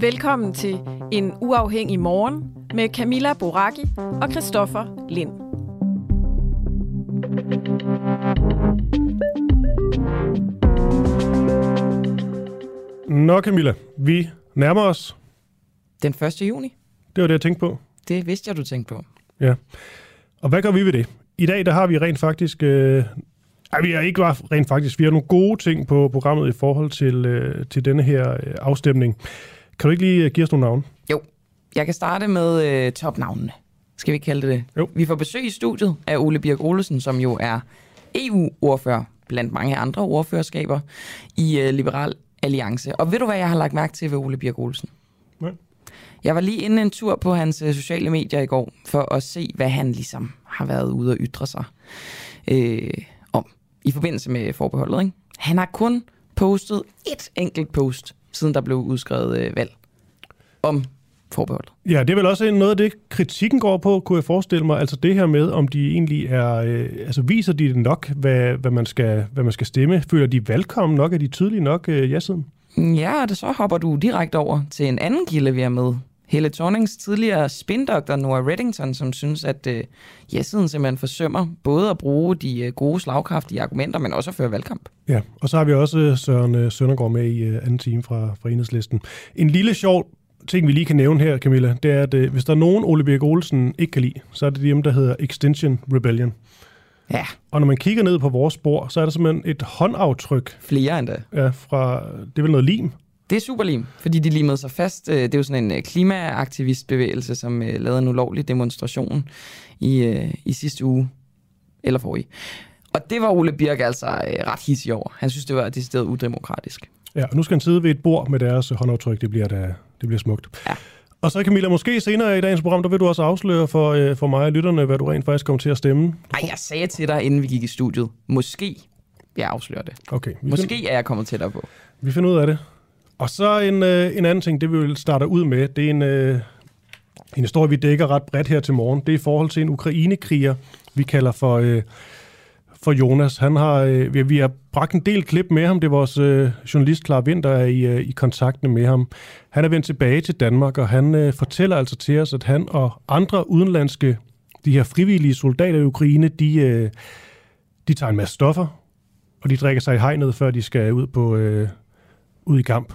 Velkommen til En Uafhængig Morgen med Camilla Boraki og Christoffer Lind. Nå Camilla, vi nærmer os. Den 1. juni. Det var det, jeg tænkte på. Det vidste jeg, du tænkte på. Ja. Og hvad gør vi ved det? I dag der har vi rent faktisk... Øh, ej, vi har ikke bare rent faktisk. Vi har nogle gode ting på programmet i forhold til, øh, til denne her øh, afstemning. Kan du ikke lige øh, give os nogle navne? Jo, jeg kan starte med øh, topnavnene. Skal vi ikke kalde det det? Jo. Vi får besøg i studiet af Ole Birk Olesen, som jo er EU-ordfører blandt mange andre ordførerskaber i øh, Liberal Alliance. Og ved du, hvad jeg har lagt mærke til ved Ole Birk Olsen? Nej. Jeg var lige inde en tur på hans øh, sociale medier i går, for at se, hvad han ligesom har været ude og ytre sig øh, om i forbindelse med forbeholdet. Ikke? Han har kun postet et enkelt post, siden der blev udskrevet øh, valg om forbeholdet. Ja, det er vel også noget af det, kritikken går på, kunne jeg forestille mig. Altså det her med, om de egentlig er... Øh, altså viser de det nok, hvad, hvad, man skal, hvad man skal stemme? Føler de velkommen nok? Er de tydelige nok øh, ja-siden? Ja, og det så hopper du direkte over til en anden kilde, vi er med. Helle Thornings tidligere spindoktor Noah Reddington, som synes, at øh, ja-siden simpelthen forsømmer både at bruge de øh, gode slagkraftige argumenter, men også at føre valgkamp. Ja, og så har vi også øh, Søren øh, Søndergaard med i øh, anden time fra, fra enhedslisten. En lille sjov ting, vi lige kan nævne her, Camilla, det er, at øh, hvis der er nogen, Ole Birk Olsen ikke kan lide, så er det dem, der hedder Extension Rebellion. Ja, Og når man kigger ned på vores spor, så er der simpelthen et håndaftryk flere endda. ja, fra, det er vel noget lim. Det er superlim, fordi de limede sig fast. Øh, Det er jo sådan en øh, klimaaktivistbevægelse, som øh, lavede en ulovlig demonstration i, i sidste uge, eller forrige. Og det var Ole Birk altså ret hissig over. Han synes, det var decideret udemokratisk. Ja, og nu skal han sidde ved et bord med deres håndaftryk. Det bliver, da, det bliver smukt. Ja. Og så Camilla, måske senere i dagens program, der vil du også afsløre for, øh, for mig og lytterne, hvad du rent faktisk kommer til at stemme. Ej, jeg sagde til dig, inden vi gik i studiet, måske jeg afsløre det. Okay, vi, find, Måske er jeg kommet tættere på. vi finder ud af det. Og så en, øh, en anden ting, det vi vil starte ud med, det er en, øh, en historie, vi dækker ret bredt her til morgen. Det er i forhold til en ukrainekriger, vi kalder for, øh, for Jonas. Han har, øh, vi, vi har bragt en del klip med ham. Det er vores øh, journalist, Clara Winter, er i, øh, i kontakt med ham. Han er vendt tilbage til Danmark, og han øh, fortæller altså til os, at han og andre udenlandske, de her frivillige soldater i Ukraine, de, øh, de tager en masse stoffer, og de drikker sig i hegnet, før de skal ud på øh, ud i kamp.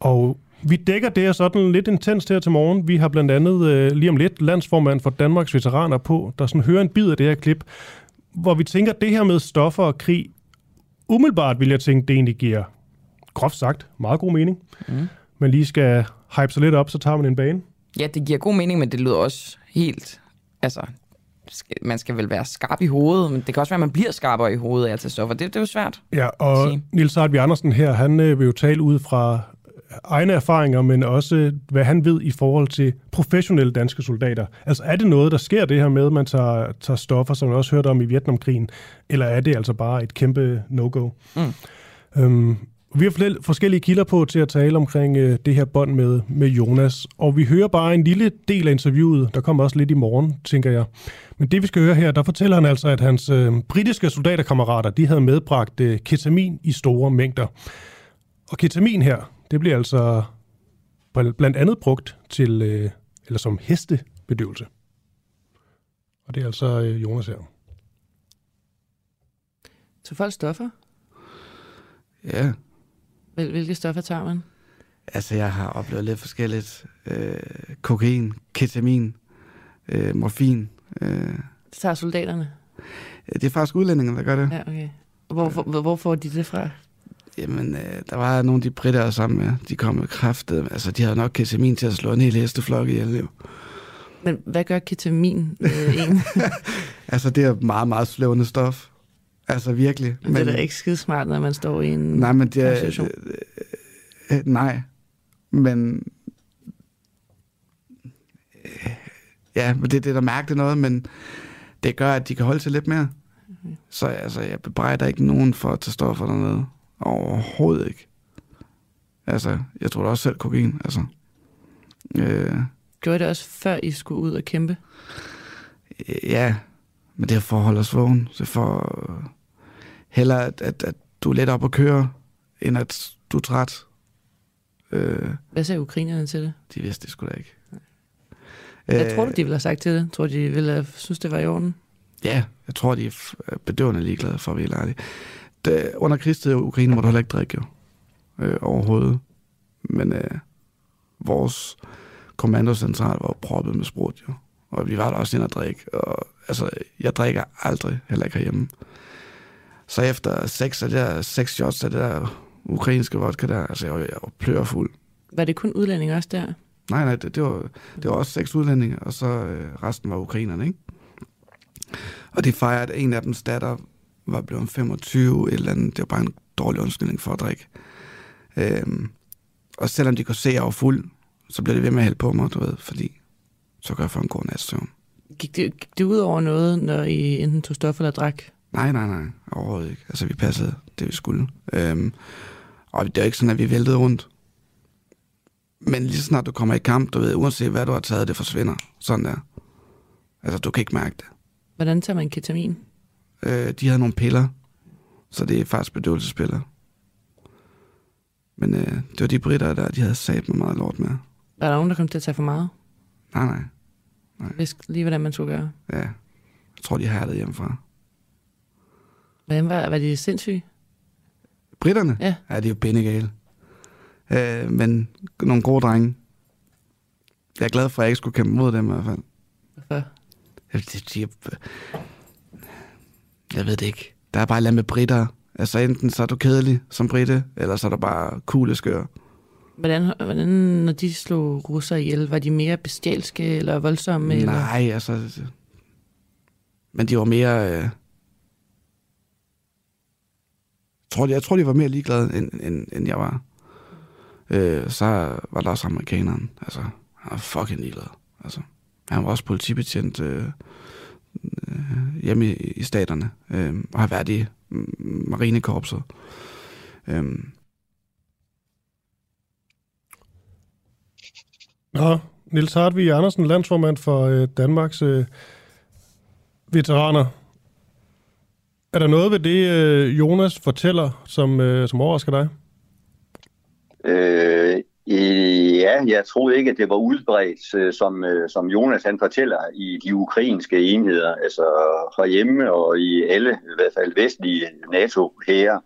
Og vi dækker det her sådan lidt intenst her til morgen. Vi har blandt andet øh, lige om lidt landsformand for Danmarks Veteraner på, der sådan hører en bid af det her klip, hvor vi tænker, det her med stoffer og krig, umiddelbart vil jeg tænke, det egentlig giver, groft sagt, meget god mening. Mm. Men lige skal hype sig lidt op, så tager man en bane. Ja, det giver god mening, men det lyder også helt... Altså, man skal vel være skarp i hovedet, men det kan også være, at man bliver skarpere i hovedet af at tage stoffer. Det, det er jo svært. Ja, og Sige. Nils Hartvi Andersen her, han øh, vil jo tale ud fra egne erfaringer, men også hvad han ved i forhold til professionelle danske soldater. Altså er det noget, der sker det her med, at man tager, tager stoffer, som man også hørte om i Vietnamkrigen, eller er det altså bare et kæmpe no-go? Mm. Øhm, vi har flere forskellige kilder på til at tale omkring øh, det her bånd med, med Jonas, og vi hører bare en lille del af interviewet, der kommer også lidt i morgen, tænker jeg. Men det vi skal høre her, der fortæller han altså, at hans øh, britiske soldaterkammerater, de havde medbragt øh, ketamin i store mængder. Og ketamin her, det bliver altså bl- blandt andet brugt til, øh, eller som hestebedøvelse. Og det er altså øh, Jonas her. Så folk stoffer? Ja, Hvil- Hvilke stoffer tager man? altså jeg har oplevet lidt forskelligt. Øh, kokain, ketamin, øh, morfin. Øh, Det tager soldaterne? det er faktisk udlændinge, der gør det. Ja, okay. Og Hvor, hvor, hvor får de det fra? Jamen, øh, der var nogle af de britter, sammen med. De kom med kraftet. Altså, de havde nok ketamin til at slå en hel hesteflok ihjel. jo. Men hvad gør ketamin øh, en? Altså, det er meget, meget slående stof. Altså, virkelig. Men, det er da ikke skide smart, når man står i en Nej, men det er... Øh, øh, nej. Men... Øh, ja, men det, det er da mærkeligt noget, men det gør, at de kan holde sig lidt mere. Mhm. Så altså, jeg bebrejder ikke nogen for at tage stoffer dernede. Overhovedet ikke. Altså, jeg tror da også selv kokain, altså. Øh, Gjorde det også før I skulle ud og kæmpe? ja, men det er for at holde os vågen. Er for øh, hellere, at, at, at du er let op at køre, end at du er træt. Øh, Hvad sagde ukrainerne til det? de vidste det sgu da ikke. Hvad Øh, tror du, de ville have sagt til det? Tror du, de ville have synes, det var i orden? Ja, jeg tror, de er er bedøvende ligeglade for at helt ærlig. Det, under krigstid i Ukraine må du heller ikke drikke jo. Øh, overhovedet. Men øh, vores kommandocentral var proppet med sprut jo. Og vi var der også inde at drikke. Og, altså, jeg drikker aldrig, heller ikke herhjemme. Så efter seks, af det der, seks shots af det der ukrainske vodka der, altså jeg var, jeg var plørfuld. Var det kun udlændinge også der? Nej, nej, det, det, var, det var også seks udlændinge, og så øh, resten var ukrainerne, ikke? Og de fejrede, at en af dem datter var blevet 25, et eller andet. Det var bare en dårlig undskyldning for at drikke. Øhm, og selvom de kunne se, at jeg var fuld, så blev det ved med at hælde på mig, du ved, fordi så kan jeg få en god nats søvn. Gik det, gik det ud over noget, når I enten tog stof eller drak? Nej, nej, nej, overhovedet ikke. Altså, vi passede det, vi skulle. Øhm, og det er jo ikke sådan, at vi væltede rundt. Men lige så snart du kommer i kamp, du ved, uanset hvad du har taget, det forsvinder. Sådan der. Altså, du kan ikke mærke det. Hvordan tager man ketamin? Øh, de havde nogle piller, så det er faktisk bedøvelsespiller. Men øh, det var de britter der, de havde sat med meget lort med. Var der nogen, der kom til at tage for meget? Nej, nej. Vidste lige, hvordan man skulle gøre. Ja. Jeg tror, de hærdede hjemmefra. Hvordan var, var de sindssyge? Britterne? Ja. Ja, de er jo bindegale. Øh, men nogle gode drenge. Jeg er glad for, at jeg ikke skulle kæmpe mod dem i hvert fald. Hvorfor? Jeg, de, de, jeg ved det ikke. Der er bare et eller med britter. Altså enten så er du kedelig som britte, eller så er du bare kugleskør. Hvordan, hvordan, når de slog russer ihjel, var de mere bestialske eller voldsomme? Eller? Nej, altså... Men de var mere... Øh, jeg, tror, de, jeg tror, de var mere ligeglade, end, end, end jeg var. Øh, så var der også amerikaneren. Altså, han var fucking ligeglad. Altså, han var også politibetjent øh, øh, hjemme i, i staterne. Øh, og har været i mm, marinekorpset. Øh, Nå, Nils Hartvig Andersen, landsformand for øh, Danmarks øh, veteraner. Er der noget ved det, øh, Jonas fortæller, som, øh, som overrasker dig? Øh, Øh, ja, jeg troede ikke, at det var udbredt, øh, som, øh, som Jonas han fortæller, i de ukrainske enheder, altså herhjemme og i alle, i hvert fald vestlige nato her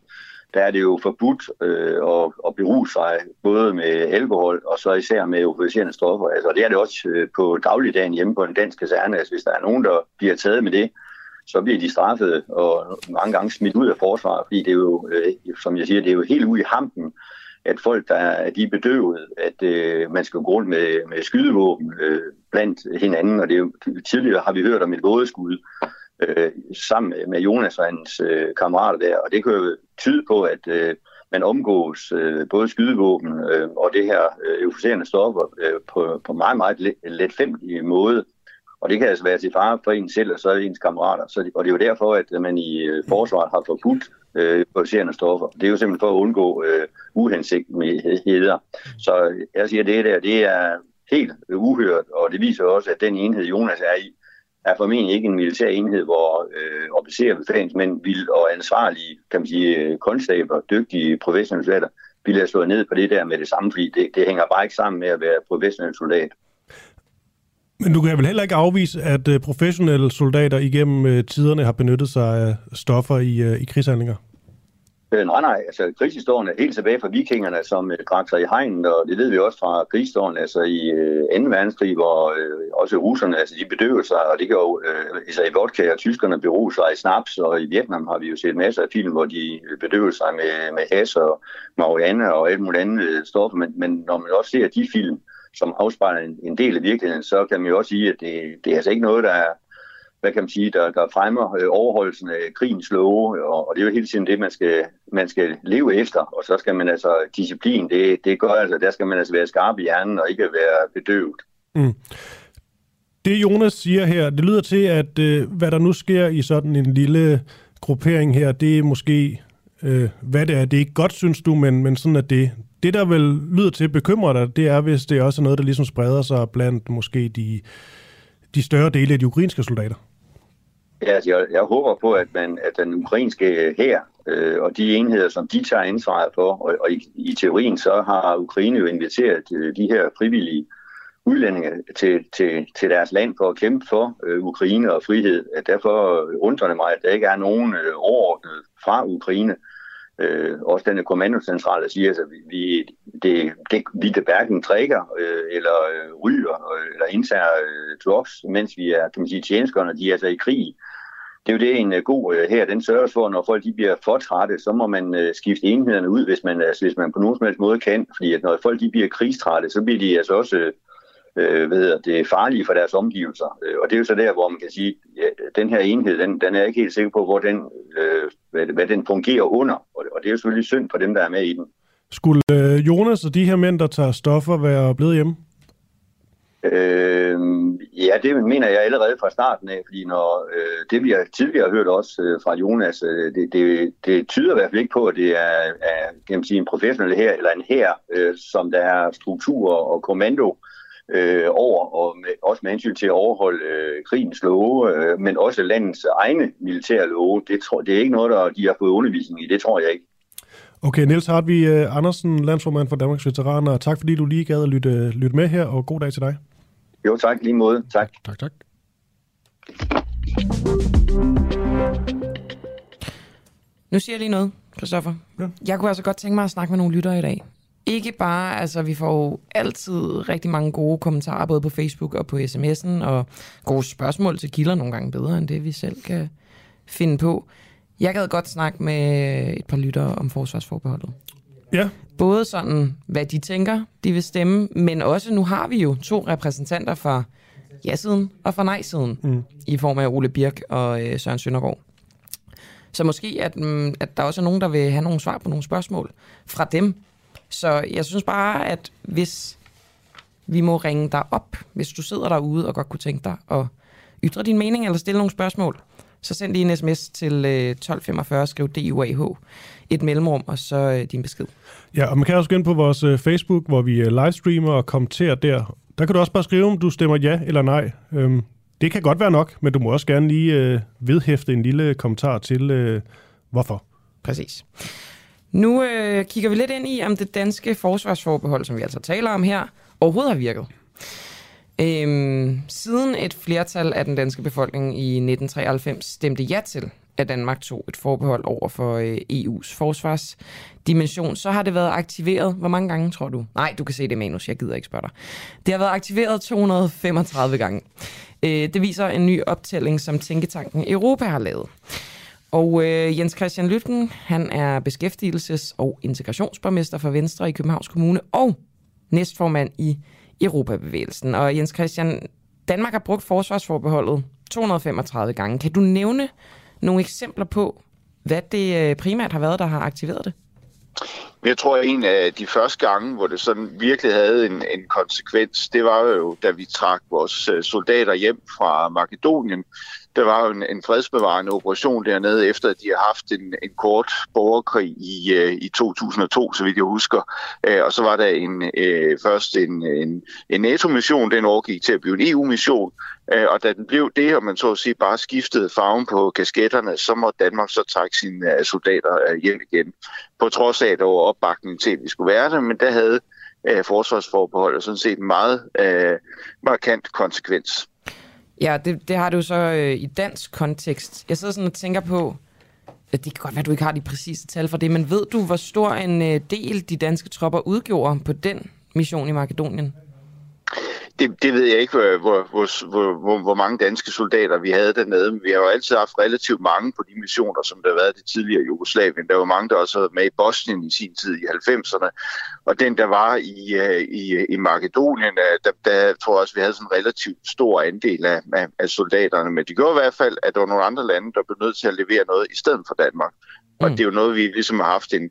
Der er det jo forbudt øh, at, at beruse sig både med alkohol og så især med euforiserende stoffer. Altså, det er det også øh, på dagligdagen hjemme på en dansk kaserne. Altså, hvis der er nogen, der bliver taget med det, så bliver de straffet og mange gange smidt ud af forsvaret, fordi det er jo, øh, som jeg siger, det er jo helt ude i hampen, at folk, der er, de er bedøvet, at øh, man skal gå rundt med, med skydevåben øh, blandt hinanden, og det er jo, tidligere har vi hørt om et vådeskud øh, sammen med Jonas og hans øh, kammerater der, og det kan jo tyde på, at øh, man omgås øh, både skydevåben øh, og det her øh, euforiserende stoffer øh, på, på meget, meget let, letfemmelige måde. Og det kan altså være til fare for en selv og så ens kammerater. Så og det er jo derfor, at man i øh, forsvaret har forbudt øh, euforiserende stoffer. Det er jo simpelthen for at undgå øh, uhensigtsmæssigheder. Så jeg siger, det der, det er helt uhørt, og det viser også, at den enhed, Jonas er i, er formentlig ikke en militær enhed, hvor øh, officerer, befalingsmænd vil, og ansvarlige, kan man sige, øh, konstabler, dygtige professionelle soldater, vil have slået ned på det der med det samme, fordi det, det hænger bare ikke sammen med at være professionel soldat. Men du kan vel heller ikke afvise, at øh, professionelle soldater igennem øh, tiderne har benyttet sig af stoffer i, øh, i krigshandlinger? Øh, nej, nej, altså krigshistorien er helt tilbage fra vikingerne, som øh, drak sig i hegnen, og det ved vi også fra krigshistorien, altså i øh, 2. verdenskrig, hvor øh, også russerne, altså de bedøvede sig, og det gør jo, øh, altså i vodka, og tyskerne beror sig i snaps, og i Vietnam har vi jo set masser af film, hvor de øh, bedøvede sig med, med has og marihuana og alt muligt andet øh, stoffer, men, men når man også ser de film, som afspejler en, en del af virkeligheden, så kan man jo også sige, at det, det er altså ikke noget, der er hvad kan man sige, der, der fremmer øh, overholdelsen af krigens love, og, og det er jo hele tiden det, man skal, man skal leve efter, og så skal man altså, disciplin, det, det gør altså, der skal man altså være skarp i hjernen og ikke være bedøvet. Mm. Det Jonas siger her, det lyder til, at øh, hvad der nu sker i sådan en lille gruppering her, det er måske, øh, hvad det er, det er ikke godt, synes du, men, men sådan at det, det der vel lyder til bekymrer dig, det er, hvis det også er noget, der ligesom spreder sig blandt måske de, de større dele af de ukrainske soldater. Ja, altså, jeg, jeg håber på, at, man, at den ukrainske her øh, og de enheder, som de tager ansvaret for, og, og i, i teorien så har Ukraine jo inviteret øh, de her frivillige udlændinge til, til, til deres land for at kæmpe for øh, Ukraine og frihed. Derfor undrer det mig, at der ikke er nogen øh, overordnet fra Ukraine, øh, også denne kommandocentral, der siger, altså, at vi, det, det, vi det hverken trækker øh, eller øh, ryger øh, eller indtager øh, drugs, mens vi er, kan man sige, tjeneskerne, de er altså i krig. Det er jo det, en øh, god øh, her, den sørger for, når folk de bliver for trætte, så må man øh, skifte enhederne ud, hvis man, altså, hvis man på nogen som helst måde kan. Fordi at når folk de bliver krigstrætte, så bliver de altså også øh, hvad hedder det, farlige for deres omgivelser. Og det er jo så der, hvor man kan sige, ja, den her enhed, den, den er jeg ikke helt sikker på, hvor den, øh, hvad, hvad den fungerer under. Og, og det er jo selvfølgelig synd for dem, der er med i den. Skulle øh, Jonas og de her mænd, der tager stoffer, være blevet hjemme? Øh, ja, det mener jeg allerede fra starten af, fordi når øh, det vi har tidligere hørt også øh, fra Jonas, øh, det, det, det tyder i hvert fald ikke på, at det er, er kan man sige, en professionel her eller en her, øh, som der er struktur og kommando øh, over, og med, også med hensyn til at overholde øh, krigens love, øh, men også landets egne militære love. Det, tror, det er ikke noget, der de har fået undervisning i, det tror jeg ikke. Okay, Niels Hartvi uh, Andersen, landsformand for Danmarks Veteraner. Tak fordi du lige gad at lytte, lytte med her, og god dag til dig. Jo, tak lige måde. Tak. Tak, tak. Nu siger jeg lige noget, Christoffer. Ja. Jeg kunne altså godt tænke mig at snakke med nogle lyttere i dag. Ikke bare, altså vi får jo altid rigtig mange gode kommentarer, både på Facebook og på sms'en, og gode spørgsmål til kilder nogle gange bedre, end det vi selv kan finde på. Jeg gad godt snakke med et par lyttere om forsvarsforbeholdet. Ja. Både sådan, hvad de tænker, de vil stemme, men også, nu har vi jo to repræsentanter fra ja-siden og fra nej-siden, mm. i form af Ole Birk og øh, Søren Søndergaard. Så måske, at, mm, at der også er nogen, der vil have nogle svar på nogle spørgsmål fra dem. Så jeg synes bare, at hvis vi må ringe dig op, hvis du sidder derude og godt kunne tænke dig at ytre din mening eller stille nogle spørgsmål, så send lige en sms til 1245, øh, skriv DUAH, et mellemrum, og så øh, din besked. Ja, og man kan også gå ind på vores øh, Facebook, hvor vi livestreamer og kommenterer der. Der kan du også bare skrive, om du stemmer ja eller nej. Øhm, det kan godt være nok, men du må også gerne lige vedhæfte en lille kommentar til, hvorfor. Præcis. Nu øh, kigger vi lidt ind i, om det danske forsvarsforbehold, som vi altså taler om her, overhovedet har virket. Øhm, siden et flertal af den danske befolkning i 1993 stemte ja til, at Danmark tog et forbehold over for øh, EU's forsvarsdimension, så har det været aktiveret. Hvor mange gange, tror du? Nej, du kan se det manus, jeg gider ikke spørge dig. Det har været aktiveret 235 gange. Øh, det viser en ny optælling, som Tænketanken Europa har lavet. Og øh, Jens Christian Lytten, han er beskæftigelses- og integrationsborgmester for Venstre i Københavns Kommune og næstformand i Europabevægelsen. Og Jens Christian, Danmark har brugt forsvarsforbeholdet 235 gange. Kan du nævne nogle eksempler på, hvad det øh, primært har været, der har aktiveret det? Jeg tror, at en af de første gange, hvor det sådan virkelig havde en, en konsekvens, det var jo, da vi trak vores øh, soldater hjem fra Makedonien. Der var jo en, en fredsbevarende operation dernede, efter at de har haft en, en kort borgerkrig i, øh, i 2002, så vidt jeg husker. Øh, og så var der en, øh, først en, en, en NATO-mission, den overgik til at blive en EU-mission. Øh, og da den blev det, og man så at sige bare skiftede farven på kasketterne, så må Danmark så trække sine øh, soldater øh, hjem igen. På trods af, at der var opbakning til, at vi skulle være der, men der havde øh, forsvarsforbeholdet sådan set en meget øh, markant konsekvens. Ja, det, det har du så øh, i dansk kontekst. Jeg sidder sådan og tænker på, at det kan godt være, at du ikke har de præcise tal for det, men ved du, hvor stor en øh, del de danske tropper udgjorde på den mission i Makedonien? Det, det ved jeg ikke, hvor, hvor, hvor, hvor, hvor mange danske soldater vi havde dernede. Men vi har jo altid haft relativt mange på de missioner, som der har været det tidligere Jugoslavien. Der var mange, der også havde med i Bosnien i sin tid i 90'erne. Og den, der var i, øh, i, i Makedonien, øh, der, der tror jeg også, vi havde sådan en relativt stor andel af, af, af soldaterne. Men det gjorde i hvert fald, at der var nogle andre lande, der blev nødt til at levere noget i stedet for Danmark. Og mm. det er jo noget, vi ligesom har haft en,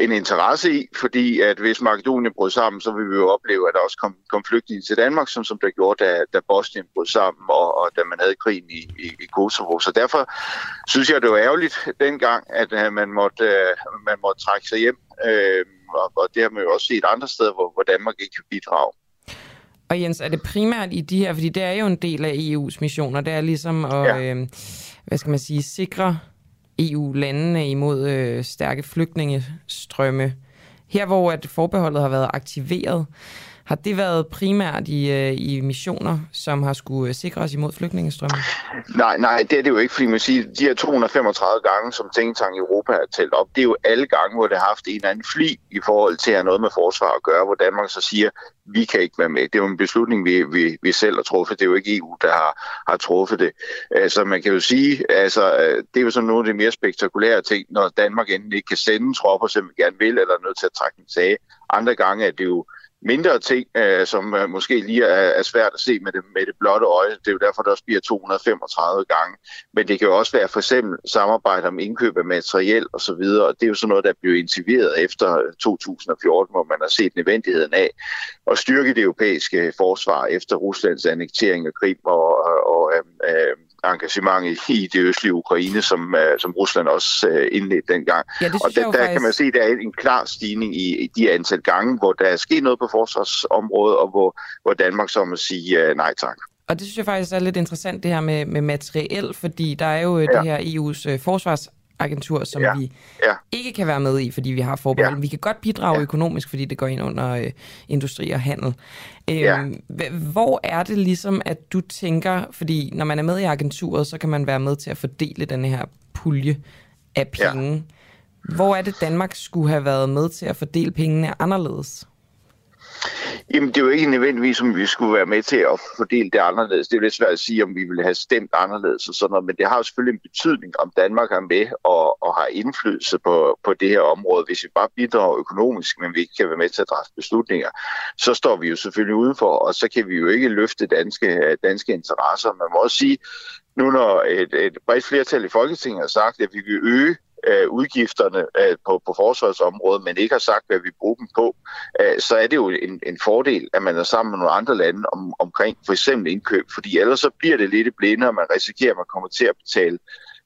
en interesse i, fordi at hvis Makedonien brød sammen, så vil vi jo opleve, at der også kom, kom flygtninge til Danmark, som, som der gjorde, da, da Bosnien brød sammen, og, og da man havde krigen i, i, i Kosovo. Så derfor synes jeg, det var ærgerligt dengang, at uh, man, måtte, uh, man måtte trække sig hjem. Uh, og, og det har man jo også set andre steder, hvor, hvor Danmark ikke kan bidrage. Og Jens, er det primært i de her, fordi det er jo en del af EU's missioner, det er ligesom at, ja. øh, hvad skal man sige, sikre EU-landene imod øh, stærke flygtningestrømme. Her hvor at forbeholdet har været aktiveret, har det været primært i, øh, i missioner, som har skulle øh, sikre os imod flygtningestrømme? Nej, nej, det er det jo ikke, fordi man siger, de her 235 gange, som Tænketank Europa har talt op, det er jo alle gange, hvor det har haft en eller anden fli i forhold til at have noget med forsvar at gøre, hvor Danmark så siger, vi kan ikke være med. Det er jo en beslutning, vi, vi, vi selv har truffet. Det er jo ikke EU, der har, har truffet det. Altså, man kan jo sige, altså, øh, det er jo sådan nogle af de mere spektakulære ting, når Danmark enten ikke kan sende tropper, som vi gerne vil, eller er nødt til at trække en sag. Andre gange er det jo mindre ting, øh, som øh, måske lige er, er svært at se med det, med det blotte øje. Det er jo derfor, der også bliver 235 gange. Men det kan jo også være for eksempel samarbejde om indkøb af materiel osv., og, så videre, det er jo sådan noget, der blev intensiveret efter øh, 2014, hvor man har set nødvendigheden af at styrke det europæiske forsvar efter Ruslands annektering af Krim og, og og øh, engagement i det østlige Ukraine, som, uh, som Rusland også uh, indledte dengang. Ja, det og der, der faktisk... kan man se, at der er en klar stigning i, i de antal gange, hvor der er sket noget på forsvarsområdet, og hvor, hvor Danmark så må sige uh, nej tak. Og det synes jeg faktisk er lidt interessant, det her med, med materiel, fordi der er jo ja. det her EU's uh, forsvars agentur, som ja. vi ja. ikke kan være med i, fordi vi har forbehold. Ja. Vi kan godt bidrage ja. økonomisk, fordi det går ind under øh, industri og handel. Ja. Øhm, hvor er det ligesom, at du tænker, fordi når man er med i agenturet, så kan man være med til at fordele den her pulje af penge. Ja. Hvor er det, Danmark skulle have været med til at fordele pengene anderledes? Jamen, det er jo ikke nødvendigvis, om vi skulle være med til at fordele det anderledes. Det er jo lidt svært at sige, om vi ville have stemt anderledes og sådan noget, men det har jo selvfølgelig en betydning, om Danmark er med og, og har indflydelse på, på det her område. Hvis vi bare bidrager økonomisk, men vi ikke kan være med til at træffe beslutninger, så står vi jo selvfølgelig udenfor, og så kan vi jo ikke løfte danske, danske interesser. Man må også sige, nu når et, et bredt flertal i Folketinget har sagt, at vi vil øge øh, udgifterne øh, på, på forsvarsområdet, men ikke har sagt, hvad vi bruger dem på, øh, så er det jo en, en fordel, at man er sammen med nogle andre lande om, omkring for eksempel indkøb, fordi ellers så bliver det lidt blinde, og man risikerer, at man kommer til at betale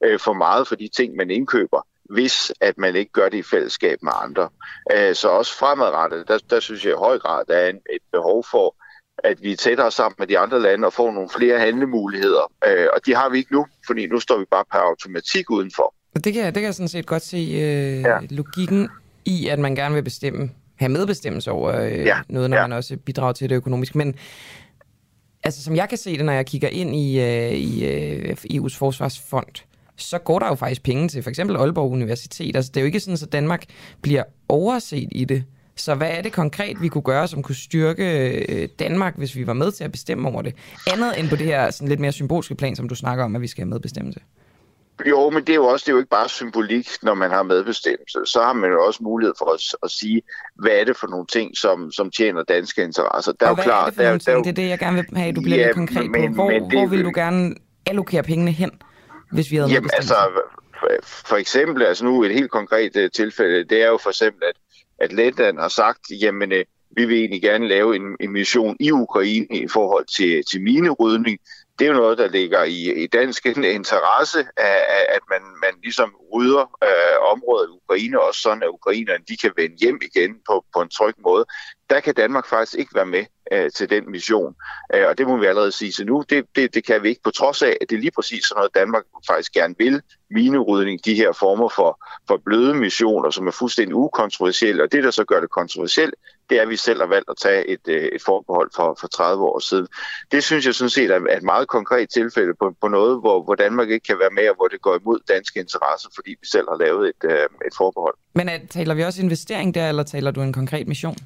øh, for meget for de ting, man indkøber hvis at man ikke gør det i fællesskab med andre. Øh, så også fremadrettet, der, der synes jeg i høj grad, der er en, et behov for, at vi er tættere sammen med de andre lande og får nogle flere handlemuligheder. Øh, og de har vi ikke nu, fordi nu står vi bare per automatik udenfor. Det kan, det kan jeg sådan set godt se øh, ja. logikken i, at man gerne vil bestemme, have medbestemmelse over øh, ja. noget, når ja. man også bidrager til det økonomisk. Men altså, som jeg kan se det, når jeg kigger ind i, øh, i øh, EU's forsvarsfond, så går der jo faktisk penge til for eksempel Aalborg Universitet. Altså, det er jo ikke sådan, at Danmark bliver overset i det. Så hvad er det konkret, vi kunne gøre, som kunne styrke øh, Danmark, hvis vi var med til at bestemme over det? Andet end på det her sådan lidt mere symbolske plan, som du snakker om, at vi skal have medbestemmelse. Jo, men det er jo også det er jo ikke bare symbolik, når man har medbestemmelse. Så har man jo også mulighed for at, at sige, hvad er det for nogle ting, som, som tjener danske interesser. Der og er hvad klar, er det for der, nogle ting? Der, det er det, jeg gerne vil have, du bliver ja, lidt konkret men, på. Hvor, men det, hvor vil du gerne allokere pengene hen, hvis vi havde jamen, altså, for, eksempel, altså nu et helt konkret uh, tilfælde, det er jo for eksempel, at, at Letland har sagt, jamen, uh, vi vil egentlig gerne lave en, en mission i Ukraine i forhold til, til minerydning det er jo noget, der ligger i, i dansk interesse, at, at man, man ligesom rydder øh, området i Ukraine, også sådan at ukrainerne de kan vende hjem igen på, på en tryg måde. der kan Danmark faktisk ikke være med øh, til den mission. Øh, og det må vi allerede sige til nu. Det, det, det kan vi ikke, på trods af, at det er lige præcis sådan noget, Danmark faktisk gerne vil. Minerydning, de her former for, for bløde missioner, som er fuldstændig ukontroversielle. Og det, der så gør det kontroversielt, det er, at vi selv har valgt at tage et, øh, et forbehold for, for 30 år siden. Det synes jeg sådan set er et meget konkret tilfælde på, på noget, hvor, hvor Danmark ikke kan være med, og hvor det går imod danske interesser, fordi vi selv har lavet et, øh, et forbehold. Men at, taler vi også investering der, eller taler du en konkret mission?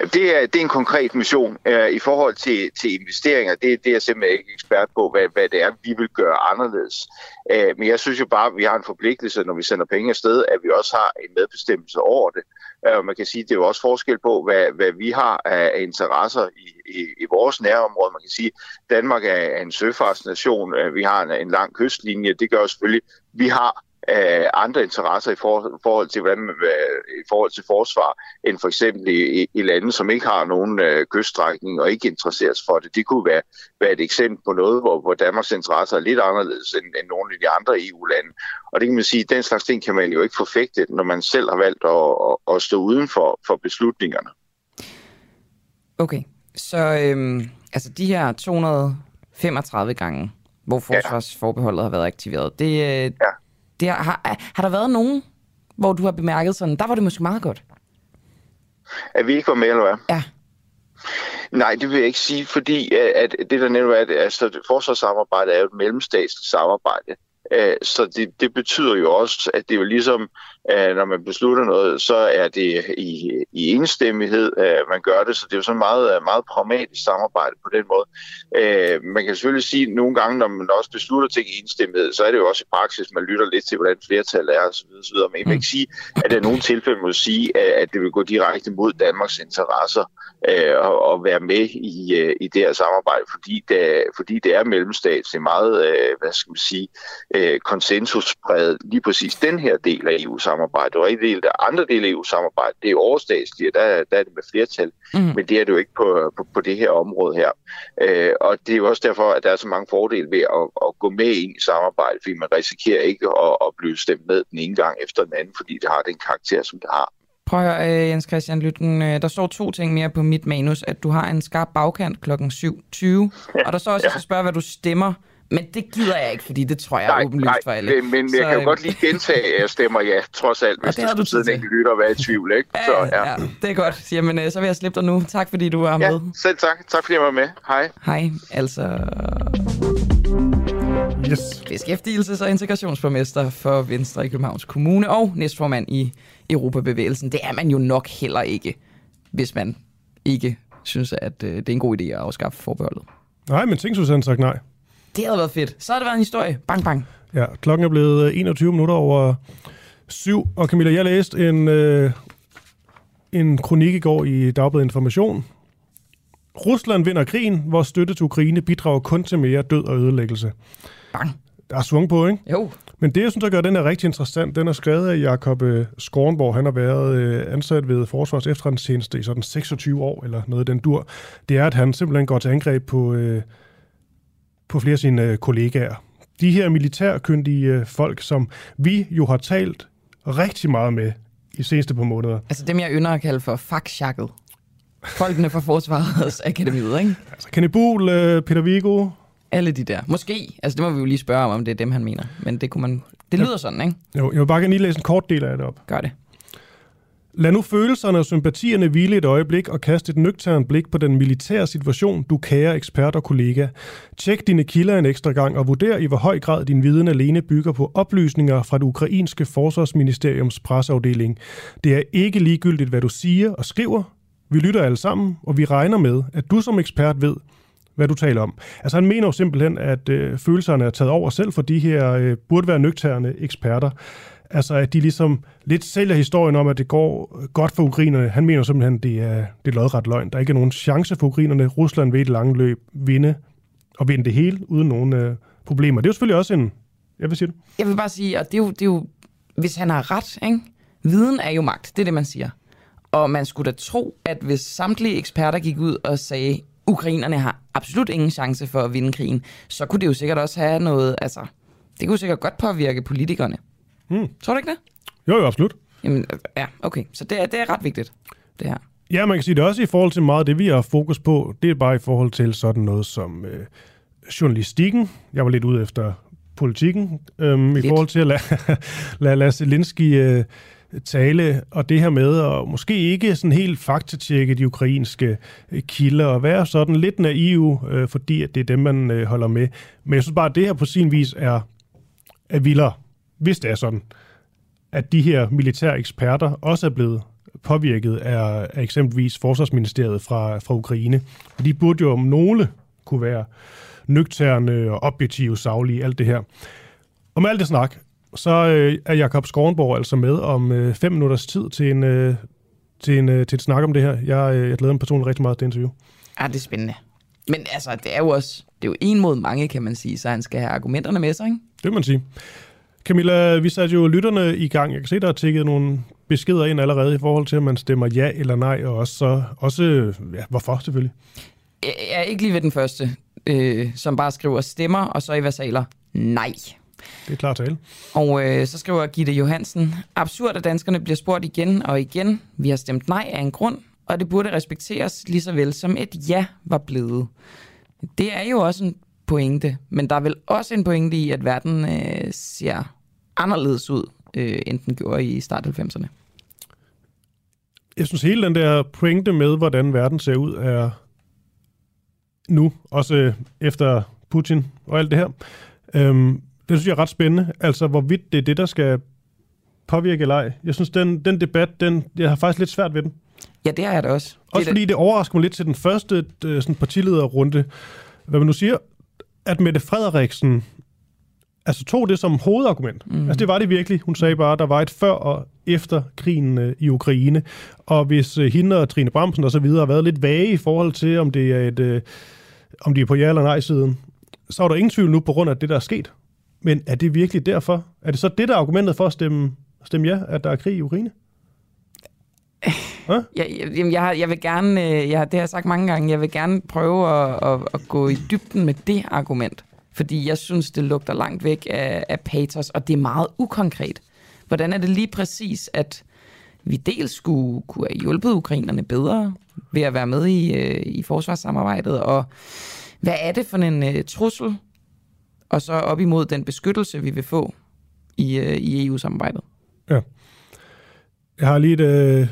Det er, det er en konkret mission. Uh, I forhold til, til investeringer, det, det er jeg simpelthen ikke ekspert på, hvad, hvad det er, vi vil gøre anderledes. Uh, men jeg synes jo bare, at vi har en forpligtelse, når vi sender penge afsted, at vi også har en medbestemmelse over det. Uh, man kan sige, at det er jo også forskel på, hvad, hvad vi har af interesser i, i, i vores nærområde. Man kan sige, at Danmark er en søfartsnation. Uh, vi har en, en lang kystlinje. Det gør selvfølgelig, at vi har øh, andre interesser i for, forhold til hvordan man, øh, i forhold til forsvar end for eksempel i, i lande som ikke har nogen øh, kyststrækning og ikke interesseres for det. Det kunne være, være et eksempel på noget hvor, hvor Danmarks interesser er lidt anderledes end, end nogle af de andre EU-lande. Og det kan man sige, den slags ting kan man jo ikke forfægte, når man selv har valgt at, at, at stå uden for, for beslutningerne. Okay, så øhm, altså de her 235 gange, hvor forsvarsforbeholdet har været aktiveret, det, øh, ja det har, har, har der været nogen, hvor du har bemærket sådan, der var det måske meget godt? At vi ikke var med, eller hvad? Ja. Nej, det vil jeg ikke sige, fordi at det der netop er, at altså, forsvarssamarbejde er jo et mellemstatsligt samarbejde. Øh, så det, det betyder jo også, at det er jo ligesom, øh, når man beslutter noget, så er det i, i enstemmighed, man gør det, så det er jo sådan meget, meget pragmatisk samarbejde på den måde. Øh, man kan selvfølgelig sige, at nogle gange, når man også beslutter ting i enstemmighed, så er det jo også i praksis, man lytter lidt til, hvordan flertallet er osv. osv. Men jeg vil ikke sige, at der er nogle tilfælde, må sige, at det vil gå direkte mod Danmarks interesser at være med i, i det her samarbejde, fordi det, fordi det er mellemstatsligt meget, hvad skal man sige, øh, konsensuspræget lige præcis den her del af EU-samarbejdet. Og en del af andre dele af EU-samarbejdet, det er overstatsligt, der, der er det med flertal, mm. men det er det jo ikke på, på, på det her område her. Øh, og det er jo også derfor, at der er så mange fordele ved at, at gå med ind i samarbejdet, fordi man risikerer ikke at, at blive stemt med den ene gang efter den anden, fordi det har den karakter, som det har. Prøv at høre, øh, Jens Christian Lytten. Øh, der står to ting mere på mit manus. At du har en skarp bagkant klokken 7.20. Ja, og der står også, at jeg skal spørge, hvad du stemmer men det gider jeg ikke, fordi det tror jeg er åbenlyst for alle. Men, men så, jeg kan jo godt lige gentage, at jeg stemmer ja, trods alt, hvis det der sidde en lytter og være i tvivl. Ikke? Ja, så, ja. ja, det er godt. Jamen, øh, så vil jeg slippe dig nu. Tak, fordi du var ja, med. selv tak. Tak, fordi jeg var med. Hej. Hej. Altså... Yes. Beskæftigelses- og integrationsborgmester for Venstre i Københavns Kommune og næstformand i Europabevægelsen. Det er man jo nok heller ikke, hvis man ikke synes, at øh, det er en god idé at afskaffe forbeholdet. Nej, men tænk, Susanne sagt nej. Det havde været fedt. Så har det været en historie. Bang, bang. Ja, klokken er blevet 21 minutter over syv. Og Camilla, jeg læste en, øh, en kronik i går i Dagbladet Information. Rusland vinder krigen, hvor støtte til Ukraine bidrager kun til mere død og ødelæggelse. Bang. Der er svung på, ikke? Jo. Men det, jeg synes, der gør den er rigtig interessant, den er skrevet af Jakob øh, Skornborg. Han har været øh, ansat ved Forsvars efterretningstjeneste i sådan 26 år, eller noget den dur. Det er, at han simpelthen går til angreb på øh, på flere af sine kollegaer. De her militærkyndige folk, som vi jo har talt rigtig meget med i seneste par måneder. Altså dem, jeg ynder at kalde for fagsjakket. Folkene fra Forsvarets Akademiet, ikke? Altså Kenny Buhl, Peter Vigo. Alle de der. Måske. Altså det må vi jo lige spørge om, om det er dem, han mener. Men det kunne man... Det lyder ja. sådan, ikke? Jo, jeg vil bare gerne lige læse en kort del af det op. Gør det. Lad nu følelserne og sympatierne hvile et øjeblik og kaste et nøgternt blik på den militære situation, du kære ekspert og kollega. Tjek dine kilder en ekstra gang og vurder i hvor høj grad din viden alene bygger på oplysninger fra det ukrainske forsvarsministeriums presseafdeling. Det er ikke ligegyldigt, hvad du siger og skriver. Vi lytter alle sammen, og vi regner med, at du som ekspert ved, hvad du taler om. Altså han mener jo simpelthen, at øh, følelserne er taget over selv for de her øh, burde være nøgterne eksperter. Altså, at de ligesom lidt sælger historien om, at det går godt for ukrainerne. Han mener simpelthen, at det er, det er lodret løgn. Der er ikke nogen chance for ukrainerne. Rusland vil i det lange løb vinde og vinde det hele uden nogen øh, problemer. Det er jo selvfølgelig også en... Jeg vil sige det. Jeg vil bare sige, at det er jo, det er jo hvis han har ret, ikke? Viden er jo magt. Det er det, man siger. Og man skulle da tro, at hvis samtlige eksperter gik ud og sagde, ukrainerne har absolut ingen chance for at vinde krigen, så kunne det jo sikkert også have noget, altså, det kunne sikkert godt påvirke politikerne. Hmm. Tror du ikke det? Jo, jo, absolut. Jamen, ja, okay. Så det er, det er ret vigtigt, det her. Ja, man kan sige det også i forhold til meget af det, vi har fokus på. Det er bare i forhold til sådan noget som øh, journalistikken. Jeg var lidt ude efter politikken. Øhm, I forhold til at lade, lade Lasse Linsky øh, tale, og det her med at måske ikke sådan helt faktatjekke de ukrainske øh, kilder, og være sådan lidt naiv, øh, fordi at det er dem, man øh, holder med. Men jeg synes bare, at det her på sin vis er, er vildere, hvis det er sådan, at de her militære eksperter også er blevet påvirket af, af eksempelvis Forsvarsministeriet fra, fra Ukraine. De burde jo om nogle kunne være nøgterne og objektive, savlige, alt det her. Og med alt det snak, så øh, er Jakob Skornborg altså med om øh, fem minutters tid til en, øh, til en, øh, til et snak om det her. Jeg, øh, jeg glæder mig personligt rigtig meget til interview. Ja, det er spændende. Men altså, det er jo også, det er jo en mod mange, kan man sige, så han skal have argumenterne med sig, ikke? Det vil man sige. Camilla, vi satte jo lytterne i gang. Jeg kan se, der er tækket nogle beskeder ind allerede i forhold til, at man stemmer ja eller nej, og også, så, også ja, hvorfor selvfølgelig? Jeg er ikke lige ved den første, øh, som bare skriver stemmer, og så i versaler nej. Det er klart tale. Og øh, så skriver Gitte Johansen, absurd at danskerne bliver spurgt igen og igen. Vi har stemt nej af en grund, og det burde respekteres lige så vel som et ja var blevet. Det er jo også en pointe, men der er vel også en pointe i, at verden øh, ser anderledes ud, øh, end den gjorde i start 90'erne. Jeg synes hele den der pointe med, hvordan verden ser ud, er nu, også øh, efter Putin og alt det her. Øhm, det synes jeg er ret spændende. Altså, hvorvidt det er det, der skal påvirke eller ej. Jeg synes, den, den debat, den, jeg har faktisk lidt svært ved den. Ja, det har jeg da også. Også det fordi det overrasker mig lidt til den første øh, sådan partilederrunde, hvad man nu siger, at Mette Frederiksen altså tog det som hovedargument. Mm. Altså det var det virkelig. Hun sagde bare, at der var et før og efter krigen øh, i Ukraine. Og hvis øh, hende og Trine Bramsen og så videre har været lidt vage i forhold til, om det er et, øh, om de er på ja eller nej siden, så er der ingen tvivl nu på grund af det, der er sket. Men er det virkelig derfor? Er det så det, der er argumentet for at stemme, stemme ja, at der er krig i Ukraine? Ja, jeg, jeg, jeg vil gerne, jeg, jeg, det har jeg sagt mange gange, jeg vil gerne prøve at, at, at gå i dybden med det argument. Fordi jeg synes, det lugter langt væk af, af patos, og det er meget ukonkret. Hvordan er det lige præcis, at vi dels skulle kunne have hjulpet ukrainerne bedre ved at være med i, øh, i forsvarssamarbejdet, og hvad er det for en uh, trussel, og så op imod den beskyttelse, vi vil få i, uh, i EU-samarbejdet? Ja. Jeg har lige et, øh,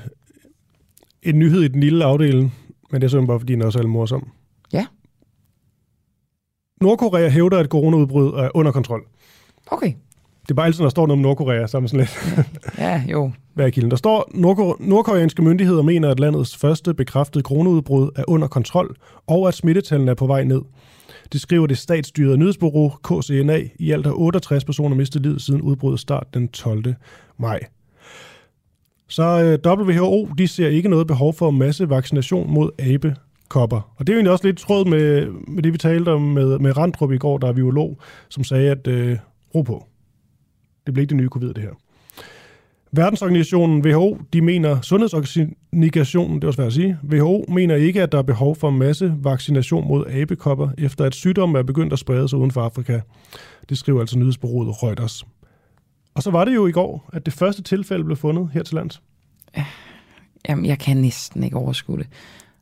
en nyhed i den lille afdeling, men det er simpelthen bare, fordi den er også er morsom. Ja. Nordkorea hævder, at coronaudbrud er under kontrol. Okay. Det er bare altid, når der står noget om Nordkorea, så er man sådan lidt... Ja, jo. Hvad er kilden? Der står, Nordkore- nordkoreanske myndigheder mener, at landets første bekræftede coronaudbrud er under kontrol, og at smittetallene er på vej ned. Det skriver det statsstyrede nyhedsbureau KCNA. I alt har 68 personer mistet livet siden udbruddet start den 12. maj. Så øh, WHO, de ser ikke noget behov for masse vaccination mod abekopper. Og det er jo egentlig også lidt tråd med, med det, vi talte om med, med Randrup i går, der er biolog, som sagde, at øh, ro på. Det bliver ikke det nye covid, det her. Verdensorganisationen WHO, de mener, sundhedsorganisationen, det var svært at sige, WHO mener ikke, at der er behov for masse vaccination mod abekopper, efter at sygdommen er begyndt at sprede sig uden for Afrika. Det skriver altså nyhedsbureauet Reuters. Og så var det jo i går, at det første tilfælde blev fundet her til lands. Jamen, jeg kan næsten ikke overskue det.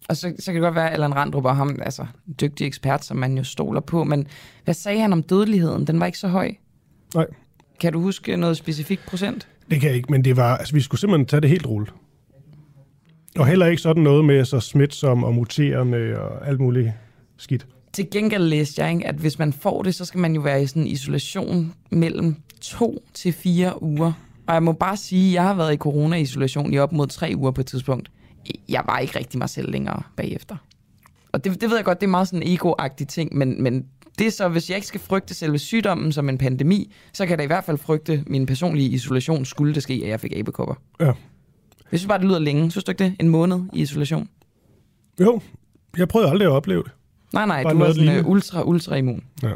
Og så, så kan det godt være, at Allan Randrup og ham, altså dygtig ekspert, som man jo stoler på, men hvad sagde han om dødeligheden? Den var ikke så høj. Nej. Kan du huske noget specifikt procent? Det kan jeg ikke, men det var, altså, vi skulle simpelthen tage det helt roligt. Og heller ikke sådan noget med så smitsom og muterende og alt muligt skidt. Til gengæld læste jeg, ikke, at hvis man får det, så skal man jo være i sådan en isolation mellem to til fire uger. Og jeg må bare sige, at jeg har været i corona-isolation i op mod tre uger på et tidspunkt. Jeg var ikke rigtig mig selv længere bagefter. Og det, det ved jeg godt, det er meget sådan en ego ting, men, men det er så, hvis jeg ikke skal frygte selve sygdommen som en pandemi, så kan jeg da i hvert fald frygte min personlige isolation, skulle det ske, at jeg fik abekopper. Ja. Jeg synes bare, det lyder længe. Synes du ikke det? En måned i isolation? Jo, jeg prøvede aldrig at opleve det. Nej, nej, Bare du er sådan uh, ultra, ultra immun. Ja.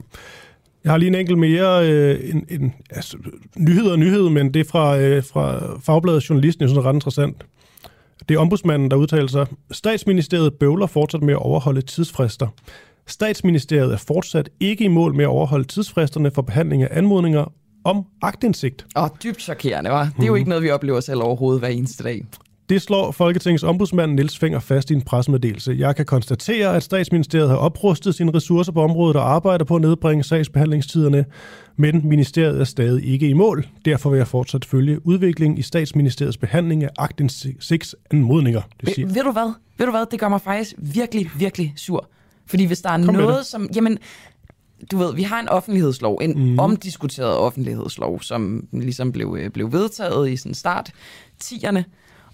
Jeg har lige en enkelt mere øh, en, en, altså, nyhed og nyhed, men det er fra, øh, fra Fagbladet Journalisten, jeg synes er ret interessant. Det er ombudsmanden, der udtaler sig. Statsministeriet bøvler fortsat med at overholde tidsfrister. Statsministeriet er fortsat ikke i mål med at overholde tidsfristerne for behandling af anmodninger om agtindsigt. Åh, dybt chokerende, var. Det er jo ikke noget, vi oplever selv overhovedet hver eneste dag. Det slår Folketingets ombudsmand Niels Finger fast i en pressemeddelelse. Jeg kan konstatere, at statsministeriet har oprustet sine ressourcer på området og arbejder på at nedbringe sagsbehandlingstiderne, men ministeriet er stadig ikke i mål. Derfor vil jeg fortsat følge udviklingen i statsministeriets behandling af aktindsigtsanmodninger. Det siger. Ved, ved du hvad? Ved du hvad? Det gør mig faktisk virkelig, virkelig sur. Fordi hvis der er Kom noget, som... Jamen, du ved, vi har en offentlighedslov, en mm. omdiskuteret offentlighedslov, som ligesom blev, øh, blev vedtaget i sådan start 10'erne.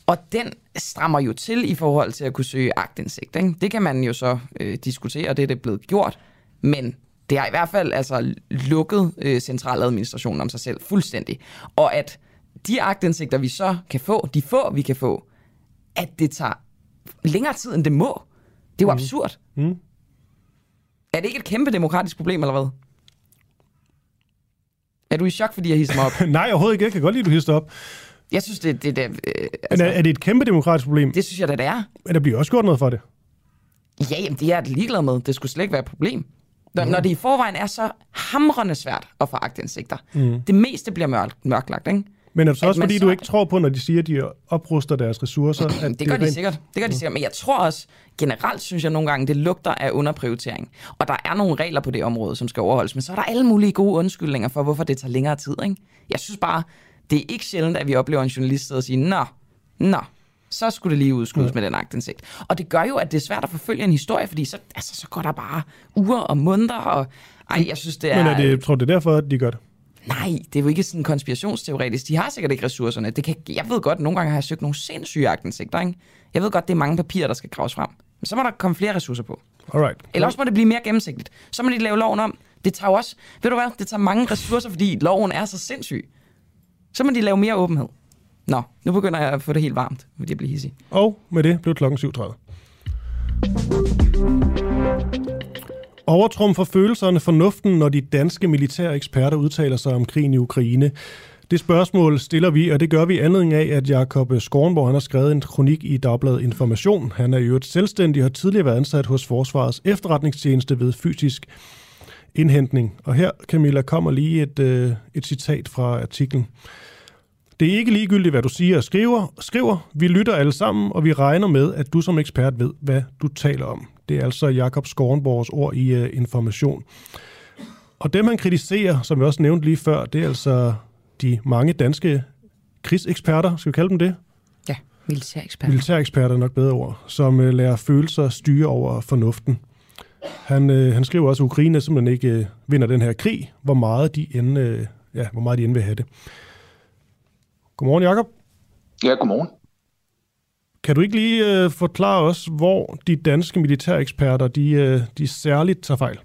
Og den strammer jo til i forhold til at kunne søge agtindsigt. Ikke? Det kan man jo så øh, diskutere, det er det blevet gjort. Men det har i hvert fald altså lukket øh, centraladministrationen om sig selv fuldstændig. Og at de agtindsigter, vi så kan få, de få, vi kan få, at det tager længere tid, end det må. Det er jo absurd. Mm. Er det ikke et kæmpe demokratisk problem, eller hvad? Er du i chok, fordi jeg hisser mig op? Nej, overhovedet ikke. Jeg kan godt lide, at du hister op. Jeg synes, det, det, det, øh, Men altså, er, er det et kæmpe demokratisk problem? det synes jeg det er. Men der bliver også gjort noget for det. Ja, jamen, det er jeg ligeglad med. Det skulle slet ikke være et problem. Når, mm. når det i forvejen er så hamrende svært at få agtindsigter. Mm. Det meste bliver mørk, mørklagt, ikke? Men er det så også, fordi så- du ikke tror på, når de siger, at de opruster deres ressourcer? At Det gør er de rent- sikkert. Det gør de sikkert. Men jeg tror også, generelt synes jeg nogle gange, det lugter af underprioritering. Og der er nogle regler på det område, som skal overholdes. Men så er der alle mulige gode undskyldninger for, hvorfor det tager længere tid. Ikke? Jeg synes bare, det er ikke sjældent, at vi oplever en journalist sidde og sige, nå, nå, så skulle det lige udskydes ja. med den agtindsigt. Og det gør jo, at det er svært at forfølge en historie, fordi så, altså, så går der bare uger og måneder, og ej, jeg synes, det er... Men er det, tror du, det er derfor, at de gør det? Nej, det er jo ikke sådan konspirationsteoretisk. De har sikkert ikke ressourcerne. Det kan, jeg ved godt, at nogle gange har jeg søgt nogle sindssyge agtindsigter. Ikke? Jeg ved godt, det er mange papirer, der skal graves frem. Men så må der komme flere ressourcer på. Alright. Eller også må det blive mere gennemsigtigt. Så må de lave loven om. Det tager også, ved du hvad, det tager mange ressourcer, fordi loven er så sindssyg. Så må de lave mere åbenhed. Nå, nu begynder jeg at få det helt varmt, fordi jeg bliver hissig. Og med det blev klokken 7.30. Overtrum for følelserne fornuften, når de danske militære eksperter udtaler sig om krigen i Ukraine. Det spørgsmål stiller vi, og det gør vi i anledning af, at Jakob Skornborg han har skrevet en kronik i Dagbladet Information. Han er jo et selvstændig og har tidligere været ansat hos Forsvarets efterretningstjeneste ved fysisk indhentning. Og her, Camilla, kommer lige et, øh, et citat fra artiklen. Det er ikke ligegyldigt, hvad du siger og skriver. skriver. Vi lytter alle sammen, og vi regner med, at du som ekspert ved, hvad du taler om. Det er altså Jakob Skornborgs ord i uh, Information. Og dem, han kritiserer, som jeg også nævnte lige før, det er altså de mange danske krigseksperter, skal vi kalde dem det? Ja, militærekspert. Militæreksperter er nok bedre ord, som uh, lærer følelser styre over fornuften. Han, uh, han skriver også, at Ukraine simpelthen ikke uh, vinder den her krig, hvor meget de end, uh, ja, hvor meget de end vil have det. Godmorgen, Jakob. Ja, godmorgen. Kan du ikke lige øh, forklare os, hvor de danske militæreksperter, de, øh, de særligt tager fejl?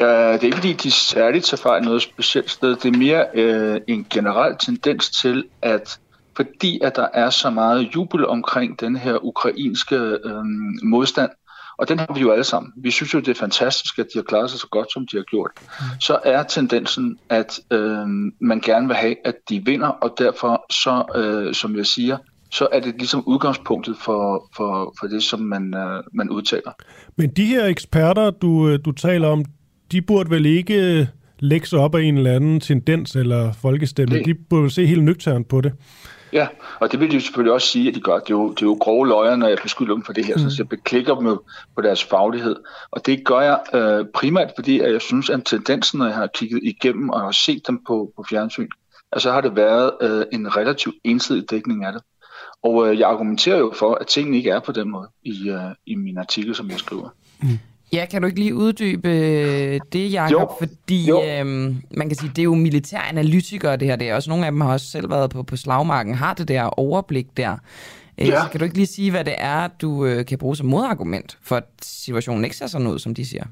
Ja, det er ikke fordi, de særligt tager fejl noget specielt sted. Det er mere øh, en generel tendens til, at fordi at der er så meget jubel omkring den her ukrainske øh, modstand, og den har vi jo alle sammen. Vi synes jo, det er fantastisk, at de har klaret sig så godt, som de har gjort. Så er tendensen, at øh, man gerne vil have, at de vinder, og derfor så, øh, som jeg siger, så er det ligesom udgangspunktet for, for, for det, som man, øh, man udtaler. Men de her eksperter, du, øh, du taler om, de burde vel ikke øh, lægge sig op af en eller anden tendens eller folkestemme. Nej. De burde se helt nøgternt på det. Ja, og det vil de selvfølgelig også sige, at de gør. Det er jo, det er jo grove løjer, når jeg beskylder dem for det her, mm. så jeg beklikker dem på deres faglighed. Og det gør jeg øh, primært, fordi at jeg synes, at tendensen, når jeg har kigget igennem og har set dem på, på fjernsyn, at så har det været øh, en relativt ensidig dækning af det. Og øh, jeg argumenterer jo for, at tingene ikke er på den måde i, øh, i min artikel, som jeg skriver. Ja, kan du ikke lige uddybe øh, det, Jacob? Jo. Fordi Jo. øhm, man kan sige, det er jo militære analytikere, det her. Det er også nogle af dem har også selv været på, på slagmarken, har det der overblik der. Øh, Ja. Så kan du ikke lige sige, hvad det er, du øh, kan bruge som modargument, for at situationen ikke ser sådan ud, som de siger?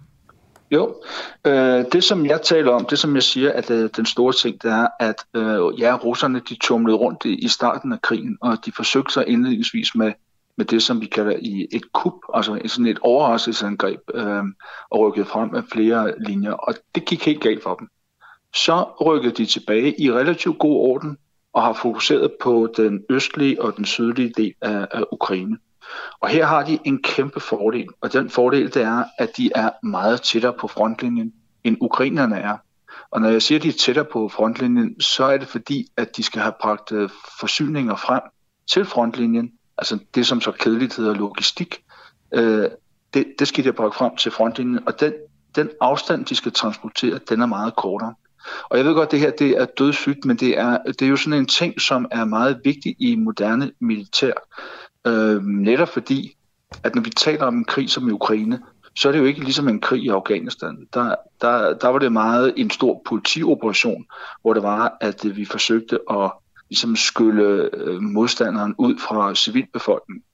Jo, øh, det som jeg taler om, det som jeg siger, at øh, den store ting, det er, at øh, ja, russerne de tumlede rundt i, i starten af krigen, og de forsøgte sig indledningsvis med, med det, som vi kalder i et kup, altså sådan et overraskelsesangreb, øh, og rykkede frem med flere linjer, og det gik helt galt for dem. Så rykkede de tilbage i relativt god orden, og har fokuseret på den østlige og den sydlige del af, af Ukraine. Og her har de en kæmpe fordel, og den fordel det er, at de er meget tættere på frontlinjen, end ukrainerne er. Og når jeg siger, at de er tættere på frontlinjen, så er det fordi, at de skal have bragt øh, forsyninger frem til frontlinjen, altså det, som så kedeligt hedder logistik, øh, det, det skal de bragt frem til frontlinjen, og den, den afstand, de skal transportere, den er meget kortere. Og jeg ved godt, at det her det er dødssygt, men det er, det er jo sådan en ting, som er meget vigtig i moderne militær. Øh, netop fordi, at når vi taler om en krig som i Ukraine, så er det jo ikke ligesom en krig i Afghanistan. Der, der, der var det meget en stor politioperation, hvor det var, at øh, vi forsøgte at ligesom skylle øh, modstanderen ud fra civilbefolkningen.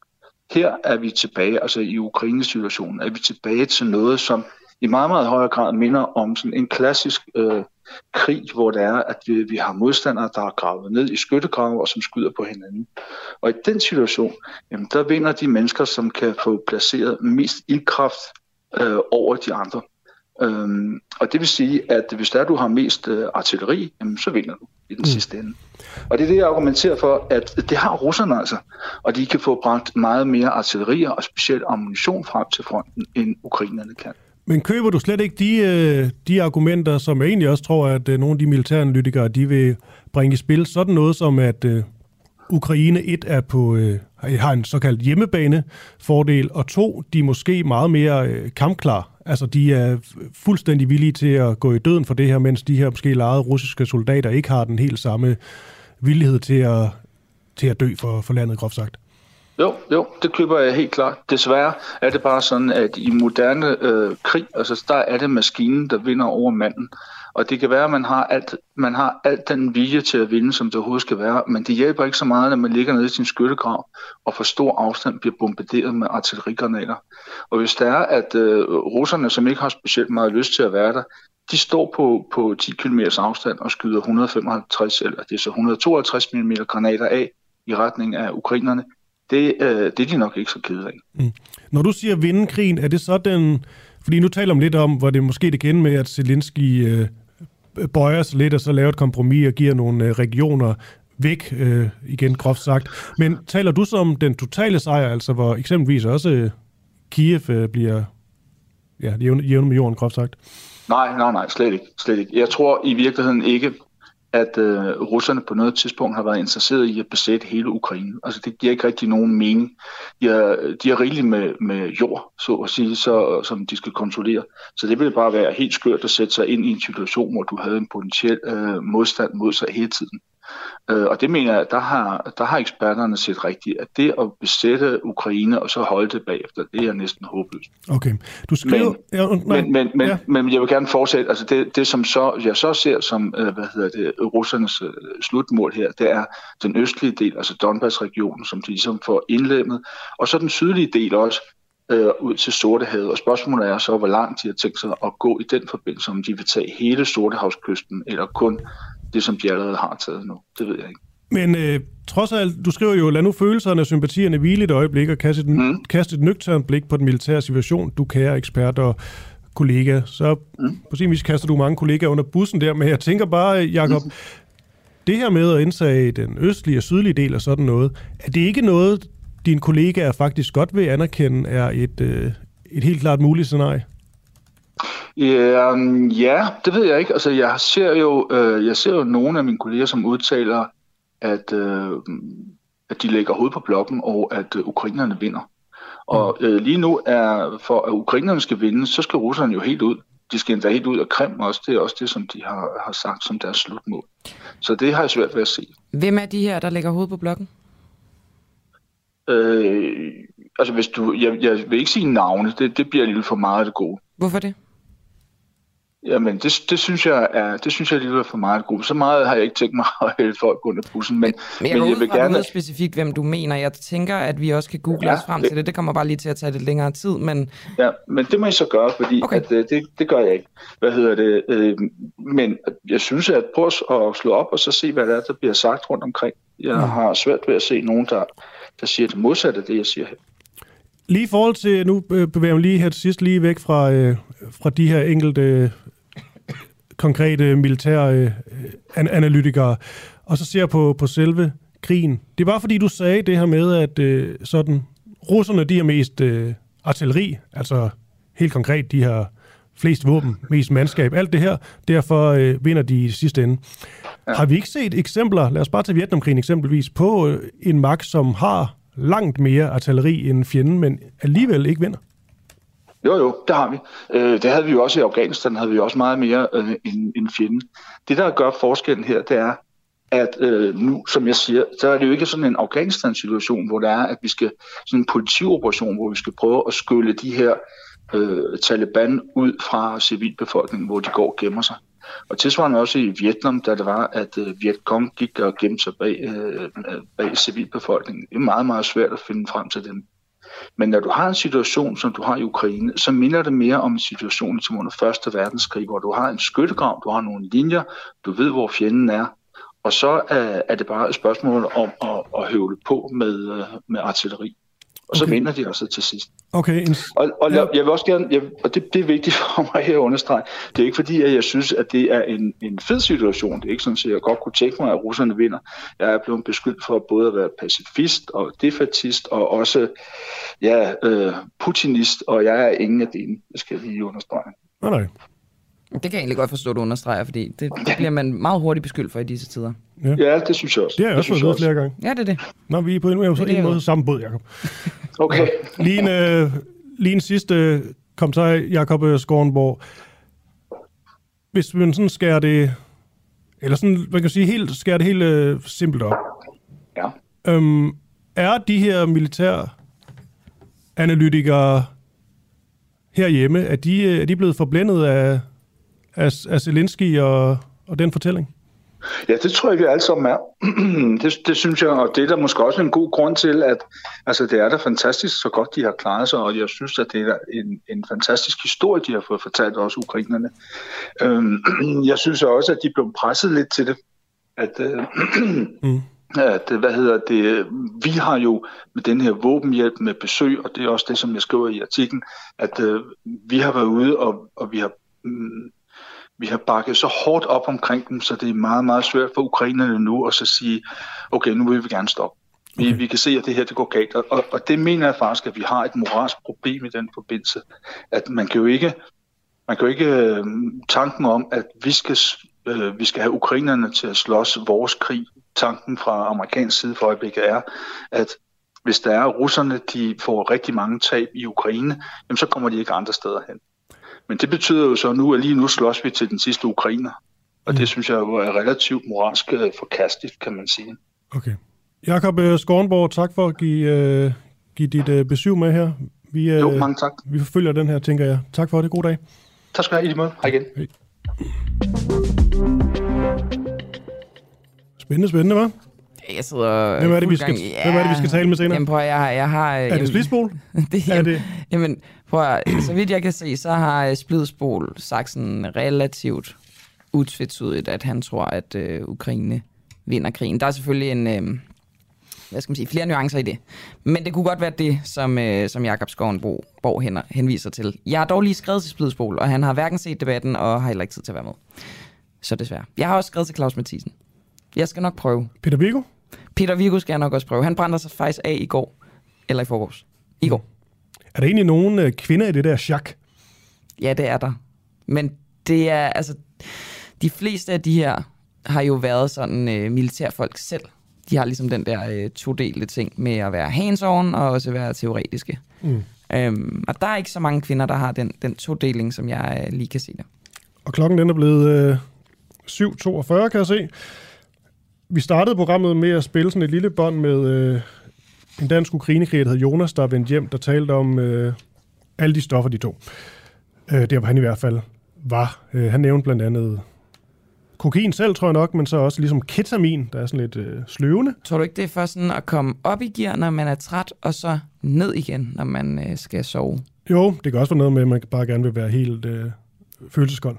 Her er vi tilbage, altså i Ukraines situation, er vi tilbage til noget, som i meget, meget højere grad minder om sådan en klassisk øh, krig, hvor det er, at vi, vi har modstandere, der er gravet ned i skyttegrave og som skyder på hinanden. Og i den situation, jamen, der vinder de mennesker, som kan få placeret mest ildkraft øh, over de andre. Øhm, og det vil sige, at hvis der du har mest øh, artilleri, jamen, så vinder du i den mm. sidste ende. Og det er det, jeg argumenterer for, at det har russerne altså. Og de kan få bragt meget mere artillerier og specielt ammunition frem til fronten, end ukrainerne kan. Men køber du slet ikke de, øh, de argumenter, som jeg egentlig også tror, at øh, nogle af de militæranalytikere, de vil bringe i spil? Sådan noget som, at øh, Ukraine et er på, har en såkaldt hjemmebane fordel, og to, de er måske meget mere kampklar. Altså, de er fuldstændig villige til at gå i døden for det her, mens de her måske lejede russiske soldater ikke har den helt samme villighed til at, til at dø for, for landet, groft sagt. Jo, jo, det køber jeg helt klart. Desværre er det bare sådan, at i moderne øh, krig, altså der er det maskinen, der vinder over manden. Og det kan være, at man har, alt, man har alt den vilje til at vinde, som det overhovedet skal være, men det hjælper ikke så meget, når man ligger nede i sin skyttegrav og for stor afstand bliver bombarderet med artillerigranater. Og hvis det er, at øh, russerne, som ikke har specielt meget lyst til at være der, de står på, på 10 km afstand og skyder 155 eller det er så 152 mm granater af i retning af ukrainerne, det, øh, det er de nok ikke så kede af. Mm. Når du siger vinde krigen, er det så den... Fordi nu taler om lidt om, hvor det måske det kender med, at Zelensky øh, bøjer sig lidt og så laver et kompromis og giver nogle øh, regioner væk, øh, igen groft sagt. Men taler du så om den totale sejr, altså hvor eksempelvis også øh, Kiev øh, bliver ja, jævn med jorden, groft sagt? Nej, nej, nej, slet ikke, slet ikke. Jeg tror i virkeligheden ikke, at øh, russerne på noget tidspunkt har været interesseret i at besætte hele Ukraine. Altså det giver ikke rigtig nogen mening. De har, de har rigeligt med, med jord, så at sige, så, som de skal kontrollere. Så det ville bare være helt skørt at sætte sig ind i en situation, hvor du havde en potentiel øh, modstand mod sig hele tiden. Øh, og det mener jeg, der har, der har eksperterne set rigtigt, at det at besætte Ukraine og så holde det bagefter, det er næsten håbløst. Okay. Du skriver... Men, ja, men, men, men, ja. men jeg vil gerne fortsætte, altså det, det som så, jeg så ser som, øh, hvad hedder det, russernes øh, slutmål her, det er den østlige del, altså Donbass-regionen, som de ligesom får indlemmet, og så den sydlige del også, øh, ud til Sortehavet. Og spørgsmålet er så, hvor langt de har tænkt sig at gå i den forbindelse, om de vil tage hele Sortehavskysten, eller kun det, som de allerede har taget nu. Det ved jeg ikke. Men øh, trods alt, du skriver jo, lad nu følelserne og sympatierne hvile et øjeblik og kaste et, mm. kaste et nøgternt blik på den militære situation, du kære ekspert og kollega. Så mm. på sin vis kaster du mange kollegaer under bussen der, men jeg tænker bare, Jacob, mm. det her med at indsage den østlige og sydlige del og sådan noget, er det ikke noget, dine kollegaer faktisk godt vil anerkende, er et, øh, et helt klart muligt scenarie? Ja, ja, det ved jeg ikke. Altså, jeg ser jo, øh, jeg ser jo nogle af mine kolleger, som udtaler, at, øh, at de lægger hovedet på blokken, og at øh, ukrainerne vinder. Og mm. øh, lige nu er, for at ukrainerne skal vinde, så skal russerne jo helt ud. De skal endda helt ud af Krim også. Det er også det, som de har, har sagt som deres slutmål. Så det har jeg svært ved at se. Hvem er de her, der lægger hovedet på blokken? Øh, altså hvis du, jeg, jeg vil ikke sige navne, det, det bliver lidt for meget det gode. Hvorfor det? Jamen, det, det, synes jeg er, det synes jeg lige er for meget god. Så meget har jeg ikke tænkt mig at hælde folk under bussen. Men, men jeg, men jeg vil gerne... specifikt, hvem du mener. Jeg tænker, at vi også kan google ja, os frem det... til det. Det kommer bare lige til at tage lidt længere tid, men... Ja, men det må I så gøre, fordi okay. at, øh, det, det gør jeg ikke. Hvad hedder det? Øh, men jeg synes, at prøv at slå op og så se, hvad der er, der bliver sagt rundt omkring. Jeg mm. har svært ved at se nogen, der, der siger det modsatte af det, jeg siger her. Lige i forhold til, nu øh, bevæger jeg lige her til sidst lige væk fra, øh, fra de her enkelte øh, konkrete militære øh, analytikere, og så ser jeg på, på selve krigen. Det var fordi, du sagde det her med, at øh, sådan, russerne de har mest øh, artilleri, altså helt konkret de her flest våben, mest mandskab, alt det her. Derfor øh, vinder de i sidste ende. Ja. Har vi ikke set eksempler, lad os bare tage Vietnamkrigen eksempelvis, på øh, en magt, som har langt mere artilleri end fjenden, men alligevel ikke vinder? Jo, jo, det har vi. Øh, det havde vi jo også i Afghanistan, havde vi også meget mere øh, end, end fjenden. Det, der gør forskellen her, det er, at øh, nu, som jeg siger, så er det jo ikke sådan en Afghanistan-situation, hvor det er, at vi skal, sådan en politioperation, hvor vi skal prøve at skylle de her øh, Taliban ud fra civilbefolkningen, hvor de går og gemmer sig. Og tilsvarende også i Vietnam, da det var, at øh, Vietcong gik og gemte sig bag, øh, bag civilbefolkningen. Det er meget, meget svært at finde frem til dem. Men når du har en situation, som du har i Ukraine, så minder det mere om en situation som under Første Verdenskrig, hvor du har en skyttegrav, du har nogle linjer, du ved, hvor fjenden er, og så er, det bare et spørgsmål om at, at høvle på med, øh, med artilleri. Og så okay. vinder de også til sidst. Okay. Og, og ja. jeg vil også gerne, jeg, og det, det er vigtigt for mig her at understrege, det er ikke fordi, at jeg synes, at det er en, en fed situation. Det er ikke sådan, at jeg godt kunne tænke mig, at russerne vinder. Jeg er blevet beskyldt for både at være pacifist og defatist, og også ja, øh, putinist, og jeg er ingen af dine, det skal jeg lige understrege. Nej, nej. Det kan jeg egentlig godt forstå, at du understreger, fordi det, det bliver man meget hurtigt beskyldt for i disse tider. Ja, ja det synes jeg også. Det har jeg også fået flere gange. Ja, det er det. Nå, vi er på en, en, en måde samme båd, Jacob. Okay. lige, en, øh, lige en sidste kommentar, Jacob Skornborg. Hvis man sådan skærer det, eller sådan, man kan sige, helt, skærer det helt øh, simpelt op. Ja. Øhm, er de her militær analytikere herhjemme, er de, øh, er de blevet forblændet af, af, af Zelensky og, og den fortælling? Ja, det tror jeg, vi alle sammen er. det, det synes jeg, og det er der måske også en god grund til, at altså, det er da fantastisk, så godt de har klaret sig, og jeg synes, at det er en, en fantastisk historie, de har fået fortalt også ukrainerne. Øhm, jeg synes også, at de blev presset lidt til det. At, øh, mm. at, hvad hedder det, vi har jo med den her våbenhjælp med besøg, og det er også det, som jeg skriver i artiklen, at øh, vi har været ude, og, og vi har mm, vi har bakket så hårdt op omkring dem, så det er meget, meget svært for ukrainerne nu at så sige, okay, nu vil vi gerne stoppe. Vi, okay. vi kan se, at det her det går galt, og, og det mener jeg faktisk, at vi har et moralsk problem i den forbindelse. At man kan jo ikke, man kan jo ikke øh, tanken om, at vi skal, øh, vi skal have ukrainerne til at slås vores krig. Tanken fra amerikansk side for øjeblikket er, at hvis der er russerne, de får rigtig mange tab i Ukraine, jamen så kommer de ikke andre steder hen. Men det betyder jo så nu, at lige nu slås vi til den sidste ukrainer. Og det mm. synes jeg jo er relativt moralsk øh, forkastigt, kan man sige. Okay. Jakob øh, Skornborg, tak for at give, uh, give dit uh, besøg med her. Vi, uh, jo, mange tak. Vi forfølger den her, tænker jeg. Tak for det. God dag. Tak skal du have. I lige måde. Hej igen. Hej. Spændende, spændende, hva'? Jeg sidder hvem er, det, vi skal, ja, hvem er det, vi skal tale med senere? Jamen, prøv, jeg, jeg har... Er det Splidsbol? det, er det? Jamen, prøv, så vidt jeg kan se, så har Splidsbol sagt sådan relativt utvetydigt, at han tror, at øh, Ukraine vinder krigen. Der er selvfølgelig en... Øh, hvad skal man sige, flere nuancer i det. Men det kunne godt være det, som, øh, som Jakob Skovenbo Borg hen, henviser til. Jeg har dog lige skrevet til Splidsbol, og han har hverken set debatten, og har heller ikke tid til at være med. Så desværre. Jeg har også skrevet til Claus Mathisen. Jeg skal nok prøve. Peter Viggo? Peter Viggo skal jeg nok også prøve. Han brænder sig faktisk af i går. Eller i forgårs. I går. Mm. Er der egentlig nogen øh, kvinder i det der chak? Ja, det er der. Men det er, altså, de fleste af de her har jo været sådan øh, militærfolk selv. De har ligesom den der øh, todelte ting med at være hands og også være teoretiske. Mm. Øhm, og der er ikke så mange kvinder, der har den, den todeling, som jeg øh, lige kan se det. Og klokken den er blevet øh, 7.42, kan jeg se. Vi startede programmet med at spille sådan et lille bånd med øh, en dansk ukrainekriger, der hed Jonas, der vendte hjem, der talte om øh, alle de stoffer, de tog. Øh, det var han i hvert fald var. Øh, han nævnte blandt andet kokain selv, tror jeg nok, men så også ligesom ketamin, der er sådan lidt øh, sløvende. Tror du ikke, det er for sådan at komme op i gear, når man er træt, og så ned igen, når man øh, skal sove? Jo, det kan også være noget med, at man bare gerne vil være helt øh, følelseskold.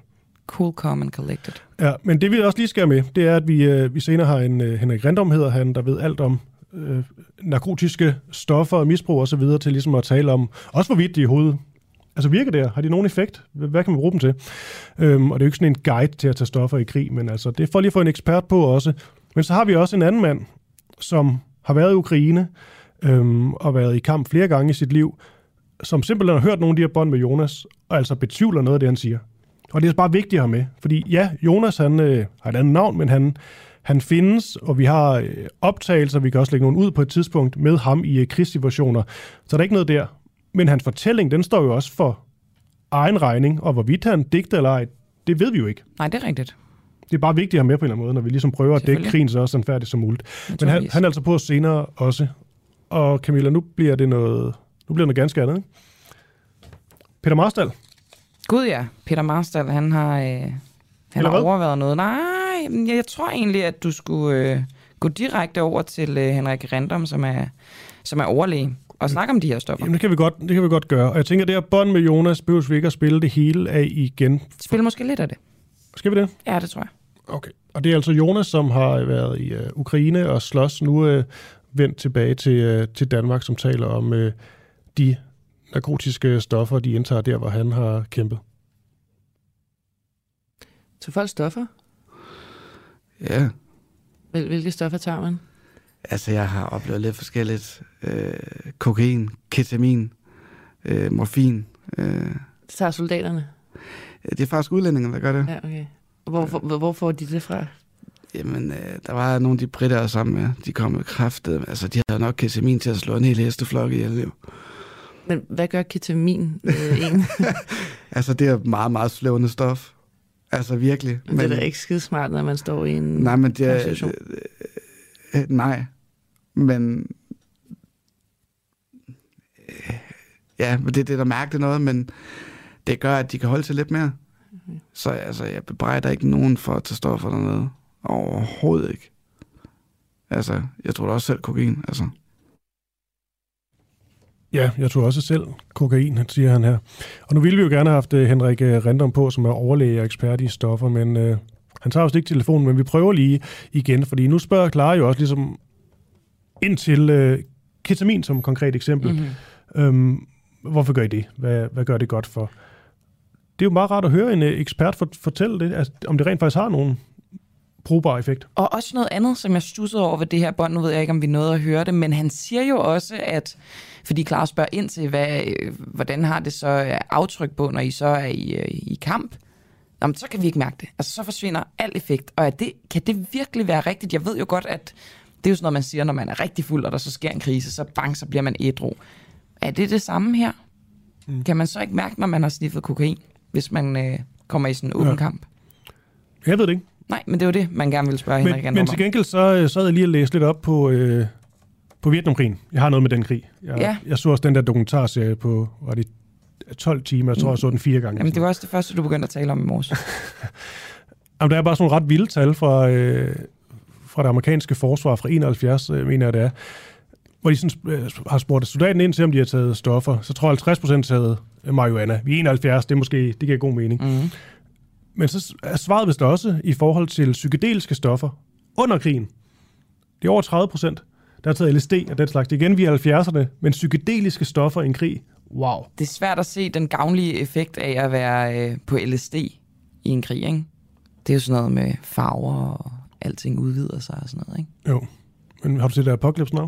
Cool, calm and collected. Ja, men det vi også lige skal med, det er, at vi, øh, vi senere har en øh, Henrik Rindom, hedder han, der ved alt om øh, narkotiske stoffer og misbrug osv., til ligesom at tale om, også hvorvidt de i hovedet Altså virker det? Har de nogen effekt? Hvad kan man bruge dem til? Øhm, og det er jo ikke sådan en guide til at tage stoffer i krig, men altså, det får lige at få en ekspert på også. Men så har vi også en anden mand, som har været i Ukraine øhm, og været i kamp flere gange i sit liv, som simpelthen har hørt nogle af de her bånd med Jonas, og altså betvivler noget af det, han siger. Og det er bare vigtigt at have med, fordi ja, Jonas han øh, har et andet navn, men han, han findes, og vi har øh, optagelser, vi kan også lægge nogle ud på et tidspunkt med ham i øh, krigssituationer, så der er ikke noget der. Men hans fortælling, den står jo også for egen regning, og hvorvidt han digter eller ej, det ved vi jo ikke. Nej, det er rigtigt. Det er bare vigtigt at have med på en eller anden måde, når vi ligesom prøver at dække krigen så sandfærdigt som muligt. Men han, han er altså på senere også. Og Camilla, nu bliver det noget, nu bliver det noget ganske andet. Ikke? Peter Marstal, Gud ja, Peter Marstal, han har, øh, han Eller har hvad? overvejet noget. Nej, jeg, jeg tror egentlig, at du skulle øh, gå direkte over til øh, Henrik Random, som er, som er overlæge, og snakke om de her stoffer. jamen det kan, vi godt, det kan vi godt gøre. Og jeg tænker, det her bånd med Jonas, behøver vi ikke at spille det hele af igen. Spil måske lidt af det. Skal vi det? Ja, det tror jeg. Okay. Og det er altså Jonas, som har været i uh, Ukraine og slås nu uh, vendt tilbage til, uh, til Danmark, som taler om uh, de narkotiske stoffer, de indtager der, hvor han har kæmpet. Så folk stoffer? Ja, Hvil- Hvilke stoffer tager man? altså jeg har oplevet lidt forskelligt. Øh, kokain, ketamin, øh, morfin. Øh, Det tager soldaterne? det er faktisk udlændinge, der gør det. Ja, okay. Og Hvor, hvor, hvor får de det fra? Jamen, øh, der var nogle af de britter, sammen med. De kom med kraftet. Altså, de havde nok ketamin til at slå en hel hesteflok ihjel. jo. Men hvad gør ketamin øh, en? Altså, det er meget, meget slående stof. Altså, virkelig. Men... Det er da ikke skide smart, når man står i en Nej, men det er... Øh, øh, nej. Men... Øh, ja, men det, det er da mærkeligt noget, men det gør, at de kan holde til lidt mere. Mhm. Så altså, jeg bebrejder ikke nogen for at tage stoffer dernede. Overhovedet ikke. Altså, jeg tror da også selv kokain, altså. Ja, jeg tror også selv kokain, siger han her. Og nu ville vi jo gerne have haft uh, Henrik uh, Random på, som er overlæge og ekspert i stoffer, men uh, han tager også ikke telefonen, men vi prøver lige igen, fordi nu spørger Clara jo også ligesom ind til uh, ketamin som konkret eksempel. Mm-hmm. Øhm, hvorfor gør I det? Hvad, hvad gør det godt for? Det er jo meget rart at høre en øh, ekspert for, fortælle det, altså, om det rent faktisk har nogen brugbar effekt. Og også noget andet, som jeg stussede over ved det her bånd, nu ved jeg ikke, om vi nåede at høre det, men han siger jo også, at, fordi Clara spørger ind til, hvad, øh, hvordan har det så øh, aftryk på, når I så er i, øh, i kamp? Nå, men så kan vi ikke mærke det. Altså, så forsvinder al effekt. Og er det, kan det virkelig være rigtigt? Jeg ved jo godt, at det er jo sådan noget, man siger, når man er rigtig fuld, og der så sker en krise, så bang, så bliver man ædru. Er det det samme her? Mm. Kan man så ikke mærke, når man har sniffet kokain, hvis man øh, kommer i sådan en åben Ja. kamp? Jeg ved det ikke. Nej, men det er jo det, man gerne vil spørge Henrik Men, Random men om. til gengæld så sad jeg lige og læste lidt op på, øh, på Vietnamkrigen. Jeg har noget med den krig. Jeg, Ja. jeg så også den der dokumentarserie på, var det 12 timer? Jeg tror, jeg så den fire gange. Jamen, det var også det første, du begyndte at tale om i morges. Jamen, der er bare sådan nogle ret vilde tal fra, øh, fra det amerikanske forsvar fra 71, øh, mener jeg det er, hvor de sådan, øh, har spurgt soldaten ind til, om de har taget stoffer. Så tror jeg 50 procent taget øh, marihuana. Vi er 71, det er måske, det giver god mening. Mm. Men så er svaret vist også i forhold til psykedeliske stoffer under krigen. Det er over 30 procent, der har taget LSD og den slags. Det igen, vi er 70'erne, men psykedeliske stoffer i en krig. Wow. Det er svært at se den gavnlige effekt af at være øh, på LSD i en krig, ikke? Det er jo sådan noget med farver og alting udvider sig og sådan noget, ikke? Jo. Men har du set der Apocalypse Now?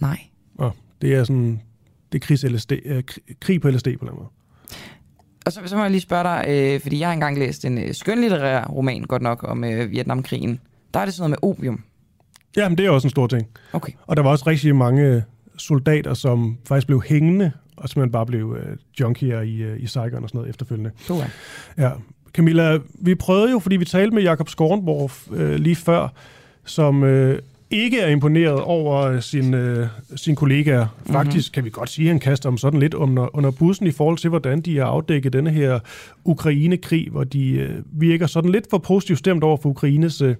Nej. Oh, det er sådan, det er krigs LSD, øh, krig- krig på LSD på den måde. Og så, så må jeg lige spørge dig, øh, fordi jeg har engang læst en øh, skønlitterær roman, godt nok, om øh, Vietnamkrigen. Der er det sådan noget med opium. Ja, men det er også en stor ting. Okay. Og der var også rigtig mange soldater, som faktisk blev hængende, og simpelthen bare blev øh, junkier i, øh, i Saigon og sådan noget efterfølgende. Puha. Ja. Camilla, vi prøvede jo, fordi vi talte med Jakob Skornborg øh, lige før, som øh, ikke er imponeret over sin, øh, sin kollegaer. Faktisk kan vi godt sige, at han kaster dem sådan lidt under, under bussen i forhold til, hvordan de har afdækket denne her Ukraine-krig, hvor de øh, virker sådan lidt for positivt stemt over for Ukraines øh,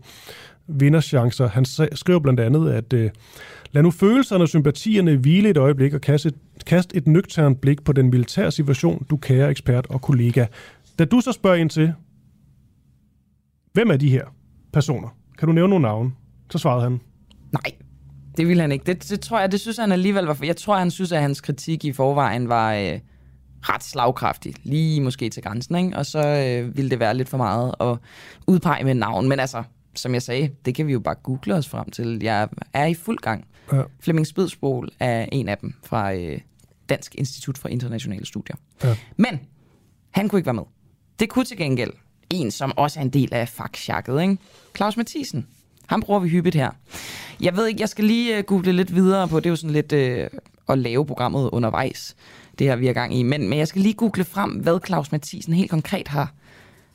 vinderchancer. Han skrev skriver blandt andet, at øh, lad nu følelserne og sympatierne hvile et øjeblik og kaste, kast et nøgternt blik på den militære situation, du kære ekspert og kollega. Da du så spørger ind til, hvem er de her personer? Kan du nævne nogle navne? Så svarede han, Nej, det ville han ikke. Det, det tror jeg, det synes han alligevel var... Jeg tror, han synes, at hans kritik i forvejen var øh, ret slagkraftig. Lige måske til grænsen, ikke? Og så øh, ville det være lidt for meget at udpege med navn. Men altså, som jeg sagde, det kan vi jo bare google os frem til. Jeg er i fuld gang. Ja. Flemming Spidsbol er en af dem fra øh, Dansk Institut for Internationale Studier. Ja. Men han kunne ikke være med. Det kunne til gengæld en, som også er en del af fagsjakket, ikke? Claus Mathisen. Ham bruger vi hyppigt her. Jeg ved ikke, jeg skal lige uh, google lidt videre på, det er jo sådan lidt uh, at lave programmet undervejs, det her vi er gang i. Men, men jeg skal lige google frem, hvad Claus Mathisen helt konkret har,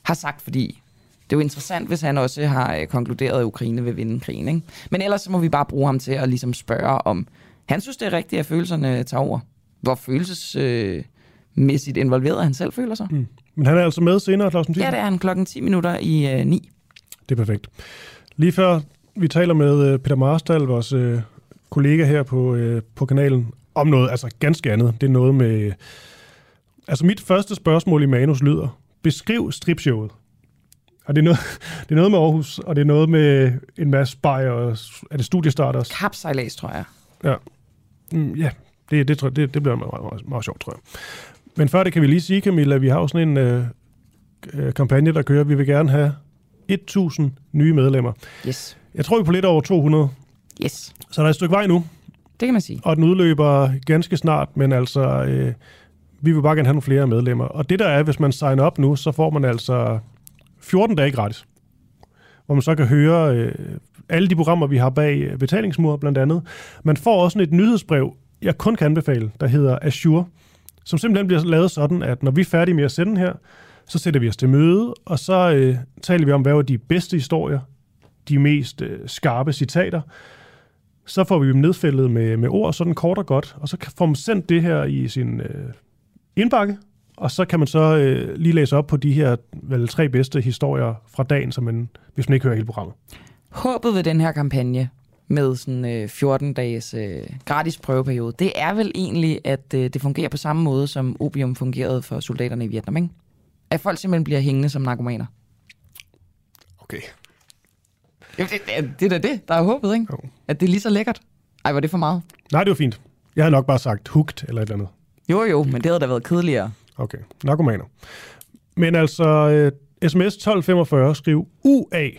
har sagt, fordi det er jo interessant, hvis han også har uh, konkluderet, at Ukraine vil vinde krigen. Ikke? Men ellers så må vi bare bruge ham til at ligesom spørge om, han synes det er rigtigt, at følelserne tager over. Hvor følelsesmæssigt involveret han selv føler sig. Mm. Men han er altså med senere, Claus Mathisen? Ja, det er han klokken 10 minutter i uh, 9. Det er perfekt. Lige før vi taler med øh, Peter Marstal, vores øh, kollega her på, øh, på kanalen, om noget altså ganske andet. Det er noget med... Altså mit første spørgsmål i manus lyder, beskriv stripshowet. Og det er, noget, det er noget med Aarhus, og det er noget med en masse bajer, og er det studiestarters? Kapsejlads, tror jeg. Ja, mm, ja det, det, tror jeg, det, det bliver meget, meget, meget sjovt, tror jeg. Men før det kan vi lige sige, Camilla, vi har jo sådan en øh, øh, kampagne, der kører. Vi vil gerne have 1000 nye medlemmer. Yes. Jeg tror, vi er på lidt over 200. Yes. Så der er et stykke vej nu. Det kan man sige. Og den udløber ganske snart, men altså, øh, vi vil bare gerne have nogle flere medlemmer. Og det der er, hvis man signer op nu, så får man altså 14 dage gratis. Hvor man så kan høre øh, alle de programmer, vi har bag øh, betalingsmur blandt andet. Man får også et nyhedsbrev, jeg kun kan anbefale, der hedder Azure, som simpelthen bliver lavet sådan, at når vi er færdige med at sende her, så sætter vi os til møde, og så øh, taler vi om, hvad var de bedste historier, de mest øh, skarpe citater. Så får vi dem nedfældet med, med ord, sådan kort og godt, og så får man sendt det her i sin øh, indbakke, og så kan man så øh, lige læse op på de her vel, tre bedste historier fra dagen, som man, hvis man ikke hører hele programmet. Håbet ved den her kampagne med sådan øh, 14 dages øh, gratis prøveperiode, det er vel egentlig, at øh, det fungerer på samme måde, som opium fungerede for soldaterne i Vietnam, ikke? At folk simpelthen bliver hængende som narkomaner. Okay. Det, det, det er da det, der er håbet, ikke? Jo. At det er lige så lækkert. Ej, var det for meget? Nej, det var fint. Jeg havde nok bare sagt hugt eller et eller andet. Jo, jo, men det havde da været kedeligere. Okay, narkomaner. Men altså, øh, sms 1245, skriv UA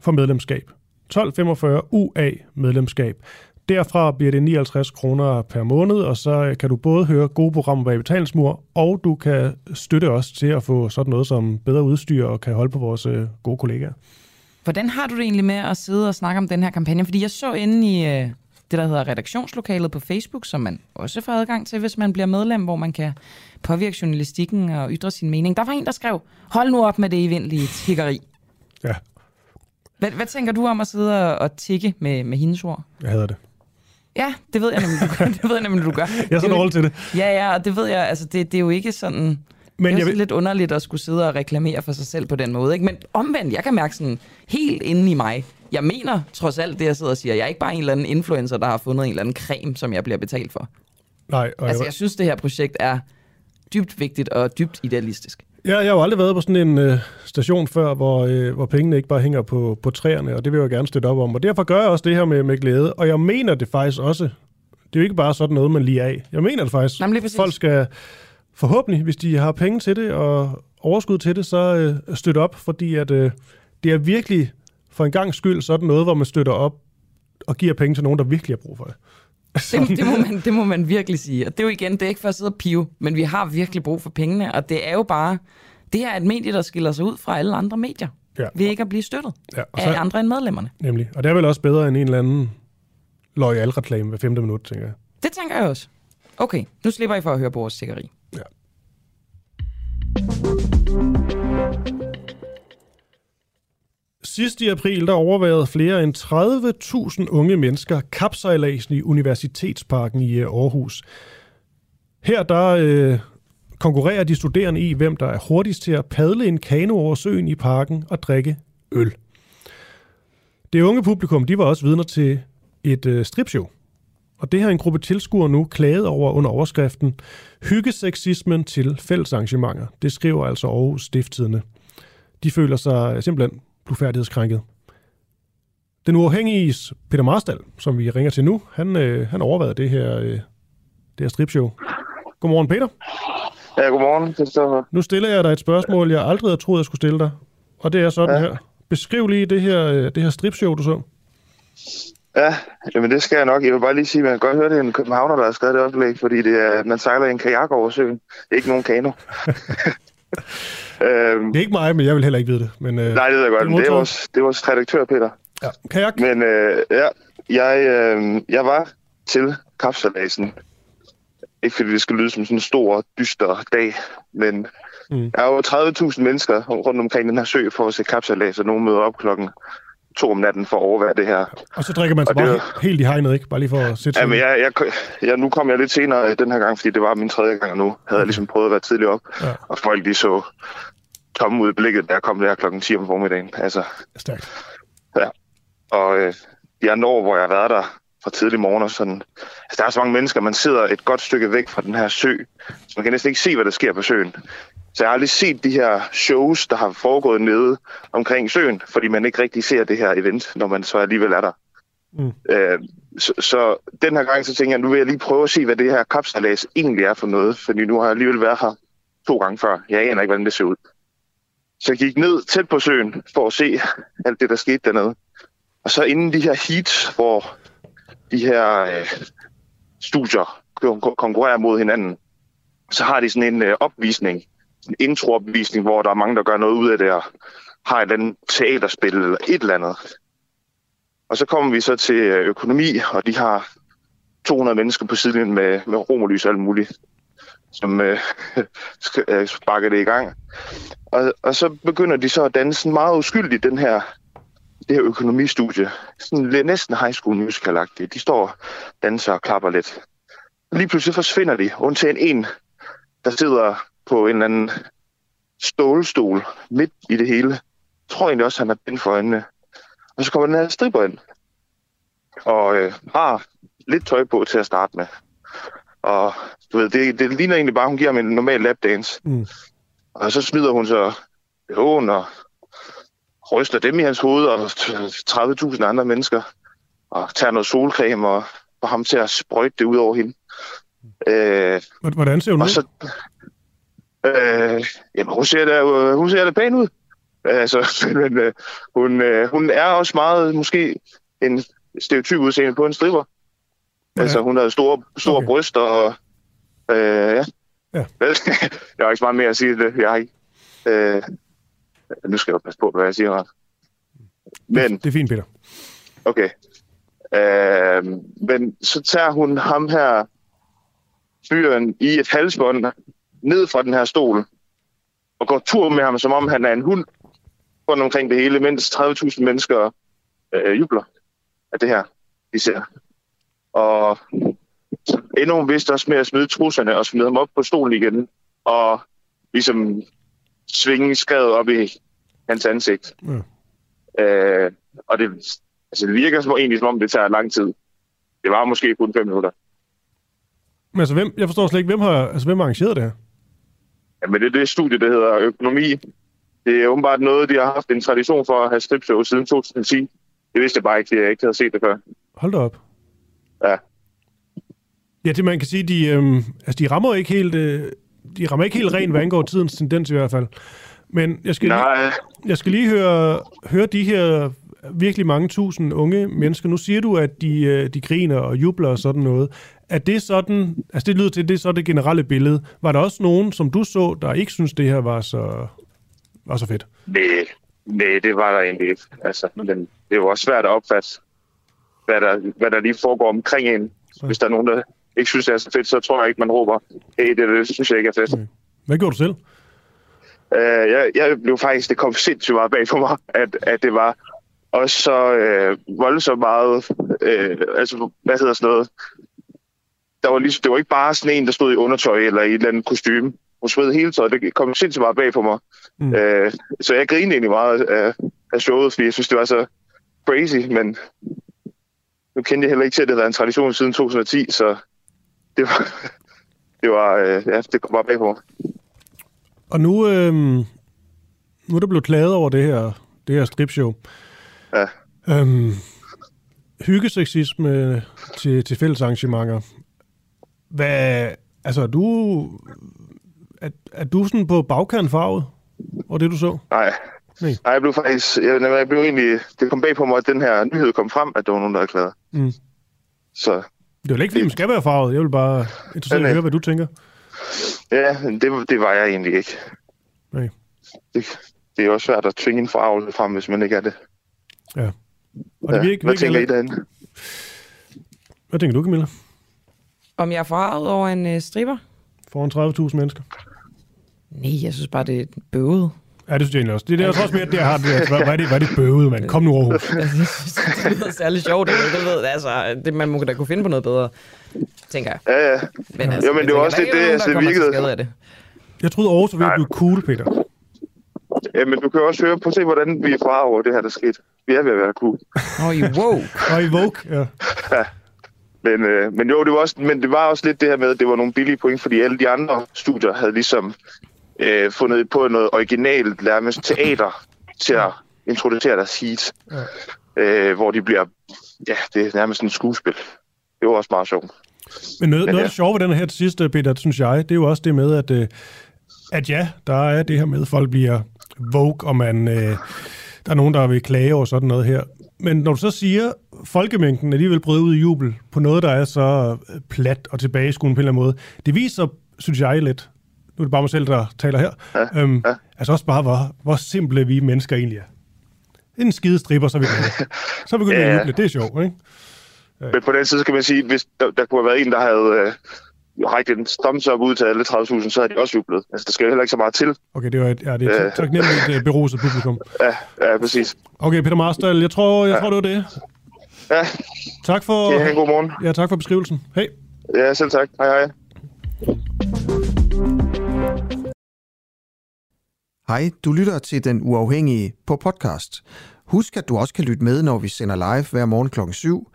for medlemskab. 1245 UA medlemskab. Derfra bliver det 59 kroner per måned, og så øh, kan du både høre gode programmer bag betalingsmur, og du kan støtte os til at få sådan noget som bedre udstyr og kan holde på vores øh, gode kollegaer. Hvordan har du det egentlig med at sidde og snakke om den her kampagne? Fordi jeg så inde i øh, det, der hedder redaktionslokalet på Facebook, som man også får adgang til, hvis man bliver medlem, hvor man kan påvirke journalistikken og ytre sin mening. Der var en, der skrev, hold nu op med det evindelige tiggeri. Ja, Hvad, hvad tænker du om at sidde og, og tikke med, med hendes ord? jeg hader det. Ja, det ved jeg nemlig, du gør. Det ved jeg nemlig, du gør. Jeg er så dårlig til det. Ja, ja, og det ved jeg. Altså, det, det er jo ikke sådan... Men det er jeg jeg vil, lidt underligt at skulle sidde og reklamere for sig selv på den måde. Ikke? Men omvendt, jeg kan mærke sådan helt inde i mig. Jeg mener trods alt det, jeg sidder og siger. Jeg er ikke bare en eller anden influencer, der har fundet en eller anden creme, som jeg bliver betalt for. nej, og Altså, jeg, jeg synes, det her projekt er dybt vigtigt og dybt idealistisk. Ja, jeg har jo aldrig været på sådan en øh, station før, hvor, øh, hvor pengene ikke bare hænger på, på træerne, og det vil jeg jo gerne støtte op om. Og derfor gør jeg også det her med, med glæde. Og jeg mener det faktisk også. Det er jo ikke bare sådan noget, man lige af. Jeg mener det faktisk. Jamen. Folk skal forhåbentlig, hvis de har penge til det og overskud til det, så øh, støtte op, fordi at, øh, det er virkelig for en gang skyld sådan noget, hvor man støtter op og giver penge til nogen, der virkelig har brug for det. Det, det, må man, det må man virkelig sige. Og det er jo igen, det er ikke for at sidde og pive, men vi har virkelig brug for pengene, og det er jo bare, det her er et medie, der skiller sig ud fra alle andre medier, Ja. ved ikke at blive støttet Ja, og, af så, andre end medlemmerne. nemlig. og det er vel også bedre end en eller anden loyal reklame hver femte minut, tænker jeg. Det tænker jeg også. Okay, nu slipper I for at høre på vores sikkeri. Ja. Sidst i april, der overvejede flere end 30.000 unge mennesker kapsejladsen i Universitetsparken i øh, Aarhus. Her der øh, konkurrerer de studerende i, hvem der er hurtigst til at padle en kano over søen i parken og drikke øl. Det unge publikum, de var også vidner til et øh, stripshow. Og det har en gruppe tilskuere nu klaget over under overskriften Hyggeseksismen til fællesarrangementer. Det skriver altså Aarhus Stifttidende. De føler sig simpelthen blufærdighedskrænket. Den uafhængige Peter Marstal, som vi ringer til nu, han, øh, han overvejede det her, øh, det her stripshow. Godmorgen, Peter. Ja, godmorgen. Det står Nu stiller jeg dig et spørgsmål, jeg aldrig havde troet, jeg skulle stille dig. Og det er sådan ja. Her. Beskriv lige det her, øh, det her stripshow, du så. Ja, jamen det skal jeg nok. Jeg vil bare lige sige, at man kan godt høre, det er en københavner, der har skrevet det oplæg, fordi det er, man sejler i en kajak over søen. Ikke nogen kano. øhm, Det er ikke mig, men jeg vil heller ikke vide det. Men, øh, nej, det ved jeg godt. men Det er vores, det er vores redaktør, Peter. Ja, kajak. Men øh, ja, jeg, øh, jeg var til kapsalasen. Ikke fordi det skal lyde som sådan en stor, dyster dag, men mm. der er jo 30.000 mennesker rundt omkring den her sø for at se kapsalas, og nogen møder op klokken to om natten for at overvære det her. Og så drikker man det bare he- helt i hegnet, ikke? Bare lige for at sætte sig Ja, men ind. jeg, jeg, jeg, nu kom jeg lidt senere den her gang, fordi det var min tredje gang, og nu havde jeg ligesom prøvet at være tidligt op. Ja. Og folk de så tomme ud i blikket, da jeg kom der klokken 10 om formiddagen. Altså, Stærkt. og øh, de andre år, hvor jeg har været der fra tidlig morgen og sådan. Altså, der er så mange mennesker, man sidder et godt stykke væk fra den her sø, så man kan næsten ikke se, hvad der sker på søen. Så jeg har aldrig set de her shows, der har foregået nede omkring søen, fordi man ikke rigtig ser det her event, når man så alligevel er der. Mm. Øh, så, så den her gang, så tænker jeg, nu vil jeg lige prøve at se, hvad det her kapsalas egentlig er for noget, fordi nu har jeg alligevel været her to gange før. Jeg aner ikke, hvordan det ser ud. Så jeg gik ned tæt på søen for at se alt det, der skete dernede. Og så inden de her heats, hvor de her øh, studier kon- konkurrerer mod hinanden, så har de sådan en øh, opvisning, introopvisning, hvor der er mange, der gør noget ud af det og har et eller andet teaterspil eller et eller andet. Og så kommer vi så til øh, økonomi, og de har 200 mennesker på sidelinjen med, med romerlys og alt muligt, som øh, øh, sparker det i gang. Og, og så begynder de så at danse meget uskyldigt den her, det her økonomistudie. Sådan lidt næsten high school musical -agtigt. De står og danser og klapper lidt. Lige pludselig forsvinder de, undtagen en, der sidder på en eller anden stålstol midt i det hele. Jeg tror egentlig også, han har bind for øjnene. Og så kommer den her stripper ind. Og øh, har lidt tøj på til at starte med. Og du ved, det, det ligner egentlig bare, at hun giver ham en normal lapdance. Mm. Og så smider hun så BH'en og ryster dem i hans hoved og 30.000 andre mennesker. Og tager noget solcreme og får ham til at sprøjte det ud over hende. Øh, Hvordan ser hun ud? så, øh, jamen, hun ser da, øh, hun ser da pæn ud. Altså, men øh, hun, øh, hun er også meget, måske, en stereotyp udseende på en stripper. Ja. Altså, hun har store, store Okay. bryster, og øh, ja. Ja. jeg har ikke så meget mere at sige det. Jeg har ikke, øh, nu skal jeg passe på, hvad jeg siger. Ret. Men, Det er fint, Peter. Okay. Øh, men så tager hun ham her, fyren, i et halsbånd ned fra den her stol, og går tur med ham, som om han er en hund, rundt omkring det hele, mens 30.000 mennesker øh, jubler af det her, de ser. Og ender hun vist også med at smide trusserne og smide ham op på stolen igen, og ligesom svinge skrevet op i hans ansigt. Ja. Øh, og det, altså, det virker som, egentlig som om, det tager lang tid. Det var måske kun fem minutter. Men altså, hvem, jeg forstår slet ikke, hvem har, altså, hvem har arrangeret det her? Ja, men det er det studie, der hedder økonomi. Det er åbenbart noget, de har haft en tradition for at have stripshow siden 2010. Det vidste jeg bare ikke, fordi jeg ikke havde set det før. Hold da op. Ja. Ja, det man kan sige, de, øhm, altså, de rammer ikke helt, øh, de rammer ikke helt ren, hvad angår tidens tendens i hvert fald. Men jeg skal, lige, Nej, jeg skal lige høre, høre de her virkelig mange tusind unge mennesker. Nu siger du, at de, øh, de griner og jubler og sådan noget. Er det sådan, altså det lyder til, det er så det generelle billede. Var der også nogen, som du så, der ikke synes det her var så, var så fedt? nej, nej, det var der egentlig ikke. Altså, men det var også svært at opfatte, hvad der, hvad der lige foregår omkring en. Hvis der er nogen, der ikke synes, det er så fedt, så tror jeg ikke, man råber, hey, det, det synes jeg ikke er fedt. Hvad gjorde du selv? Øh, jeg, jeg blev faktisk, det kom sindssygt meget bag på mig, at, at det var også så øh, voldsomt meget, øh, altså hvad hedder sådan noget, der var ligesom, det var ikke bare sådan en, der stod i undertøj eller i et eller andet kostume. Hun smed hele tøjet, det kom sindssygt meget bag på mig. Mm. Øh, så jeg grinede egentlig meget af, af showet, fordi jeg synes, det var så crazy, men nu kendte jeg heller ikke til, at det havde været en tradition siden 2010, så det var, det var, øh, ja, det kom bare bag på mig. Og nu, øhm, nu er der blevet klaget over det her, det her stripshow. Ja. Øhm, hyggeseksisme til, til fælles arrangementer. Hvad, altså er du, er, er du sådan på bagkant farvet over det, du så? Nej, Nej. Nej, jeg blev faktisk... Jeg, jeg blev egentlig... Det kom bag på mig, at den her nyhed kom frem, at der var nogen, der havde klaget. Mm. Så Det er jo ikke, fordi man skal være farvet. Jeg vil bare interesseret at høre, hvad du tænker. ja, det, det var jeg egentlig ikke. Nej. Det, det er også svært at tvinge en farvelse frem, hvis man ikke er det. Ja. Og det Ja, virker, Hvad virker tænker I derinde? Hvad tænker du, Camilla? Om jeg er forarvet over en øh, stripper? Foran 30.000 mennesker. Nej, jeg synes bare, det er bøvet. Ja, det synes jeg egentlig også. Det er det, også mere, det jeg har det. Altså, hvad, hvad, er det, hvad er det bøvet, mand? Kom nu synes, det lyder særlig sjovt. Det, det ved, altså, det, man må da kunne finde på noget bedre, tænker jeg. Ja, ja. Men, altså, Jo, men det var tænker, også lidt er det, nogen, altså, virkede- af det. Jeg troede Aarhus var ved at blive cool, Peter. ja, men du kan også høre på se, hvordan vi er fra over det her, der skete. Vi er ved at være cool. Åh, i wow. Og i Vogue, ja. Men, øh, men jo, det var, også, men det var også lidt det her med, at det var nogle billige point, fordi alle de andre studier havde ligesom øh, fundet på noget originalt, nærmest teater, til at introducere deres heat. Ja. Øh, hvor de bliver, ja, det er nærmest en skuespil. Det var også meget sjovt. Men noget, Men noget af ja. det sjove ved den her til sidst, Peter, synes jeg, det er jo også det med, at, øh, at ja, der er det her med, at folk bliver Vogue, og man, øh, der er nogen, der vil klage over sådan noget her. Men når du så siger, at folkemængden alligevel bryder ud i jubel på noget, der er så øh, plat og tilbageskuende på en eller anden måde, det viser, synes jeg lidt, nu er det bare mig selv, der taler her, ja, øhm, ja. altså også bare, hvor, hvor simple vi mennesker egentlig er. Det er en skide stripper, så vi glade. Så begynder vi Ja. at juble. Det er sjovt, ikke? Men på den side skal man sige, hvis der, der kunne have været en, der havde øh, rækket en thumbs up ud til alle 30.000, så havde de også jublet. Altså, der skal jo heller ikke så meget til. Okay, det var et, ja, det er et Øh. taknemmeligt øh, beruset publikum. Ja, ja præcis. Okay, Peter Marstal, jeg tror, jeg tror det var det. Ja, Tak for, ja, god morgen. ja, tak for beskrivelsen. Hej. Ja, selv tak. Hej, hej. Hej, du lytter til Den Uafhængige på podcast. Husk, at du også kan lytte med, når vi sender live hver morgen kl. 7.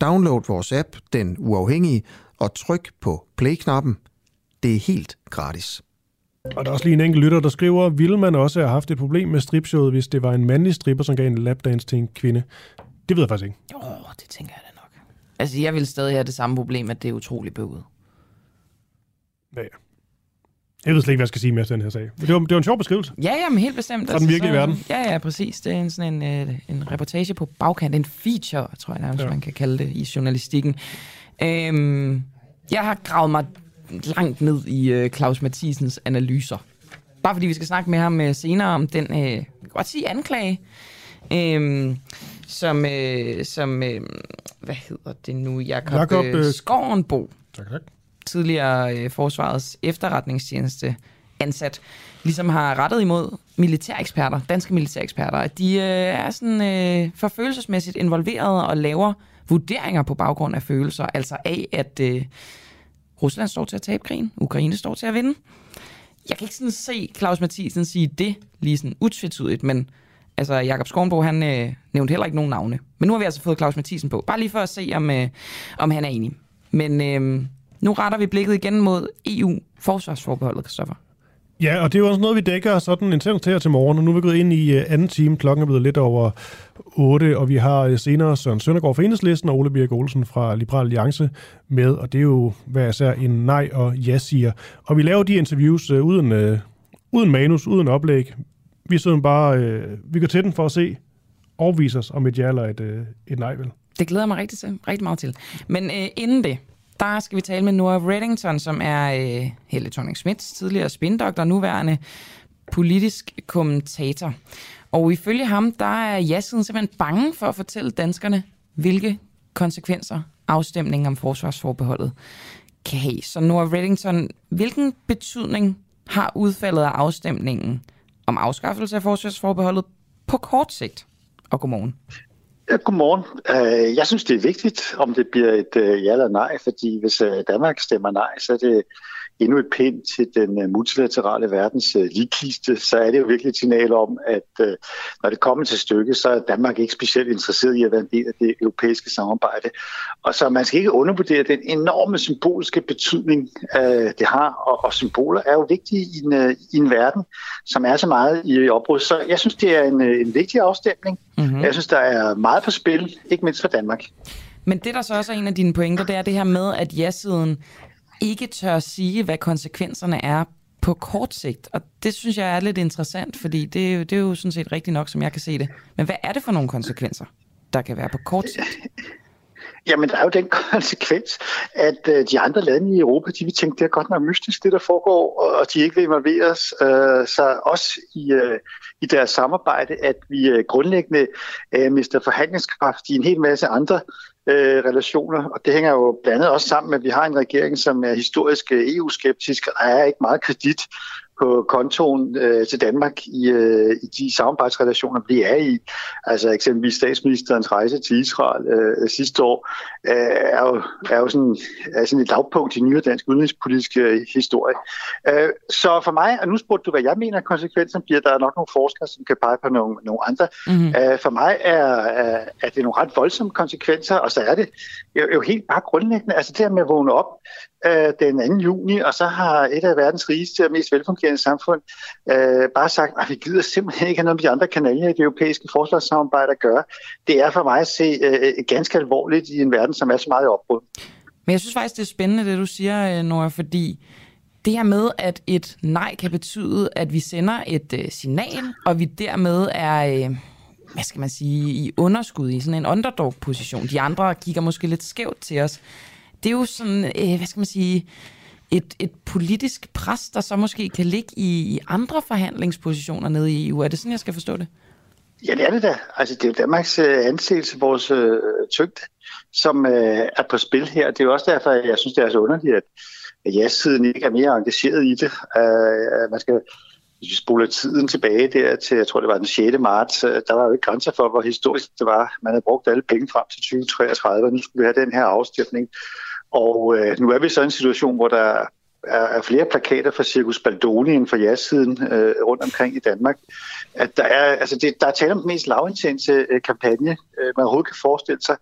Download vores app, Den Uafhængige, og tryk på play-knappen. Det er helt gratis. Og der er også lige en enkelt lytter, der skriver, ville man også have haft et problem med stripshowet, hvis det var en mandlig stripper, som gav en lapdance til en kvinde? Det ved jeg faktisk ikke. Åh, oh, det tænker jeg da nok. Altså, jeg vil stadig have det samme problem, at det er utrolig bøvet. Ja, ja. Jeg ved slet ikke, hvad jeg skal sige mere til den her sag. Men det var, det var en sjov beskrivelse. Ja, ja, men helt bestemt. Fra den virkelige så, verden. Ja, ja, præcis. Det er en, sådan en, øh, en reportage på bagkant. En feature, tror jeg nærmest, ja. man kan kalde det i journalistikken. Øhm, jeg har gravet mig langt ned i øh, Claus Mathisens analyser. Bare fordi vi skal snakke med ham øh, senere om den, øh, jeg kan godt sige anklage, øh, som, øh, som øh, hvad hedder det nu, Jakob, Jakob øh, øh, Skovenbo, Tak, tak. tidligere øh, forsvarets efterretningstjeneste ansat, ligesom har rettet imod militæreksperter, danske militæreksperter, at de øh, er sådan øh, for følelsesmæssigt involveret og laver vurderinger på baggrund af følelser, altså af, at øh, Rusland står til at tabe krigen, Ukraine står til at vinde. Jeg kan ikke sådan se Claus Mathisen sige det lige sådan utvetydigt, men altså Jakob Skornbo, han øh, nævnte heller ikke nogen navne. Men nu har vi altså fået Claus Mathisen på, bare lige for at se, om, øh, om han er enig. Men øh, nu retter vi blikket igen mod EU-forsvarsforbeholdet, Christoffer. Ja, og det er jo også noget, vi dækker sådan intenst her til morgen, og nu er vi gået ind i øh, anden time. Klokken er blevet lidt over 8, og vi har øh, senere Søren Søndergaard fra Enhedslisten og Ole Birk Olsen fra Liberal Alliance med, og det er jo hver især en nej og ja siger. Og vi laver de interviews øh, uden, øh, uden manus, uden oplæg. Vi sidder bare, øh, vi går til den for at se, overvise os om et ja eller et, øh, et nej, vel? Det glæder jeg mig rigtig, til, rigtig meget til. Men øh, inden det, der skal vi tale med Nora Reddington, som er øh, Helle thorning Schmidts tidligere spindoktor, nuværende politisk kommentator. Og ifølge ham, der er ja-siden simpelthen bange for at fortælle danskerne, hvilke konsekvenser afstemningen om forsvarsforbeholdet kan have. Så Nora Reddington, hvilken betydning har udfaldet af afstemningen om afskaffelse af forsvarsforbeholdet på kort sigt? Og godmorgen. Ja, godmorgen. Øh, jeg synes, det er vigtigt, om det bliver et øh, ja eller nej, fordi hvis øh, Danmark stemmer nej, så er det endnu et pind til den øh, multilaterale verdens øh, ligkiste, så er det jo virkelig et signal om, at øh, når det kommer til stykket, så er Danmark ikke specielt interesseret i at være en del af det europæiske samarbejde. Og så man skal ikke undervurdere den enorme symbolske betydning, det har, og, og symboler er jo vigtige i en, i en verden, som er så meget i opbrud. Så jeg synes, det er en, en vigtig afstemning. Mm-hmm. Jeg synes, der er meget på spil, ikke mindst for Danmark. Men det, der så også er en af dine pointer, det er det her med, at ja-siden ikke tør sige, hvad konsekvenserne er på kort sigt? Og det synes jeg er lidt interessant, fordi det, er jo- det er jo sådan set rigtigt nok, som jeg kan se det. Men hvad er det for nogle konsekvenser, der kan være på kort sigt? Jamen, der er jo den konsekvens, at øh, de andre lande i Europa, de vil tænke, det er godt nok mystisk, det der foregår, og- de ikke vil involveres. Øh, så også i, øh, i deres samarbejde, at vi øh, grundlæggende øh, mister forhandlingskraft i en hel masse andre øh, relationer. Og det hænger jo blandt andet også sammen med, at vi har en regering, som er historisk øh, EU-skeptisk, og der er ikke meget kredit på kontoen øh, til Danmark i, øh, i de samarbejdsrelationer, vi er i. Altså eksempelvis statsministerens rejse til Israel øh, sidste år øh, er, jo, er jo sådan, er sådan et lavpunkt i nyere dansk udenrigspolitisk øh, historie. Øh, så for mig, og nu spurgte du, hvad jeg mener konsekvensen bliver, der er nok nogle forskere, som kan pege på nogle, nogle andre. Mm-hmm. Øh, for mig er, er, er det nogle ret voldsomme konsekvenser, og så er det jo, jo helt bare grundlæggende, altså det her med at vågne op øh, den 2. juni, og så har et af verdens rigeste og mest velfungerende samfund øh, bare sagt, at vi gider simpelthen ikke have noget med de andre kanaler i det europæiske forsvarssamarbejde at gøre. Det er for mig at se øh, øh, ganske alvorligt i en verden, som er så meget i opbrud. Men jeg synes faktisk, det er spændende, det du siger, øh, Nora, fordi det her med, at et nej kan betyde, at vi sender et øh, signal, og vi dermed er, øh, hvad skal man sige, i underskud, i sådan en underdog-position. De andre kigger måske lidt skævt til os. Det er jo sådan, øh, hvad skal man sige, et, et politisk pres, der så måske kan ligge i, i andre forhandlingspositioner nede i EU. Er det sådan, jeg skal forstå det? Ja, det er det da. Altså, det er jo Danmarks øh, anseelse, vores øh, tyngde, som øh, er på spil her. Det er jo også derfor, jeg synes, det er så underligt, at, at ja-siden ikke er mere engageret i det. Uh, man skal, hvis vi spoler tiden tilbage der til, jeg tror, det var den 6. marts, øh, der var jo ikke grænser for, hvor historisk det var. Man havde brugt alle penge frem til 2033, og nu skulle vi have den her afstemning. Og øh, nu er vi så i en situation, hvor der er, er flere plakater fra Circus Baldoni end fra ja-siden øh, rundt omkring i Danmark. At der er, altså det, der er tale om den mest lavintense øh, kampagne, øh, man overhovedet kan forestille sig.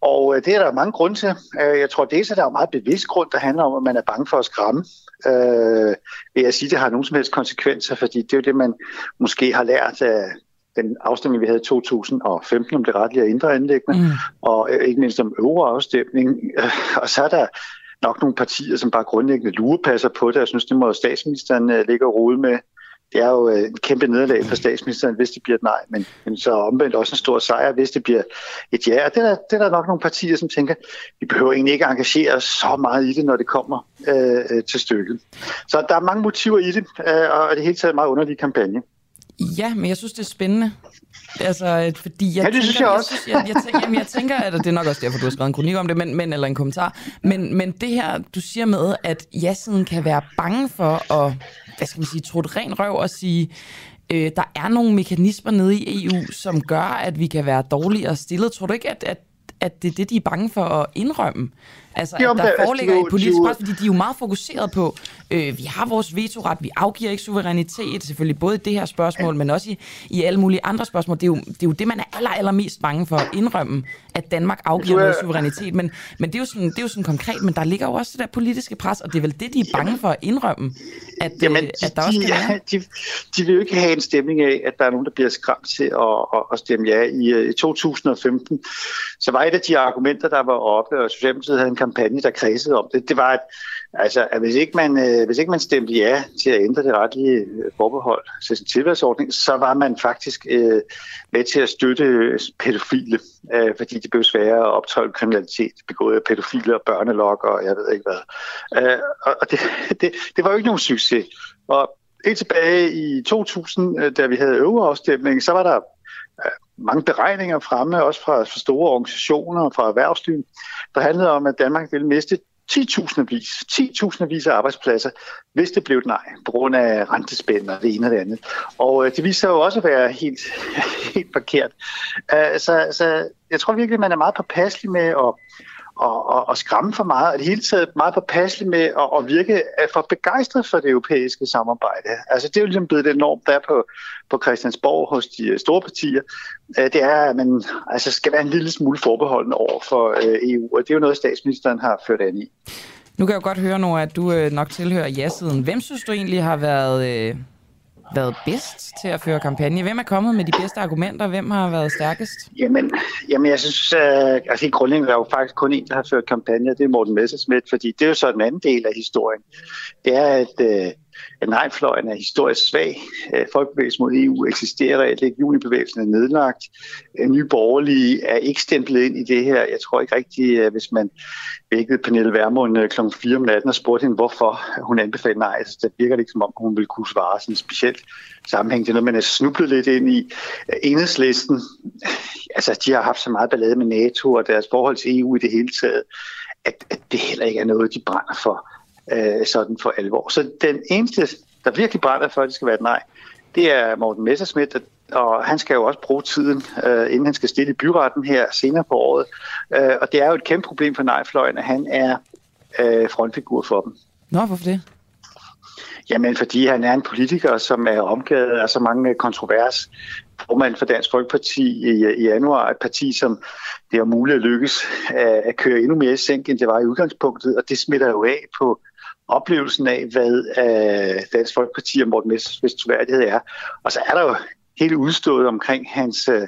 Og øh, det er der mange grunde til. Øh, jeg tror dels, er der er meget bevidst grund, der handler om, at man er bange for at skræmme. Øh, vil jeg sige, det har nogen som helst konsekvenser, fordi det er jo det, man måske har lært af den afstemning, vi havde i 2015 om det retlige og indre anlæggende, mm. og øh, ikke mindst om euroafstemning. Og så er der nok nogle partier, som bare grundlæggende lurepasser på det. Jeg synes, det må statsministeren øh, ligge og rode med. Det er jo øh, en kæmpe nederlag for statsministeren, hvis det bliver et nej, men, men så omvendt også en stor sejr, hvis det bliver et ja. Og det er, der, det er der nok nogle partier, som tænker, vi behøver egentlig ikke engagere os så meget i det, når det kommer øh, til stykket. Så der er mange motiver i det, øh, og det er helt taget en meget underlig kampagne. Ja, men jeg synes, det er spændende. Altså, fordi jeg Ja, det tænker, synes jeg også. Jeg, jeg, jeg, tænker, jamen, jeg tænker, at det er nok også derfor, du har skrevet en kronik om det, men, men, eller en kommentar. Men, men det her, du siger med, at ja-siden kan være bange for at, hvad skal man sige, tro et ren røv og sige, øh, der er nogle mekanismer nede i EU, som gør, at vi kan være dårligere stillet. Tror du ikke, at, at, at det er det, de er bange for at indrømme? Altså, Jo, at der altså, foreligger er et politisk pres, fordi de er jo meget fokuseret på, øh, vi har vores vetoret, vi afgiver ikke suverænitet, selvfølgelig både i det her spørgsmål, men også i, i alle mulige andre spørgsmål. Det er, jo, det er jo det, man er aller, allermest bange for at indrømme, at Danmark afgiver er- noget suverænitet. Men, men det, er jo sådan, det er jo sådan konkret, men der ligger jo også det der politiske pres, og det er vel det, de er bange for at indrømme, at, Jamen, øh, de, at der også de, kan være. de, de vil jo ikke have en stemning af, at der er nogen, der bliver skræmt til at, at, at stemme ja. I, øh, I 2015, så var et af de argumenter, der var oppe, og Socialdemokratiet havde en kampagne, der kredsede om det, det var, at, altså, at hvis, ikke man, øh, hvis ikke man stemte ja til at ændre det retlige øh, forbehold til sin tilværsordning, så var man faktisk øh, med til at støtte øh, pædofile, øh, fordi det blev sværere at optøje kriminalitet begået af pædofile og børnelokker og jeg ved ikke hvad. Øh, og og det, det, det var jo ikke nogen succes. Og helt tilbage i 2000, øh, da vi havde øverafstemning, så var der mange beregninger fremme, også fra, fra store organisationer og fra erhvervslivet, der handlede om, at Danmark ville miste 10.000 vis, 10.000 vis af arbejdspladser, hvis det blev et nej, på grund af rentespænd og det ene og det andet. Og øh, det viste sig jo også at være helt, helt forkert. Uh, så, så jeg tror virkelig, man er meget påpasselig med at og, og, og skræmme for meget, og det hele taget meget påpasselig med at, at virke for begejstret for det europæiske samarbejde. Altså det er jo ligesom blevet den norm, der er på, på Christiansborg hos de øh, store partier. Øh, det er, at man altså, skal være en lille smule forbeholden over for øh, EU, og det er jo noget, statsministeren har ført an i. Nu kan jeg jo godt høre, Nora, at du nok tilhører ja-siden. Hvem synes du egentlig har været, været bedst til at føre kampagne? Hvem er kommet med de bedste argumenter? Hvem har været stærkest? Jamen, jamen jeg synes, øh, altså helt grundlæggende er jo faktisk kun en, der har ført kampagne, og det er Morten Messerschmidt, fordi det er jo så den anden del af historien. Det er, at, øh, at nejfløjen er historisk svag. Folkebevægelsen mod EU eksisterer reelt ikke. Junibevægelsen er nedlagt. Nye Borgerlige er ikke stemplet ind i det her. Jeg tror ikke rigtigt, øh, hvis man vækkede Pernille Vermund øh, kl. 4 om natten og spurgte hende, hvorfor hun anbefalede nej, så det virker det ikke som om, hun ville kunne svare sådan specielt sammenhæng. Det er noget, man er snublet lidt ind i. Enhedslisten, altså de har haft så meget ballade med NATO og deres forhold til EU i det hele taget, at, at det heller ikke er noget, de brænder for øh, sådan for alvor. Så den eneste, der virkelig brænder for, at det skal være et nej, det er Morten Messerschmidt, og han skal jo også bruge tiden, øh, inden han skal stille i byretten her senere på året. Øh, og det er jo et kæmpe problem for nejfløjen, at han er øh, frontfigur for dem. Nå, hvorfor det? Jamen, fordi han er en politiker, som er omgivet af så mange kontrovers. Formand for Dansk Folkeparti i, i januar, et parti, som det er muligt at lykkes at, at køre endnu mere i sænk, end det var i udgangspunktet, og det smitter jo af på oplevelsen af, hvad øh, Dansk Folkeparti og Morten Messersmiths troværdighed er. Og så er der jo hele udstået omkring hans, øh,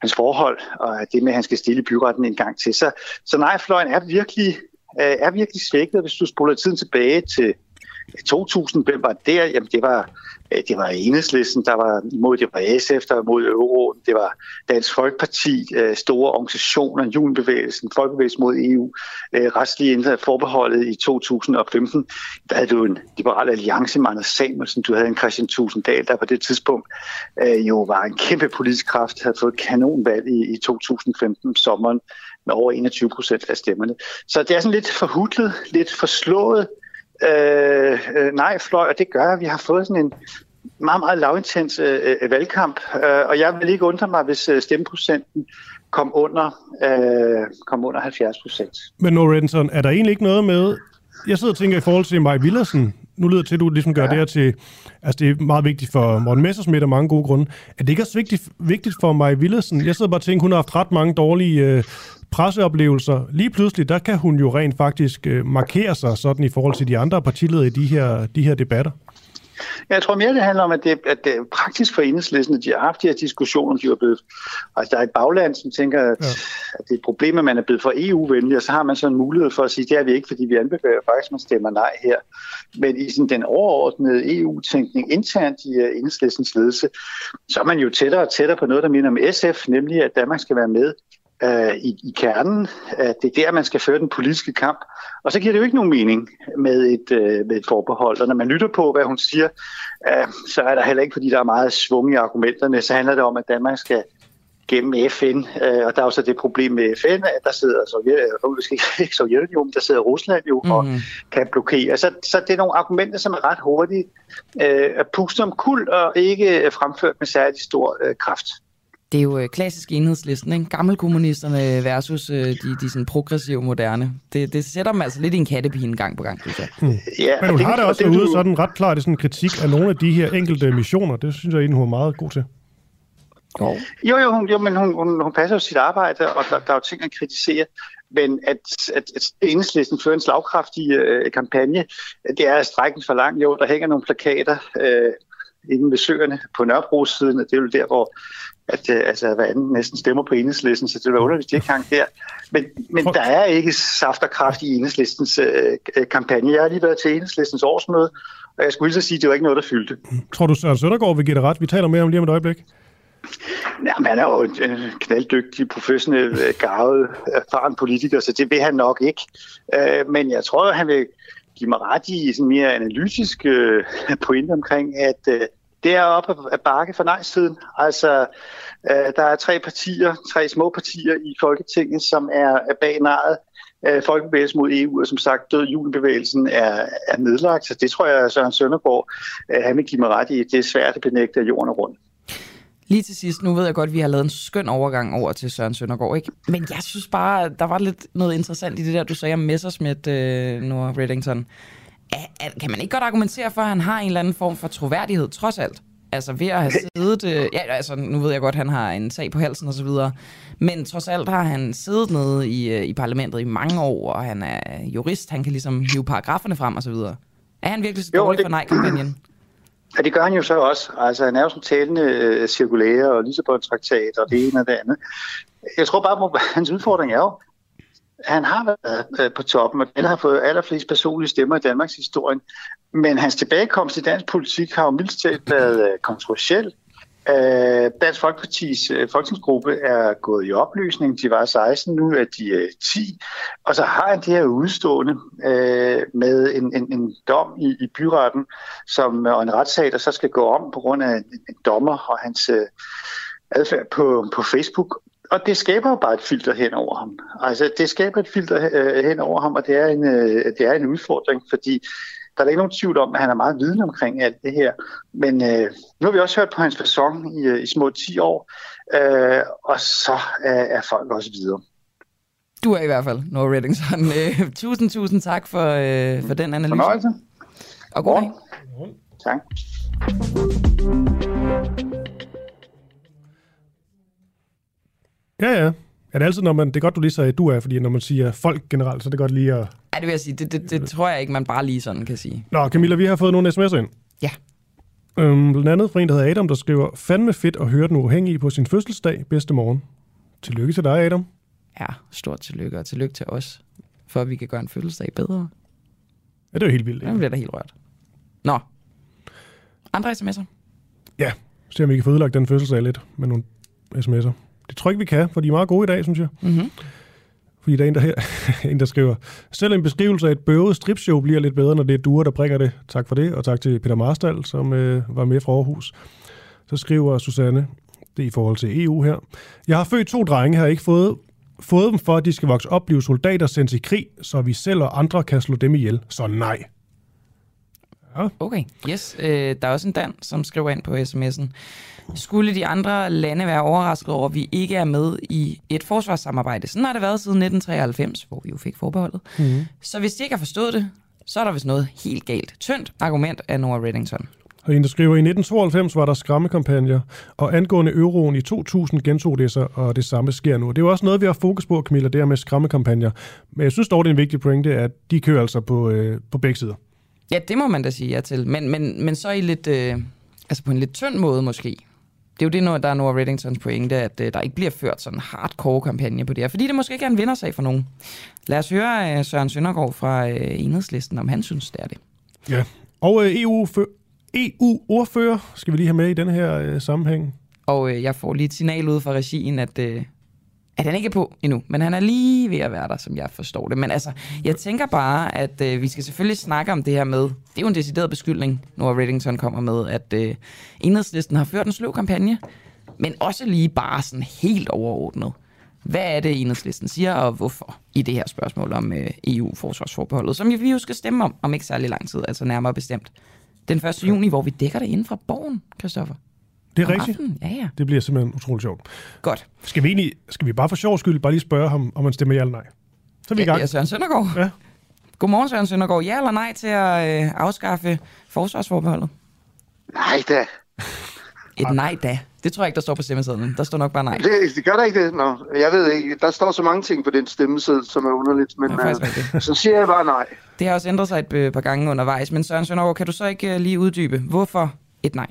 hans forhold, og det med, at han skal stille i byretten en gang til. Så, så nej, fløjen er virkelig, øh, er virkelig svækket, hvis du spoler tiden tilbage til øh, 2000, hvem var der? Jamen, det var, Øh, det var Enhedslisten, der var imod, det var SF, der var imod euroen, det var Dansk Folkeparti, øh, store organisationer, Junbevægelsen, Folkebevægelsen mod EU, restlige øh, retslige forbeholdet i 2015. Der havde du en liberal alliance med Anders Samuelsen, du havde en Christian Tusinddal, der på det tidspunkt jo var en kæmpe politisk kraft, havde fået kanonvalg i, i 2015 sommeren med over 21 procent af stemmerne. Så det er sådan lidt forhudlet, lidt forslået, Øh, øh, nej, fløj, og det gør, at vi har fået sådan en meget, meget lavintens øh, øh, øh, valgkamp, øh, og jeg vil ikke undre mig, hvis øh, stemmeprocenten kom under, øh, kom under 70 procent. Men Norenson, er der egentlig ikke noget med, jeg sidder og tænker i forhold til Maj Villersen, nu lyder det til, at du ligesom gør ja. det her til, altså det er meget vigtigt for Morten Messersmith af mange gode grunde. Er det ikke også vigtigt, vigtigt for Maj Villersen? Jeg sidder bare og tænker, hun har haft ret mange dårlige øh, presseoplevelser. Lige pludselig, der kan hun jo rent faktisk øh, markere sig sådan i forhold til de andre partiledere i de her, de her debatter. Jeg tror mere, det handler om, at det, at det er praktisk for enhedslisten, at de har haft de her diskussioner, de er blevet... Altså, der er et bagland, som tænker, at, ja. at det er et problem, at man er blevet for EU-venlig, og så har man så en mulighed for at sige, det er vi ikke, fordi vi anbefaler faktisk, at man stemmer nej her. Men i sådan, den overordnede EU-tænkning internt i uh, enhedslistens ledelse, så er man jo tættere og tættere på noget, der minder om SF, nemlig at Danmark skal være med øh, i, i kernen. At det er der, man skal føre den politiske kamp. Og så giver det jo ikke nogen mening med et, øh, med et forbehold. Og når man lytter på, hvad hun siger, øh, så er der heller ikke, fordi der er meget svung i argumenterne, så handler det om, at Danmark skal gennem FN, øh, og der er også det problem med FN, at der sidder Sovjet, øh, ikke Sovjetunionen, der sidder Rusland jo og mm. kan blokere. Så, så det er nogle argumenter, som er ret hurtigt øh, at puste om kul og ikke fremført med særlig stor øh, kraft. Det er jo øh, klassisk enhedslisten, ikke? Gammelkommunisterne versus øh, de, de sådan progressive moderne. Det, det sætter dem altså lidt i en kattepine gang på gang, synes jeg. Hmm. Ja, Men hun det, har det også det, ude sådan ret klart i sådan en kritik af nogle af de her enkelte missioner. Det synes jeg egentlig, hun er meget god til. Jo, jo, jo, hun, jo men hun, hun, hun passer jo sit arbejde, og der, der er jo ting at kritisere. Men at, at, at enhedslisten fører en slagkraftig øh, kampagne, det er strækken for langt. Jo, der hænger nogle plakater øh, inde ved søerne på Nørrebro-siden, og det er jo der, hvor at øh, altså, hvad anden næsten stemmer på enhedslisten, så det var underligt, hvis de ikke hang der. Men, men der er ikke saft og kraft i enhedslistens øh, øh, kampagne. Jeg har lige været til enhedslistens årsmøde, og jeg skulle lige så sige, at det var ikke noget, der fyldte. Tror du, Søren Søndergaard vil give det ret? Vi taler mere om lige om et øjeblik. Jamen, han er jo en øh, knalddygtig, professionel, øh, gavet, erfaren politiker, så det vil han nok ikke. Øh, men jeg tror, han vil give mig ret i sådan mere analytisk pointe omkring, at det er op ad bakke for nej-siden. Altså, der er tre partier, tre små partier i Folketinget, som er, bag nejet. Folkebevægelsen mod EU, og som sagt, død julebevægelsen er, er nedlagt, så det tror jeg, at Søren Søndergaard, han vil give mig ret i. Det er svært at benægte, at jorden er rundt. Lige til sidst, nu ved jeg godt, at vi har lavet en skøn overgang over til Søren Søndergaard, ikke? Men jeg synes bare, der var lidt noget interessant i det der, du sagde om Messersmith, øh, Nora Reddington kan man ikke godt argumentere for, at han har en eller anden form for troværdighed, trods alt? Altså ved at have siddet... Øh, ja, altså nu ved jeg godt, at han har en sag på halsen og så videre. Men trods alt har han siddet nede i, øh, i parlamentet i mange år, og han er jurist. Han kan ligesom hive paragraferne frem og så videre. Er han virkelig så dårlig det... for nej-kampagnen? Ja, det gør han jo så også. Altså, han er jo sådan talende øh, cirkulære og Lissabon-traktat og det ene og det andet. Jeg tror bare, at hans udfordring er jo, Han har været øh, på toppen, og han har fået allerflest personlige stemmer i Danmarks historie. Men hans tilbagekomst i dansk politik har jo mildt talt været øh, kontroversiel. Øh, Dansk Folkepartis øh, folketingsgruppe er gået i opløsning. De var 16, nu er de øh, 10. Og så har han det her udstående øh, med en, en, en dom i, i byretten, som, øh, og en retssag, der så skal gå om på grund af en, en dommer og hans øh, adfærd på, på Facebook. Og det skaber jo bare et filter hen over ham. Altså, det skaber et filter øh, hen over ham, og det er en, øh, det er en udfordring, fordi der er ikke nogen tvivl om, at han er meget viden omkring alt det her. Men øh, nu har vi også hørt på hans fasong i, øh, i små 10 år, øh, og så er, er folk også videre. Du er i hvert fald, Nora Reddingson. Øh, tusind, tusind tak for, øh, for den analyse. Fornøjelse. Og god dag. Tak. Ja, ja. Er det altid, når man... Det er godt, du lige sagde, at du er, fordi når man siger folk generelt, så er det godt lige at... Ja, det vil jeg sige. Det, det, det tror jeg ikke, man bare lige sådan kan sige. Nå, Camilla, vi har fået nogle sms'er ind. Ja. Øhm, blandt andet fra en, der hedder Adam, der skriver, fandme fedt at høre den uafhængige på sin fødselsdag. Bedste morgen. Tillykke til dig, Adam. Ja, stort tillykke, og tillykke til os, for at vi kan gøre en fødselsdag bedre. Ja, det er jo helt vildt. Jeg bliver da helt rørt. Nå. Andre sms'er? Ja, se om vi kan få udlagt den fødselsdag lidt med nogle sms'er. Det tror jeg ikke, vi kan, for de er meget gode i dag, synes jeg. Mm-hmm. Fordi der er en, der, her, en, der skriver, selv en beskrivelse af et bøvet stripshow bliver lidt bedre, når det er duer, der prikker det. Tak for det, og tak til Peter Marstal, som øh, var med fra Aarhus. Så skriver Susanne, det er i forhold til EU her. Jeg har født to drenge, har ikke fået, fået dem for, at de skal vokse op, blive soldater, sendt i krig, så vi selv og andre kan slå dem ihjel. Så nej. Ja. Okay, yes. Øh, der er også en Dan, som skriver ind på sms'en. Skulle de andre lande være overrasket over, at vi ikke er med i et forsvarssamarbejde? Sådan har det været siden 1993, hvor vi jo fik forbeholdet. Mm-hmm. Så hvis de ikke har forstået det, så er der vist noget helt galt. Tyndt argument af Nora Reddington. Og en, der skriver, i 1992 var der skræmmekampagner, og angående euroen i 2000 gentog det sig, og det samme sker nu. Det er jo også noget, vi har fokus på, Camilla, det her med skræmmekampagner. Men jeg synes dog, det er en vigtig pointe, at de kører altså på, øh, på begge sider. Ja, det må man da sige ja til. Men, men, men så i lidt, øh, altså på en lidt tynd måde måske. Det er jo det, når der er Nora Reddingtons pointe, at øh, der ikke bliver ført sådan en hardcore kampagne på det her, fordi det måske ikke er en vindersag for nogen. Lad os høre øh, Søren Søndergaard fra øh, Enhedslisten, om han synes, det er det. Ja, og øh, EU EU-ordfører skal vi lige have med i den her øh, sammenhæng. Og øh, jeg får lige et signal ud fra regien, at, øh, at han ikke er på endnu, men han er lige ved at være der, som jeg forstår det. Men altså, jeg tænker bare, at øh, vi skal selvfølgelig snakke om det her med, det er jo en decideret beskyldning, når Reddington kommer med, at øh, enhedslisten har ført en sløv kampagne, men også lige bare sådan helt overordnet. Hvad er det, enhedslisten siger, og hvorfor i det her spørgsmål om øh, EU-forsvarsforbeholdet, som vi jo skal stemme om, om ikke særlig lang tid, altså nærmere bestemt den 1. juni, hvor vi dækker det inden fra borgen, Christoffer. Det er Om rigtigt. ja, ja. Det bliver simpelthen utroligt sjovt. Godt. Skal vi, egentlig, skal vi bare for sjov skyld bare lige spørge ham, om han stemmer ja eller nej? Så er vi i Ja, gang. det er Søren Søndergaard. Ja. Godmorgen, Søren Søndergaard. Ja eller nej til at øh, afskaffe forsvarsforbeholdet? Nej da. Et nej da. Det tror jeg ikke, der står på stemmesedlen. Der står nok bare nej. Det, det gør der ikke det. Nå, jeg ved ikke. Der står så mange ting på den stemmeseddel, som er underligt. Men øh, rigtigt. så siger jeg bare nej. Det har også ændret sig et øh, par gange undervejs. Men Søren Søndergaard, kan du så ikke øh, lige uddybe, hvorfor et nej?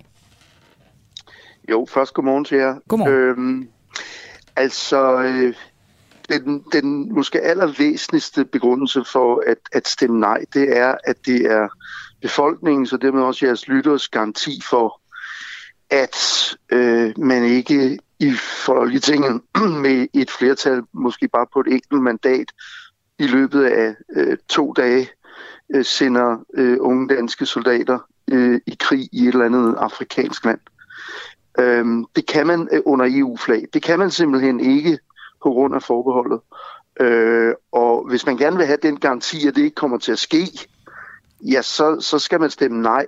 Jo, først godmorgen til jer. Godmorgen. Øhm, altså, øh, den, den måske allervæsentligste begrundelse for at, at stemme nej, det er, at det er befolkningens og dermed også jeres lytters garanti for, at øh, man ikke i Folketinget med et flertal, måske bare på et enkelt mandat, i løbet af øh, to dage øh, sender øh, unge danske soldater øh, i krig i et eller andet afrikansk land. Øhm, det kan man øh, under EU-flag. Det kan man simpelthen ikke på grund af forbeholdet. Øh, og hvis man gerne vil have den garanti, at det ikke kommer til at ske, ja, så, så skal man stemme nej.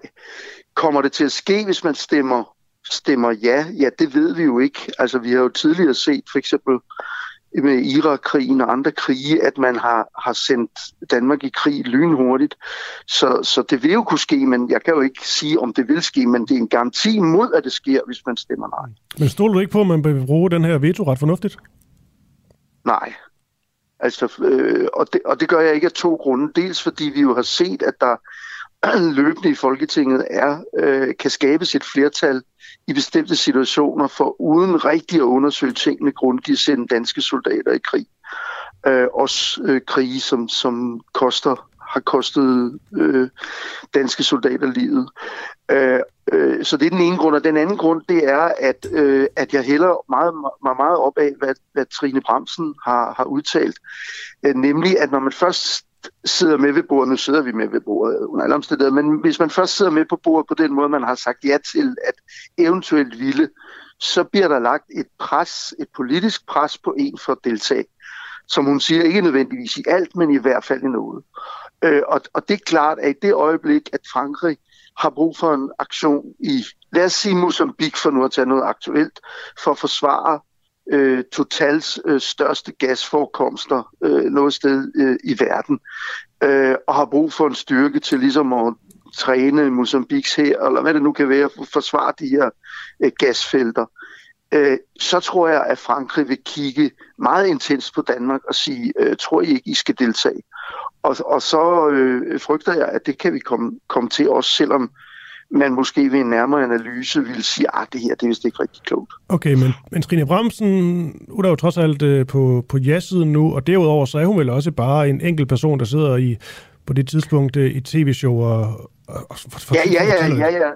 Kommer det til at ske, hvis man stemmer, stemmer ja? Ja, det ved vi jo ikke. Altså, vi har jo tidligere set for eksempel med Irak-krigen og andre krige, at man har, har sendt Danmark i krig lynhurtigt. Så, så det vil jo kunne ske, men jeg kan jo ikke sige, om det vil ske, men det er en garanti mod, at det sker, hvis man stemmer nej. Men stoler du ikke på, at man vil bruge den her vetoret fornuftigt? Nej. Altså, øh, og, det, og det gør jeg ikke af to grunde. Dels fordi vi jo har set, at der løbende i Folketinget er, øh, kan skabes et flertal i bestemte situationer for uden rigtig at undersøge tingene grundigt sende danske soldater i krig. Øh, også øh, krige, som, som koster har kostet øh, danske soldater livet. Øh, øh, så det er den ene grund, og den anden grund, det er, at, øh, at jeg hælder meget, meget, meget op af, hvad, hvad Trine Bremsen har, har udtalt. Øh, nemlig, at når man først sidder med ved bordet, nu sidder vi med ved bordet under alle omstændigheder, men hvis man først sidder med på bordet på den måde, man har sagt ja til, at eventuelt ville, så bliver der lagt et pres, et politisk pres på en for at deltage. Som hun siger, ikke nødvendigvis i alt, men i hvert fald i noget. Øh, og, og det er klart, at i det øjeblik, at Frankrig har brug for en aktion i, lad os sige Mozambique for nu at tage noget aktuelt, for at forsvare øh, Totals øh, største gasforekomster øh, noget sted øh, i verden, øh, og har brug for en styrke til ligesom at træne Mozambiks her, eller hvad det nu kan være, for at forsvare de her øh, gasfelter, øh, så tror jeg, at Frankrig vil kigge meget intens på Danmark og sige, øh, tror I ikke, I skal deltage? Og, og så øh, frygter jeg, at det kan vi komme, komme til også, selvom man måske ved en nærmere analyse vil sige, at det her det er vist ikke rigtig klogt. Okay, men, men Trine Bremsen, hun er jo trods alt øh, på, på ja-siden nu, og derudover så er hun vel også bare en enkelt person, der sidder i på det tidspunkt øh, i tv-show og, og, og for, ja, ja, ja, ja, ja.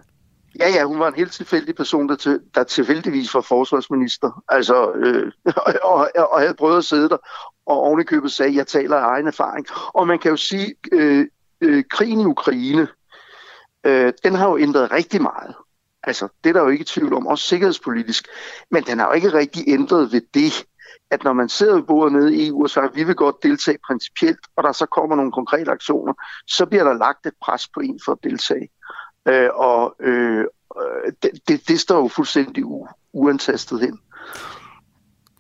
Ja, ja, hun var en helt tilfældig person, der, til, der tilfældigvis var forsvarsminister, altså, øh, og, og, og havde prøvet at sidde der, og ovenikøbet sagde, jeg taler af egen erfaring. Og man kan jo sige, øh, øh, krigen i Ukraine, øh, den har jo ændret rigtig meget. Altså, det er der jo ikke tvivl om, også sikkerhedspolitisk. Men den har jo ikke rigtig ændret ved det, at når man sidder ved bordet nede i EU og siger, at vi vil godt deltage principielt, og der så kommer nogle konkrete aktioner, så bliver der lagt et pres på en for at deltage. Øh, og øh, det, det, det står jo fuldstændig u- uantastet hen.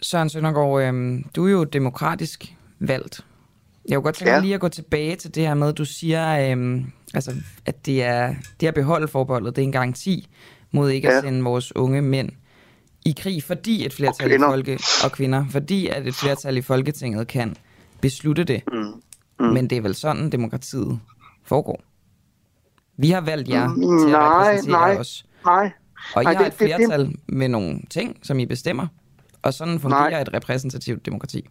Søren Søndergaard, øh, du er jo demokratisk valgt. Jeg kunne godt tænke ja. lige at gå tilbage til det her med, at du siger, øh, altså, at det er det at beholde forbeholdet, det er en garanti mod ikke ja. at sende vores unge mænd i krig, fordi et flertal i folke og kvinder, fordi at et flertal i Folketinget kan beslutte det. Mm. Mm. Men det er vel sådan, demokratiet foregår. Vi har valgt jer mm, til at repræsentere nej, os. Nej, Og I nej, har et flertal det, det, med nogle ting, som I bestemmer. Og sådan fungerer nej. et repræsentativt demokrati.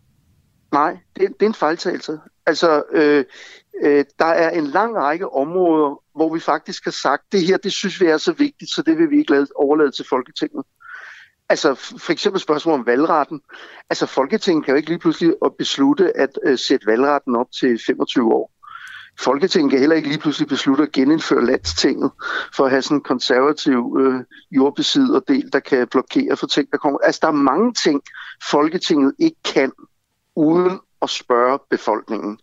Nej, det, det er en fejltagelse. Altså, øh, øh, der er en lang række områder, hvor vi faktisk har sagt, det her, det synes vi er så vigtigt, så det vil vi ikke lade, overlade til Folketinget. Altså for eksempel spørgsmål om valgretten. Altså Folketinget kan jo ikke lige pludselig beslutte at øh, sætte valgretten op til 25 år. Folketinget kan heller ikke lige pludselig beslutte at genindføre landstinget for at have sådan en konservativ øh, jordbesidderdel, der kan blokere for ting, der kommer. Altså der er mange ting, Folketinget ikke kan, uden at spørge befolkningen.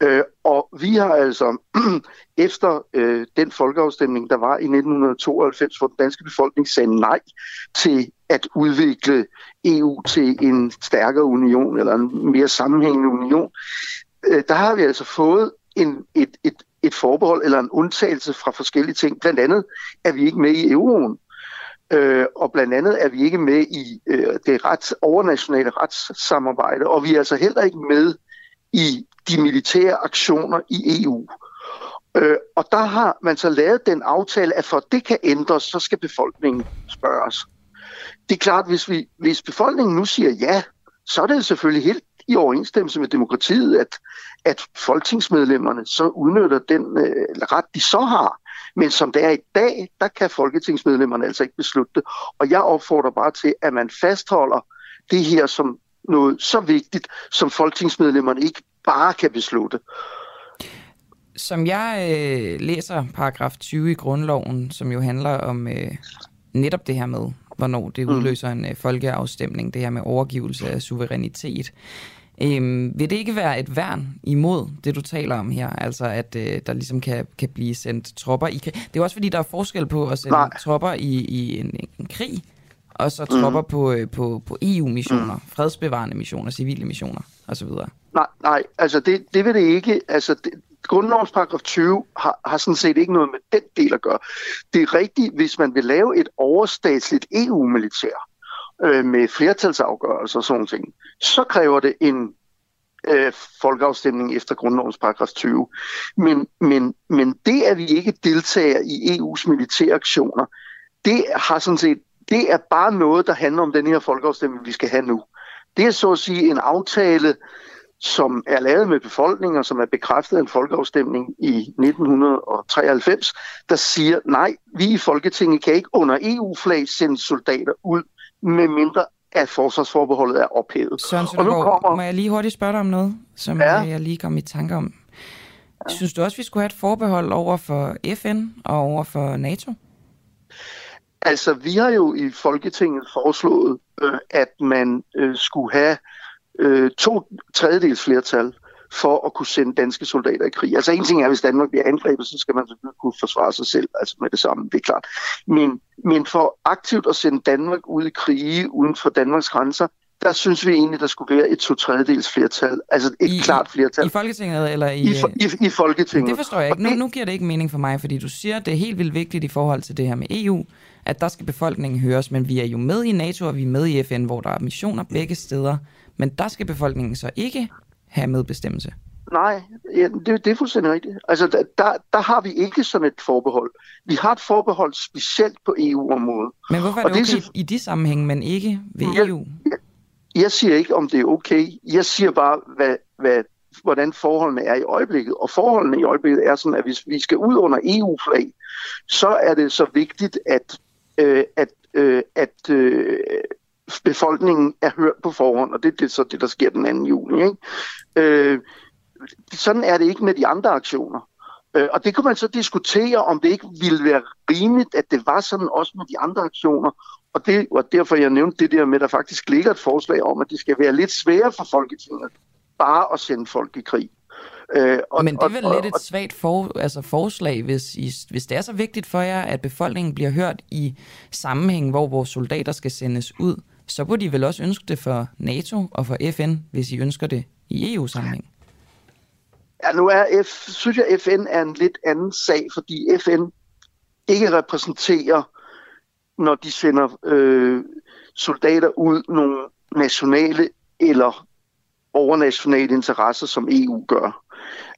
Øh, og vi har altså efter øh, den folkeafstemning, der var i 1992, hvor den danske befolkning sagde nej til at udvikle EU til en stærkere union eller en mere sammenhængende union, øh, der har vi altså fået en, et, et, et forbehold eller en undtagelse fra forskellige ting. Blandt andet er vi ikke med i euroen. Øh, og blandt andet er vi ikke med i øh, det rets, overnationale retssamarbejde, og vi er altså heller ikke med i de militære aktioner i EU. Øh, og der har man så lavet den aftale, at for at det kan ændres, så skal befolkningen spørges. Det er klart, hvis, vi, hvis befolkningen nu siger ja, så er det selvfølgelig helt i overensstemmelse med demokratiet, at, at folketingsmedlemmerne så udnytter den øh, ret, de så har. Men som det er i dag, der kan folketingsmedlemmerne altså ikke beslutte det. Og jeg opfordrer bare til, at man fastholder det her som noget så vigtigt, som folketingsmedlemmerne ikke bare kan beslutte. Som jeg øh, læser paragraf 20 i grundloven, som jo handler om øh, netop det her med, hvornår det mm. udløser en øh, folkeafstemning, det her med overgivelse af suverænitet. Øhm, vil det ikke være et værn imod det, du taler om her? Altså, at øh, der ligesom kan, kan blive sendt tropper i krig. Det er jo også fordi, der er forskel på at sende Nej. tropper i, i en, en krig, og så tropper mm. på, på, på EU-missioner, mm. fredsbevarende missioner, civile missioner osv. Nej, nej, altså det, det vil det ikke. Altså det, grundlovens paragraf 20 har, har sådan set ikke noget med den del at gøre. Det er rigtigt, hvis man vil lave et overstatsligt EU-militær øh, med flertalsafgørelser og sådan ting, så kræver det en øh, folkeafstemning efter grundlovens paragraf 20. Men, men, men det, at vi ikke deltager i EU's militære aktioner, det har sådan set det er bare noget, der handler om den her folkeafstemning, vi skal have nu. Det er så at sige en aftale, som er lavet med befolkningen, og som er bekræftet af en folkeafstemning i 1993, der siger, nej, vi i Folketinget kan ikke under EU-flag sende soldater ud, med mindre at forsvarsforbeholdet er ophævet. Søren Søndergaard, kommer... må jeg lige hurtigt spørge dig om noget, som Ja. jeg lige kom i tanke om. Synes du også, vi skulle have et forbehold over for FN og over for NATO? Altså, vi har jo i Folketinget foreslået, øh, at man øh, skulle have øh, to tredjedels flertal for at kunne sende danske soldater i krig. Altså en ting er, hvis Danmark bliver angrebet, så skal man selvfølgelig kunne forsvare sig selv, altså med det samme, det er klart. Men, men for aktivt at sende Danmark ud i krige uden for Danmarks grænser, der synes vi egentlig, der skulle være et to tredjedels flertal, altså et I, klart flertal. I Folketinget eller i... I, i, i Folketinget. Det forstår jeg ikke. Nu, nu giver det ikke mening for mig, fordi du siger, at det er helt vildt vigtigt i forhold til det her med EU, at der skal befolkningen høres, men vi er jo med i NATO, og vi er med i FN, hvor der er missioner begge steder, men der skal befolkningen så ikke have medbestemmelse. Nej, ja, det, det er fuldstændig rigtigt. Altså, der, der, der har vi ikke sådan et forbehold. Vi har et forbehold specielt på EU-området. Men hvorfor er Og det det er okay i de sammenhæng, men ikke ved Ja. EU? Jeg siger ikke, om det er okay. Jeg siger bare, hvad, hvad, hvordan forholdene er i øjeblikket. Og forholdene i øjeblikket er sådan, at hvis vi skal ud under EU-flag, så er det så vigtigt, at, øh, at, øh, at øh, befolkningen er hørt på forhånd, og det er det, så det, der sker den 2. juni. Ikke? Øh, sådan er det ikke med de andre aktioner. Øh, og det kan man så diskutere, om det ikke ville være rimeligt, at det var sådan også med de andre aktioner. Og det var derfor, jeg nævnte det der med, at der faktisk ligger et forslag om, at det skal være lidt sværere for Folketinget bare at sende folk i krig. Øh, Og, men det er vel lidt et svagt for, altså forslag, hvis, I, hvis det er så vigtigt for jer, at befolkningen bliver hørt i sammenhæng, hvor vores soldater skal sendes ud, så burde I vel også ønske det for NATO og for FN, hvis I ønsker det i EU-sammenhæng. Ja, nu er F, synes jeg, FN er en lidt anden sag, fordi FN ikke repræsenterer, når de sender øh, soldater ud, nogle nationale eller overnationale interesser, som EU gør.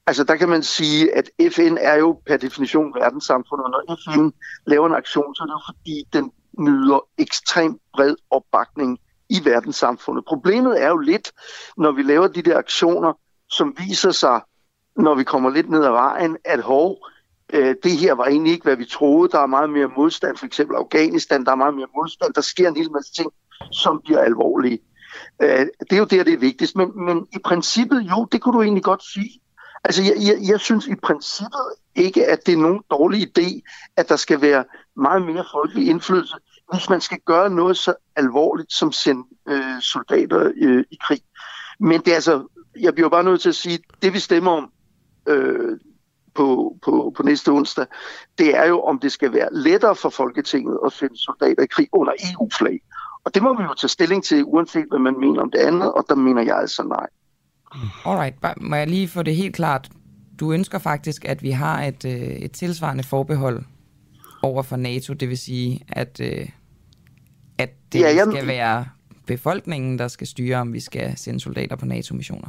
Altså der kan man sige, at FN er jo per definition verdenssamfundet, og når FN laver en aktion, så er det jo fordi, den nyder ekstremt bred opbakning i verdenssamfundet. Problemet er jo lidt, når vi laver de der aktioner, som viser sig, når vi kommer lidt ned ad vejen, at hov, øh, det her var egentlig ikke, hvad vi troede. Der er meget mere modstand, for eksempel Afghanistan, der er meget mere modstand. Der sker en hel masse ting, som bliver alvorlige. Øh, det er jo der, det er vigtigst. Men, men i princippet, jo, det kunne du egentlig godt sige. Altså, jeg, jeg, jeg synes i princippet ikke, at det er nogen dårlig idé, at der skal være meget mere folkelig indflydelse, hvis man skal gøre noget så alvorligt som sende øh, soldater øh, i krig. Men det er altså, jeg bliver bare nødt til at sige, det vi stemmer om øh, på, på, på næste onsdag, det er jo, om det skal være lettere for Folketinget at sende soldater i krig under EU-flag. Og det må vi jo tage stilling til, uanset hvad man mener om det andet, og der mener jeg altså nej. Alright, bare- må jeg lige få det helt klart. Du ønsker faktisk, at vi har et, øh, et tilsvarende forbehold over for NATO, det vil sige, at, øh, at det Ja, ja, jeg- skal være befolkningen, der skal styre, om vi skal sende soldater på NATO-missioner.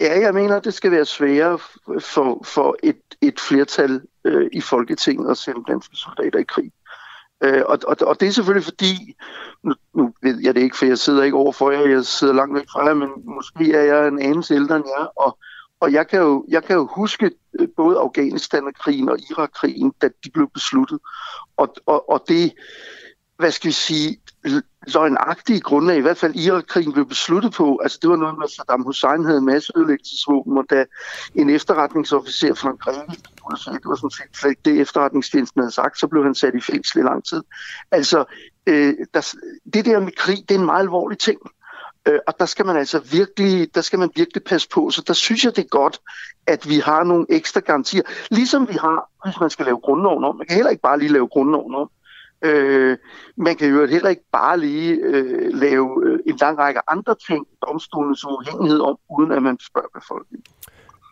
Ja, jeg mener, det skal være sværere for, for et, et flertal øh, i Folketinget at sende danske soldater i krig. Øh, og, og, og det er selvfølgelig fordi, nu, nu ved jeg det ikke, for jeg sidder ikke over for jer, jeg sidder langt væk fra jer, men måske er jeg en anelse ældre end jer, og, og jeg, kan jo, jeg kan jo huske øh, både Afghanistan-krigen og Irak-krigen, da de blev besluttet. Og, og, og det, hvad skal vi sige, løgnagtige grundlag, i hvert fald Irakkrigen blev besluttet på, altså det var noget med, at Saddam Hussein havde masseødelæggelsesvåben, og da en efterretningsofficer fra en greve det var sådan set slet ikke det efterretningstjenesten havde sagt, så blev han sat i fængsel i lang tid. Altså, øh, der, det der med krig, det er en meget alvorlig ting. Øh, og der skal man altså virkelig, der skal man virkelig passe på. Så der synes jeg, det er godt, at vi har nogle ekstra garantier. Ligesom vi har, hvis man skal lave grundloven om. Man kan heller ikke bare lige lave grundloven om. Øh, man kan jo heller ikke bare lige øh, lave øh, en lang række andre ting, domstolens uafhængighed om, uden at man spørger befolkningen.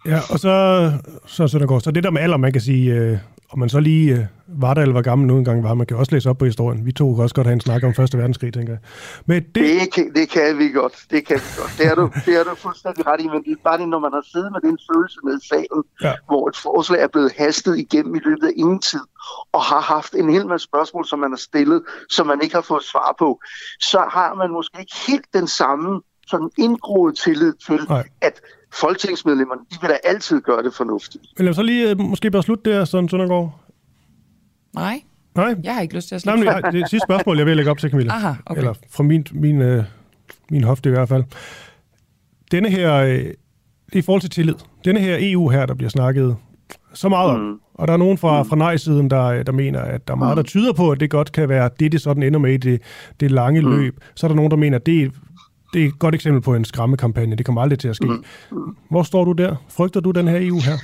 Ja, og så, så, går, så det der med alder, man kan sige, øh, om man så lige øh, var der eller var gammel nu engang var, man kan også læse op på historien. Vi to kan også godt have en snak om Første Verdenskrig, tænker jeg. Men det, Det kan, det kan vi godt. Det kan vi godt. Det er du, det er du fuldstændig ret i, men det er bare det, når man har siddet med den følelse i salen, Ja. hvor et forslag er blevet hastet igennem i løbet af ingen tid, og har haft en hel masse spørgsmål, som man har stillet, som man ikke har fået svar på, så har man måske ikke helt den samme sådan indgroet tillid til, Nej. at folketingsmedlemmerne, de vil da altid gøre det fornuftigt. Men lad os så lige øh, måske bare slutte der, Søren Søndergaard. Nej, Nej, jeg har ikke lyst til at Nej, slutte. men jeg, det er sidste spørgsmål, jeg vil lægge op til, Camilla. Aha, okay. Eller fra min, min, øh, min hofte i hvert fald. Denne her, øh, i forhold til tillid, denne her EU her, der bliver snakket så meget om, Mm. og der er nogen fra, fra nej-siden, der, der mener, at der er meget, der tyder på, at det godt kan være det, det sådan ender med i det, det lange Mm. løb. Så er der nogen, der mener, at det, det er et godt eksempel på en skræmmekampagne. Det kommer aldrig til at ske. Mm. Hvor står du der? Frygter du den her EU her?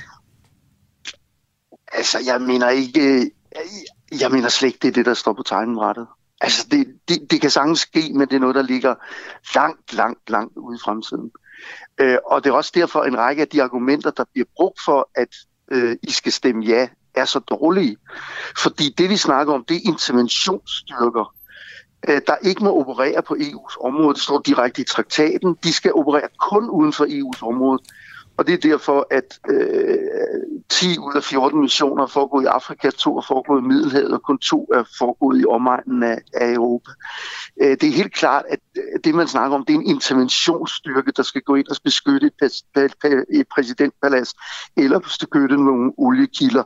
Altså, jeg mener ikke... Jeg mener slet ikke, det er det, der står på tegnebrættet. Altså, det, det, det kan sagtens ske, men det er noget, der ligger langt, langt, langt ude i fremtiden. Øh, og det er også derfor, en række af de argumenter, der bliver brugt for, at øh, I skal stemme ja, er så dårlige. Fordi det, vi snakker om, det er interventionsstyrker, øh, Øh, der ikke må operere på EU's område. Det står direkte i traktaten. De skal operere kun uden for EU's område. Og det er derfor, at øh, 10 ud af 14 missioner er foregået i Afrika, to er foregået i Middelhavet, og kun to er foregået i omegnen af, af Europa. Øh, det er helt klart, at øh, det, man snakker om, det er en interventionsstyrke, der skal gå ind og beskytte et, pas- et præsidentpalads, eller beskytte nogle oliekilder.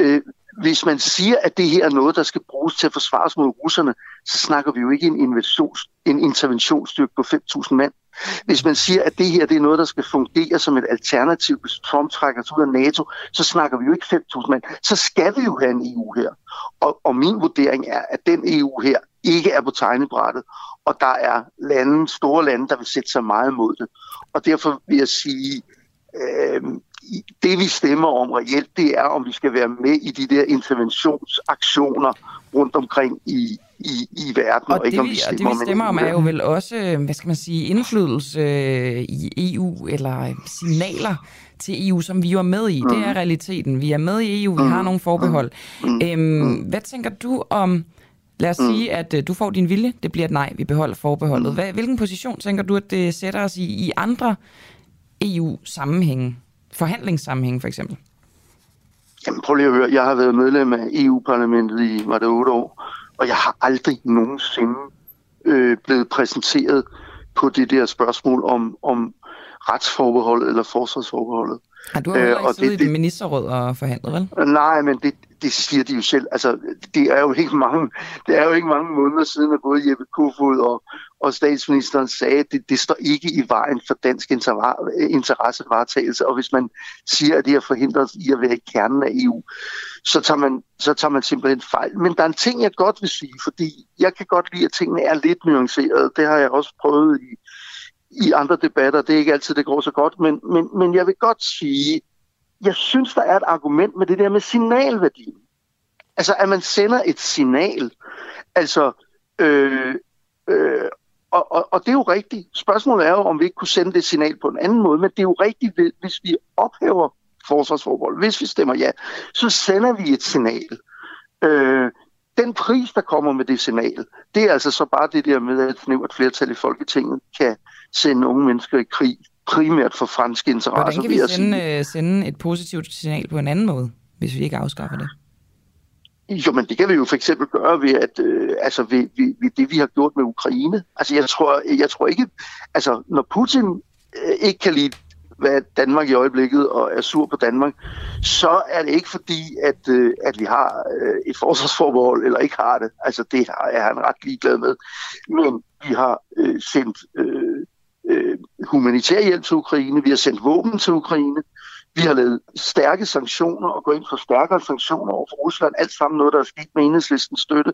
Øh, hvis man siger, at det her er noget, der skal bruges til at forsvare os mod russerne, så snakker vi jo ikke en, invasions, en interventionsstyrke på 5.000 mand. Hvis man siger, at det her det er noget, der skal fungere som et alternativ, hvis Trump trækker sig ud af NATO, så snakker vi jo ikke 5.000 mand. Så skal vi jo have en EU her. Og, og min vurdering er, at den EU her ikke er på tegnebrættet, og der er lande, store lande, der vil sætte sig meget imod det. Og derfor vil jeg sige, øh, det vi stemmer om reelt, det er, om vi skal være med i de der interventionsaktioner rundt omkring i, i, i verden, og, Og ikke det, om vi, vi og det, stemmer, vi stemmer om, er jo vel også, øh, hvad skal man sige, indflydelse øh, i EU, eller øh, signaler til EU, som vi jo er med i. Det er realiteten. Vi er med i EU, vi har nogle forbehold. Øhm, hvad tænker du om, lad os sige, at du får din vilje, det bliver et nej, vi beholder forbeholdet. Hvad, hvilken position tænker du, at det sætter os i, i andre EU-sammenhænge? Forhandlingssammenhænge for eksempel? Jamen prøv lige at høre, jeg har været medlem af EU-parlamentet i, var det otte år, og jeg har aldrig nogensinde øh, blevet præsenteret på det der spørgsmål om, om retsforbeholdet eller forsvarsforbeholdet. Har du har Øh, og det- i det det- ministerråd og forhandlet, vel? Nej, men det, det siger de jo selv. Altså, det er jo ikke mange, det er jo ikke mange måneder siden, at både Jeppe Kofod og, og statsministeren sagde, at det, det står ikke i vejen for dansk interessevaretagelse. Og hvis man siger, at det har forhindret os i at være i kernen af EU, så tager, man, så tager man simpelthen fejl. Men der er en ting, jeg godt vil sige, fordi jeg kan godt lide, at tingene er lidt nuancerede. Det har jeg også prøvet i, i andre debatter. Det er ikke altid, det går så godt, men, men, men jeg vil godt sige, jeg synes, der er et argument med det der med signalværdien. Altså, at man sender et signal. Altså, øh, øh, og, og, og det er jo rigtigt. Spørgsmålet er jo, om vi ikke kunne sende det signal på en anden måde, men det er jo rigtigt, hvis vi ophæver forsvarsforbehold, hvis vi stemmer ja, så sender vi et signal. Øh, den pris, der kommer med det signal, det er altså så bare det der med, at et flertal i Folketinget kan sende unge mennesker i krig, primært for franske interesser. Hvordan kan vi jeg sige. sende, øh, sende et positivt signal på en anden måde, hvis vi ikke afskaffer det? Jo, men det kan vi jo for eksempel gøre ved, at, øh, altså ved, ved, ved det, vi har gjort med Ukraine. Altså, jeg tror, jeg tror ikke... Altså, når Putin øh, ikke kan lide hvad Danmark i øjeblikket og er sur på Danmark, så er det ikke fordi, at, øh, at vi har øh, et forsvarsforbehold eller ikke har det. Altså, det er han ret ligeglad med. Men vi har øh, sendt øh, øh, humanitær hjælp til Ukraine, vi har sendt våben til Ukraine, vi har lavet stærke sanktioner og går ind for stærkere sanktioner over for Rusland. Alt sammen noget, der er sket med enhedslistens støtte.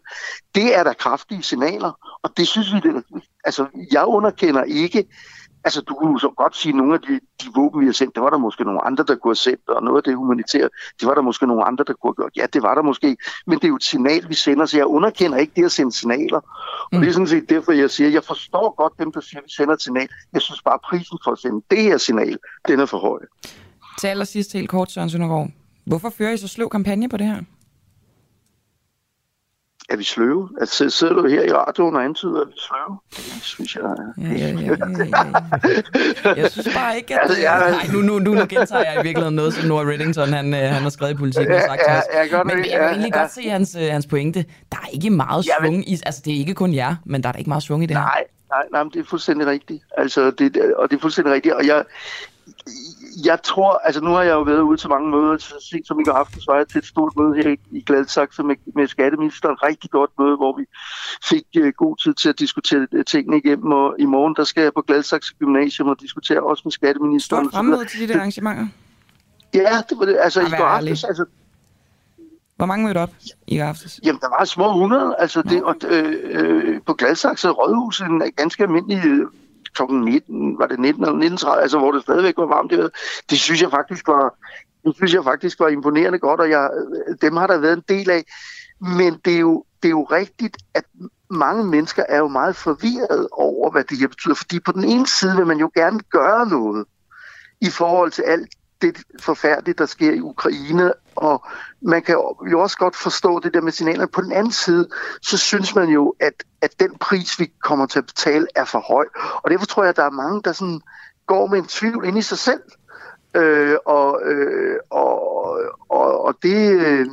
Det er der kraftige signaler, og det synes vi, det altså, jeg underkender ikke, altså du kunne så godt sige, at nogle af de, de våben, vi har sendt, det var der måske nogle andre, der kunne have sendt, og noget af det humanitære, det var der måske nogle andre, der kunne have gjort. Ja, det var der måske, men det er jo et signal, vi sender, så jeg underkender ikke det at sende signaler. Og det er sådan set derfor, jeg siger, jeg forstår godt dem, der siger, at vi sender et signal. Jeg synes bare, at prisen for at sende det her signal, den er for høj. Til allersidst helt kort, Søren Søndergaard. Hvorfor fører I så sløv kampagne på det her? Er vi sløve? Altså, sidder du her i radioen og antyder, at vi er sløve? Det synes jeg... Ja, ja, ja, ja, ja, ja. Jeg synes bare ikke, at... Altså, jeg- Nej, nu, nu, nu, nu gentager jeg i virkeligheden noget, som Noah Reddington han, øh, han har skrevet i politikken og sagt til Ja, os. ja, jeg kan godt Men lide- jeg kan ja, egentlig ja. godt se hans, øh, hans pointe. Der er ikke meget Jamen- svung i... Altså, det er ikke kun jer, men der er da ikke meget svung i det her. Nej, nej, nej, men det er fuldstændig rigtigt. Altså, det, og det er fuldstændig rigtigt. Og jeg, jeg tror, altså nu har jeg jo været ude til mange møder, så sent som i går aften, så var jeg til et stort møde her i Gladsaxe med, med skatteministeren. Rigtig godt møde, hvor vi fik uh, god tid til at diskutere uh, tingene igennem. Og i morgen, der skal jeg på Gladsaxe Gymnasium og diskutere også med skatteministeren. Stort fremmøde til de der arrangementer. Ja, det var det. Altså i går aftes, altså, Hvor mange mødte op i aftes? Jamen, der var små 100, altså det, og, øh, øh, på Gladsaxe Rådhus, en ganske almindelig kl. 19, var det 19 eller 19.30, altså hvor det stadigvæk var varmt. Det, det synes jeg faktisk var, det synes jeg faktisk var imponerende godt, og jeg, dem har der været en del af. Men det er, jo, det er jo rigtigt, at mange mennesker er jo meget forvirret over, hvad det her betyder. Fordi på den ene side vil man jo gerne gøre noget i forhold til alt det forfærdelige, der sker i Ukraine, og man kan jo også godt forstå det der med signalerne. På den anden side, så synes man jo, at, at den pris, vi kommer til at betale, er for høj. Og derfor tror jeg, at der er mange, der sådan går med en tvivl ind i sig selv. Øh, og, øh, og, og, og det... Øh,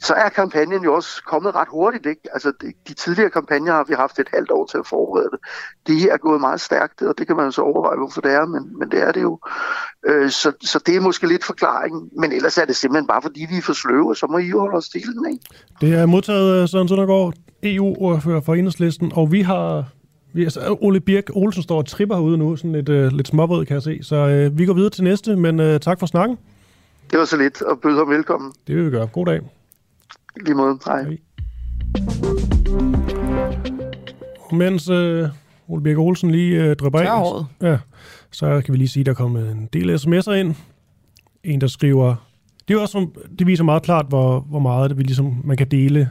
så er kampagnen jo også kommet ret hurtigt. Ikke? Altså, de, tidligere kampagner har vi haft et halvt år til at forberede det. Det her er gået meget stærkt, og det kan man jo så overveje, hvorfor det er, men, men det er det jo. Øh, så, så det er måske lidt forklaringen, men ellers er det simpelthen bare, fordi vi er for sløve, så må I jo holde os til den, ikke? Det er modtaget Søren Søndergaard, EU-ordfører for Enhedslisten, og vi har... Vi, altså, Ole Birk Olsen står og tripper herude nu, sådan lidt, øh, lidt småbrød, kan jeg se. Så øh, vi går videre til næste, men øh, tak for snakken. Det var så lidt, og byde ham velkommen. Det vil vi gøre. God dag. Lige måde. Hej. Hej. Og mens øh, Ole Birk Olsen lige øh, drøber af, ja, så kan vi lige sige, at der er kommet en del sms'er ind. En, der skriver... Det, er også, det viser meget klart, hvor, hvor meget det vi ligesom, man kan dele,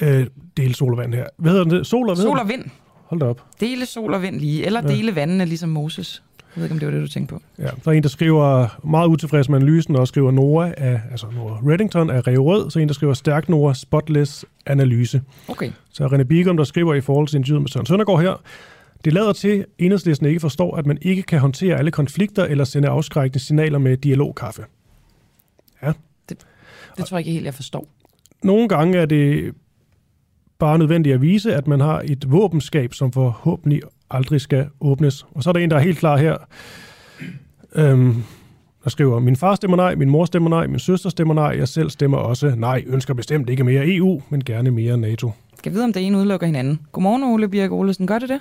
øh, dele sol og vand her. Hvad hedder det? Sol og? Sol og vind. Hold da op. Dele sol og vind lige, eller Ja. dele vandene ligesom Moses. Jeg ved ikke, om det var det, du tænkte på. Ja, der er en, der skriver meget utilfreds med analysen, og skriver Nora af, altså Nora Reddington af Rio Rød, så en, der skriver stærk Nora spotless analyse. Okay. Så er René Bigum, der skriver i forhold til interviewet med Søren Søndergaard her, det lader til, at enhedslisten ikke forstår, at man ikke kan håndtere alle konflikter eller sende afskrækkende signaler med dialogkaffe. Ja. Det tror jeg ikke helt, jeg forstår. Nogle gange er det bare nødvendigt at vise, at man har et våbenskab, som forhåbentlig aldrig skal åbnes. Og så er der en, der er helt klar her, øhm, der skriver, min far stemmer nej, min mor stemmer nej, min søster stemmer nej, jeg selv stemmer også nej, ønsker bestemt ikke mere EU, men gerne mere NATO. Skal vi vide, om det ene udelukker hinanden? Godmorgen, Ole Birk Olesen. Gør det det?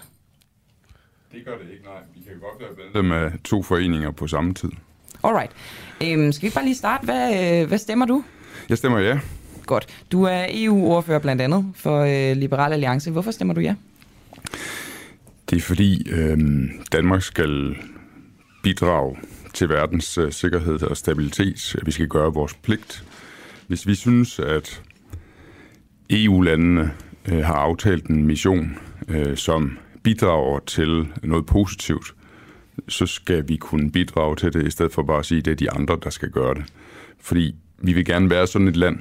Det gør det ikke, nej. Vi kan godt være medlem af to foreninger på samme tid. Alright. Øhm, skal vi bare lige starte? Hvad, øh, hvad stemmer du? Jeg stemmer ja. Godt. Du er EU-ordfører blandt andet for øh, Liberal Alliance. Hvorfor stemmer du ja? Det er fordi øh, Danmark skal bidrage til verdens øh, sikkerhed og stabilitet. Vi skal gøre vores pligt. Hvis vi synes, at EU-landene øh, har aftalt en mission, øh, som bidrager til noget positivt, så skal vi kunne bidrage til det, i stedet for bare at sige, at det er de andre, der skal gøre det. Fordi vi vil gerne være sådan et land,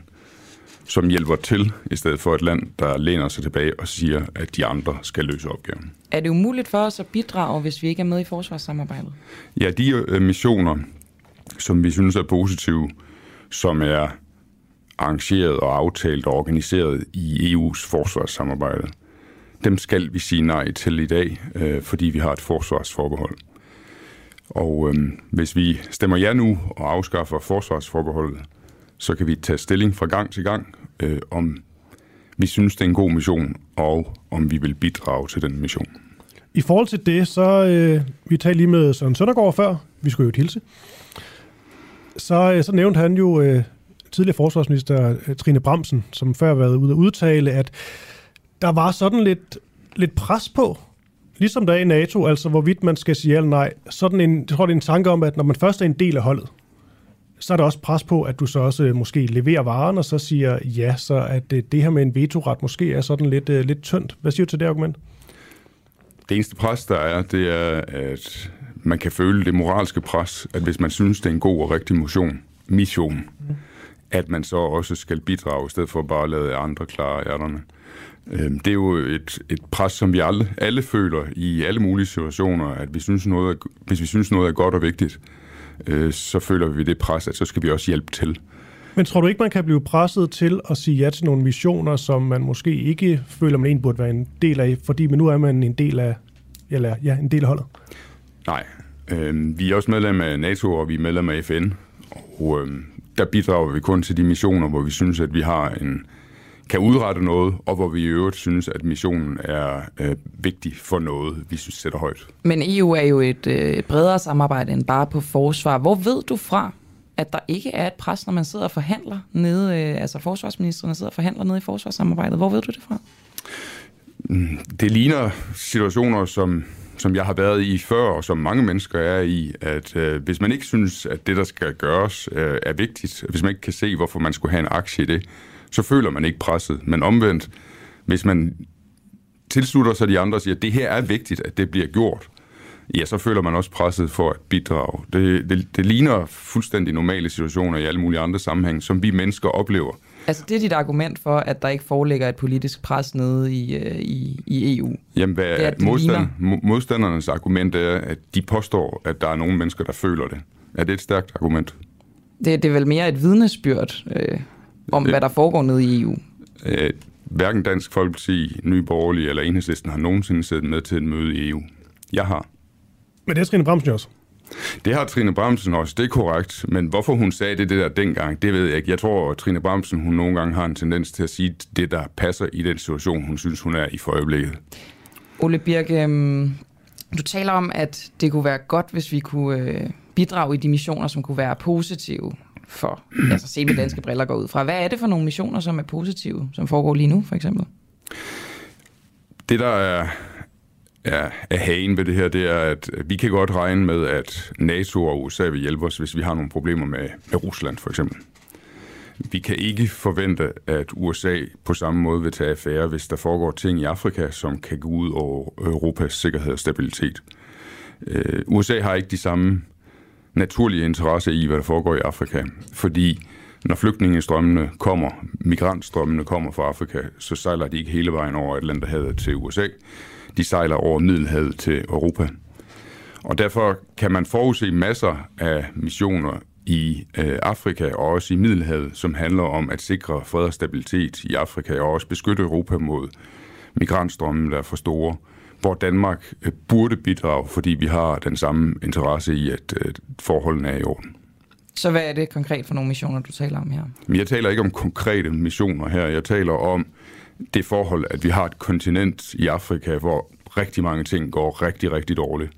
som hjælper til, i stedet for et land, der læner sig tilbage og siger, at de andre skal løse opgaven. Er det umuligt for os at bidrage, hvis vi ikke er med i forsvarssamarbejdet? Ja, de øh, missioner, som vi synes er positive, som er arrangeret og aftalt og organiseret i EU's forsvarssamarbejde, dem skal vi sige nej til i dag, øh, fordi vi har et forsvarsforbehold. Og øh, hvis vi stemmer ja nu og afskaffer forsvarsforbeholdet, så kan vi tage stilling fra gang til gang, øh, om vi synes, det er en god mission, og om vi vil bidrage til den mission. I forhold til det, så øh, vi talte lige med Søren Søndergaard før, vi skulle jo hilse, så, øh, så nævnte han jo øh, tidligere forsvarsminister øh, Trine Bramsen, som før har været ude at udtale, at der var sådan lidt, lidt pres på, ligesom der er i NATO, altså hvorvidt man skal sige ja eller nej. Sådan en, jeg tror, det er en tanke om, at når man først er en del af holdet, så er der også pres på, at du så også øh, måske leverer varen, og så siger ja, så at øh, det her med en vetoret måske er sådan lidt, øh, lidt tyndt. Hvad siger du til det argument? Det eneste pres, der er, det er, at man kan føle det moralske pres, at hvis man synes, det er en god og rigtig mission, mission at man så også skal bidrage, i stedet for bare at lade andre klare ærterne. Øhm, Det er jo et, et pres, som vi alle, alle føler i alle mulige situationer, at vi synes noget er, hvis vi synes noget er godt og vigtigt, øh, så føler vi det pres, at så skal vi også hjælpe til. Men tror du ikke, man kan blive presset til at sige ja til nogle missioner, som man måske ikke føler, man egentlig burde være en del af, fordi men nu er man en del af, eller ja, en del af holdet? Nej. Øh, vi er også medlem af NATO, og vi er medlem af FN. Og øh, der bidrager vi kun til de missioner, hvor vi synes, at vi har en kan udrette noget, og hvor vi i øvrigt synes, at missionen er øh, vigtig for noget, vi synes sætter højt. Men EU er jo et øh, bredere samarbejde end bare på forsvar. Hvor ved du fra, at der ikke er et pres, når man sidder og forhandler nede, øh, altså forsvarsministerne sidder og forhandler nede i forsvarssamarbejdet? Hvor ved du det fra? Mm, det ligner situationer, som, som jeg har været i før, og som mange mennesker er i, at øh, hvis man ikke synes, at det, der skal gøres, øh, er vigtigt, hvis man ikke kan se, hvorfor man skulle have en aktie i det, så føler man ikke presset. Men omvendt, hvis man tilslutter sig de andre og siger, at det her er vigtigt, at det bliver gjort, ja, så føler man også presset for at bidrage. Det, det, det ligner fuldstændig normale situationer i alle mulige andre sammenhænge, som vi mennesker oplever. Altså det er dit argument for, at der ikke foreligger et politisk pres nede i, øh, i, i EU? Jamen, hvad det er, modstand, modstandernes argument er, at de påstår, at der er nogle mennesker, der føler det. Er det et stærkt argument? Det, det er vel mere et vidnesbyrd øh, om, hvad der foregår nede i EU? Øh, hverken Dansk Folkeparti, Nye Borgerlige eller Enhedslisten har nogensinde siddet med til et møde i EU. Jeg har. Men det er Trine Bramsen også. Det har Trine Bramsen også, det er korrekt. Men hvorfor hun sagde det, det der dengang, det ved jeg ikke. Jeg tror, at Trine Bramsen hun nogle gange har en tendens til at sige det, der passer i den situation, hun synes, hun er i for øjeblikket. Ole Birk, øh, du taler om, at det kunne være godt, hvis vi kunne øh, bidrage i de missioner, som kunne være positive for, altså se med danske briller går ud fra. Hvad er det for nogle missioner, som er positive, som foregår lige nu, for eksempel? Det, der er, er, er hagen ved det her, det er, at vi kan godt regne med, at NATO og USA vil hjælpe os, hvis vi har nogle problemer med, med Rusland, for eksempel. Vi kan ikke forvente, at USA på samme måde vil tage affære, hvis der foregår ting i Afrika, som kan gå ud over Europas sikkerhed og stabilitet. Øh, USA har ikke de samme naturlige interesse i, hvad der foregår i Afrika. Fordi når flygtningestrømmene kommer, migrantstrømmene kommer fra Afrika, så sejler de ikke hele vejen over Atlanterhavet til USA. De sejler over Middelhavet til Europa. Og derfor kan man forudse masser af missioner i øh, Afrika og også i Middelhavet, som handler om at sikre fred og stabilitet i Afrika og også beskytte Europa mod migrantstrømmen, der er for store hvor Danmark øh, burde bidrage, fordi vi har den samme interesse i, at øh, forholdene er i orden. Så hvad er det konkret for nogle missioner, du taler om her? Jeg taler ikke om konkrete missioner her. Jeg taler om det forhold, at vi har et kontinent i Afrika, hvor rigtig mange ting går rigtig, rigtig dårligt.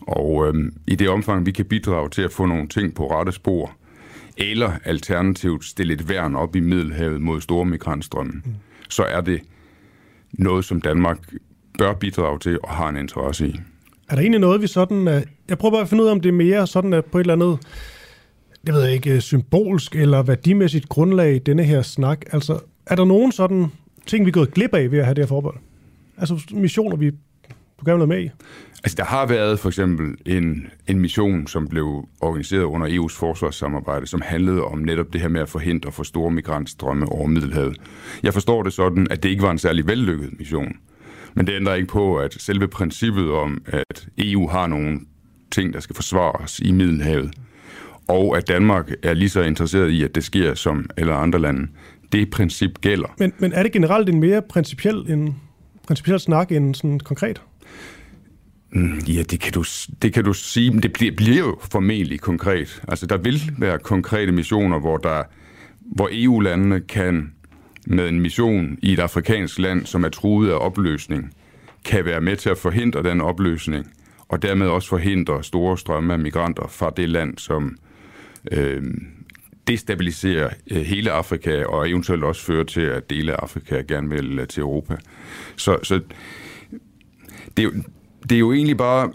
Og øhm, i det omfang, vi kan bidrage til at få nogle ting på rette spor, eller alternativt stille et værn op i Middelhavet mod store migrantstrømme, mm. så er det noget, som Danmark bør bidrage til og har en interesse i. Er der egentlig noget, vi sådan... Uh, jeg prøver bare at finde ud af, om det er mere sådan at på et eller andet, det ved jeg ikke, symbolsk eller værdimæssigt grundlag, denne her snak. Altså, er der nogen sådan ting, vi er gået glip af ved at have det her forbehold? Altså missioner, vi du gerne vil med i? Altså, der har været for eksempel en, en mission, som blev organiseret under EU's forsvarssamarbejde, som handlede om netop det her med at forhindre for store migrantstrømme over Middelhavet. Jeg forstår det sådan, at det ikke var en særlig vellykket mission. Men det ændrer ikke på, at selve princippet om, at EU har nogle ting, der skal forsvares i Middelhavet, og at Danmark er lige så interesseret i, at det sker som alle andre lande, det princip gælder. Men, men er det generelt en mere principiel, en principiel snak end sådan konkret? Mm, ja, det kan, du, det kan du sige, men det bliver, bliver jo formentlig konkret. Altså, der vil være konkrete missioner, hvor, der, hvor EU-landene kan med en mission i et afrikansk land, som er truet af opløsning, kan være med til at forhindre den opløsning, og dermed også forhindre store strømme af migranter fra det land, som øh, destabiliserer øh, hele Afrika, og eventuelt også fører til, at dele af Afrika gerne vil øh, til Europa. Så, så det, er jo, det er jo egentlig bare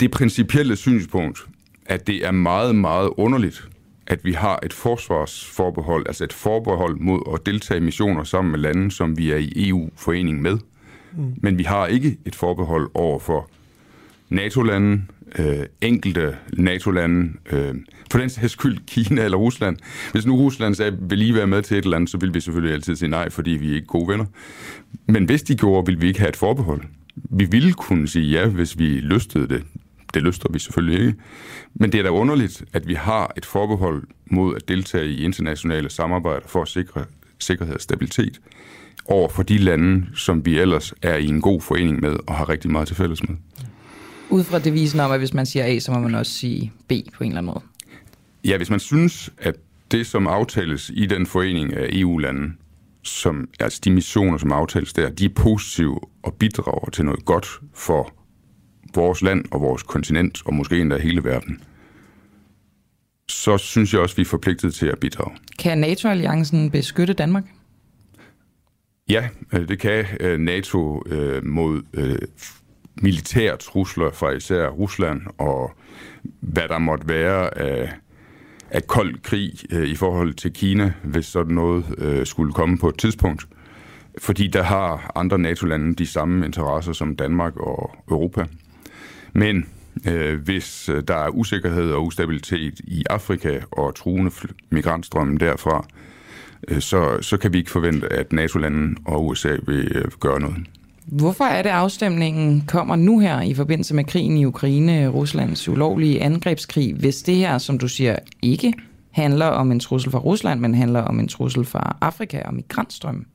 det principielle synspunkt, at det er meget, meget underligt, at vi har et forsvarsforbehold, altså et forbehold mod at deltage i missioner sammen med lande, som vi er i EU-forening med. Mm. Men vi har ikke et forbehold over for NATO-lande, øh, enkelte NATO-lande, øh, for den sags skyld Kina eller Rusland. Hvis nu Rusland sagde, vil lige være med til et eller andet, så vil vi selvfølgelig altid sige nej, fordi vi er ikke gode venner. Men hvis de gjorde, vil vi ikke have et forbehold. Vi ville kunne sige ja, hvis vi lystede det. Det lyster vi selvfølgelig ikke. Men det er da underligt, at vi har et forbehold mod at deltage i internationale samarbejder for at sikre sikkerhed og stabilitet over for de lande, som vi ellers er i en god forening med og har rigtig meget til fælles med. Ud fra devisen om, at hvis man siger A, så må man også sige B på en eller anden måde. Ja, hvis man synes, at det, som aftales i den forening af EU-lande, som, altså de missioner, som aftales der, de er positive og bidrager til noget godt for vores land og vores kontinent, og måske endda hele verden, så synes jeg også, vi er forpligtet til at bidrage. Kan NATO-alliancen beskytte Danmark? Ja, øh, det kan øh, NATO øh, mod militære trusler fra især Rusland og hvad der måtte være af, af kold krig i forhold til Kina, hvis sådan noget skulle komme på et tidspunkt. Fordi der har andre NATO-lande de samme interesser som Danmark og Europa. Men øh, hvis øh, der er usikkerhed og ustabilitet i Afrika og truende migrantstrømmen derfra, Øh, så, så kan vi ikke forvente, at NATO-landene og USA vil øh, gøre noget. Hvorfor er det, afstemningen kommer nu her i forbindelse med krigen i Ukraine, Ruslands ulovlige angrebskrig, hvis det her, som du siger, ikke handler om en trussel fra Rusland, men handler om en trussel fra Afrika og migrantstrømmen?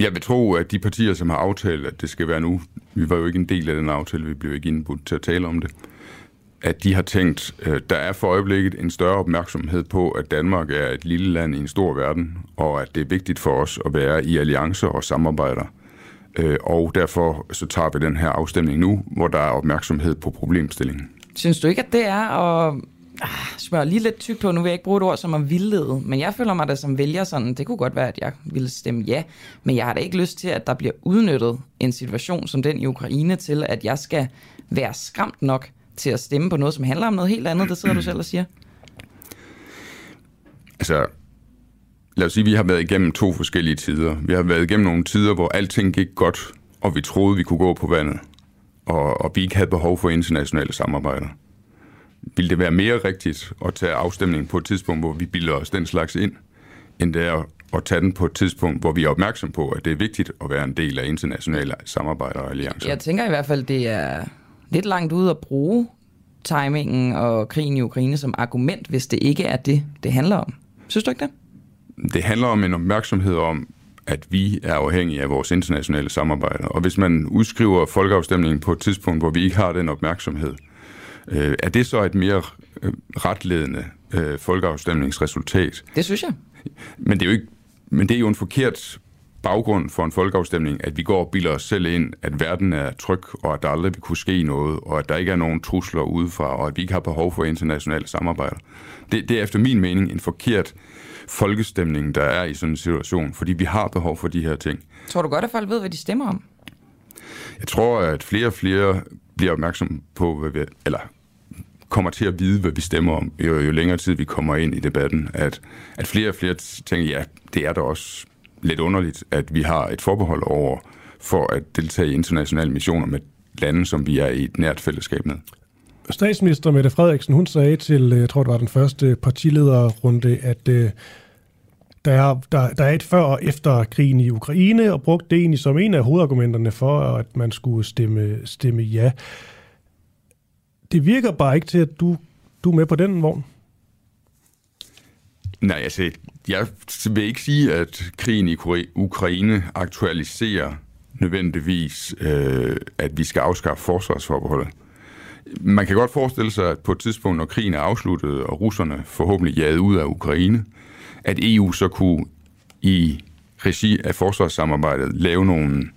Jeg vil tro, at de partier, som har aftalt, at det skal være nu, vi var jo ikke en del af den aftale, vi blev ikke indbudt til at tale om det, at de har tænkt, øh, der er for øjeblikket en større opmærksomhed på, at Danmark er et lille land i en stor verden, og at det er vigtigt for os at være i alliancer og samarbejder. Øh, og derfor så tager vi den her afstemning nu, hvor der er opmærksomhed på problemstillingen. Synes du ikke, at det er at ah, smøre lige lidt tyk på, nu vil jeg ikke bruge et ord som at vildlede, men jeg føler mig da som vælger sådan, det kunne godt være, at jeg ville stemme ja, men jeg har da ikke lyst til, at der bliver udnyttet en situation som den i Ukraine til, at jeg skal være skræmt nok til at stemme på noget, som handler om noget helt andet, det sidder du selv og siger? Altså, lad os sige, at vi har været igennem to forskellige tider. Vi har været igennem nogle tider, hvor alting gik godt, og vi troede, vi kunne gå på vandet, og, og vi ikke havde behov for internationale samarbejder. Vil det være mere rigtigt at tage afstemningen på et tidspunkt, hvor vi bilder os den slags ind, end det er at tage den på et tidspunkt, hvor vi er opmærksom på, at det er vigtigt at være en del af internationale samarbejder og alliancer? Jeg tænker i hvert fald, det er lidt langt ud at bruge timingen og krigen i Ukraine som argument, hvis det ikke er det, det handler om. Synes du ikke det? Det handler om en opmærksomhed om, at vi er afhængige af vores internationale samarbejder. Og hvis man udskriver folkeafstemningen på et tidspunkt, hvor vi ikke har den opmærksomhed, øh, er det så et mere øh, retledende øh, folkeafstemningsresultat? Det synes jeg. Men det er jo ikke men det er jo en forkert baggrund for en folkeafstemning, at vi går og bilder os selv ind, at verden er tryg, og at der aldrig vil kunne ske noget, og at der ikke er nogen trusler udefra, og at vi ikke har behov for internationale samarbejder. Det, det er efter min mening en forkert folkestemning, der er i sådan en situation, fordi vi har behov for de her ting. Tror du godt, at folk ved, hvad de stemmer om? Jeg tror, at flere og flere bliver opmærksom på, hvad vi, eller kommer til at vide, hvad vi stemmer om, jo, jo længere tid vi kommer ind i debatten, at, at flere og flere tænker, ja, det er da også lidt underligt, at vi har et forbehold over for at deltage i internationale missioner med lande, som vi er i et nært fællesskab med. Statsminister Mette Frederiksen, hun sagde til, øh, jeg tror det var den første partilederrunde, at øh, der er, der, der er et før og efter krigen i Ukraine, og brugte det egentlig som en af hovedargumenterne for, at man skulle stemme, stemme ja. Det virker bare ikke til, at du, du er med på den vogn. Nej, altså, jeg vil ikke sige, at krigen i Ukraine aktualiserer nødvendigvis, øh, at vi skal afskaffe forsvarsforbeholdet. Man kan godt forestille sig, at på et tidspunkt, når krigen er afsluttet, og russerne forhåbentlig jaget ud af Ukraine, at EU så kunne i regi af forsvarssamarbejdet lave nogle,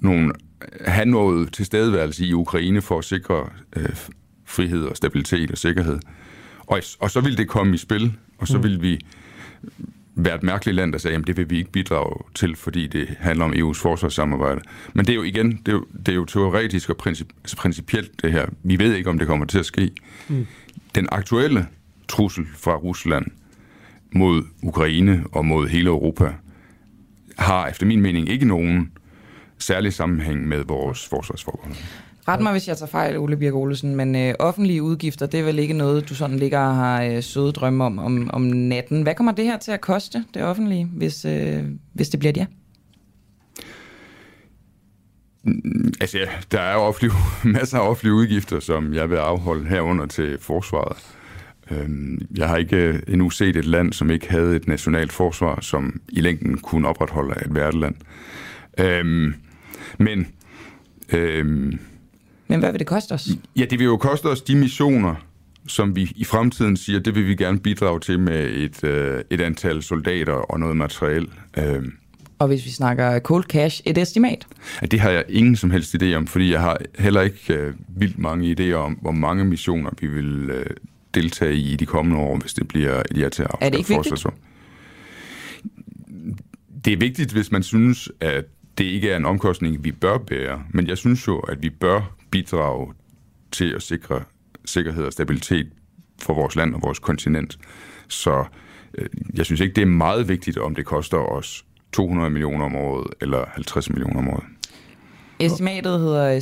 nogle have noget tilstedeværelse i Ukraine for at sikre øh, frihed og stabilitet og sikkerhed. Og, og så vil det komme i spil, og så mm. vil vi være et mærkeligt land, der sagde, at det vil vi ikke bidrage til, fordi det handler om EU's forsvarssamarbejde. Men det er jo igen, det er jo, det er jo teoretisk og princip, altså principielt det her. Vi ved ikke, om det kommer til at ske. Mm. Den aktuelle trussel fra Rusland mod Ukraine og mod hele Europa har efter min mening ikke nogen særlig sammenhæng med vores forsvarsforhold. Ret mig, hvis jeg tager fejl, Ole Birk Olesen, men øh, offentlige udgifter, det er vel ikke noget, du sådan ligger og har øh, søde drømme om, om om natten. Hvad kommer det her til at koste, det offentlige, hvis, øh, hvis det bliver det? Ja? Mm, Altså, ja, der er jo offentlige, masser af offentlige udgifter, som jeg vil afholde herunder til forsvaret. Øhm, Jeg har ikke øh, endnu set et land, som ikke havde et nationalt forsvar, som i længden kunne opretholde et værteland. Øhm, Men, øhm, Men hvad vil det koste os? ja, det vil jo koste os de missioner, som vi i fremtiden siger, det vil vi gerne bidrage til med et, øh, et antal soldater og noget materiel. Øhm, Og hvis vi snakker cold cash, et estimat. Ja, det har jeg ingen som helst idé om, fordi jeg har heller ikke øh, vildt mange idéer om, hvor mange missioner vi vil øh, deltage i i de kommende år, hvis det bliver et ja til at Er det ikke vigtigt? Det er vigtigt, hvis man synes, at det ikke er en omkostning, vi bør bære, men jeg synes jo, at vi bør bidrage til at sikre sikkerhed og stabilitet for vores land og vores kontinent. Så øh, jeg synes ikke, det er meget vigtigt, om det koster os 200 millioner om året eller 50 millioner om året. Estimatet hedder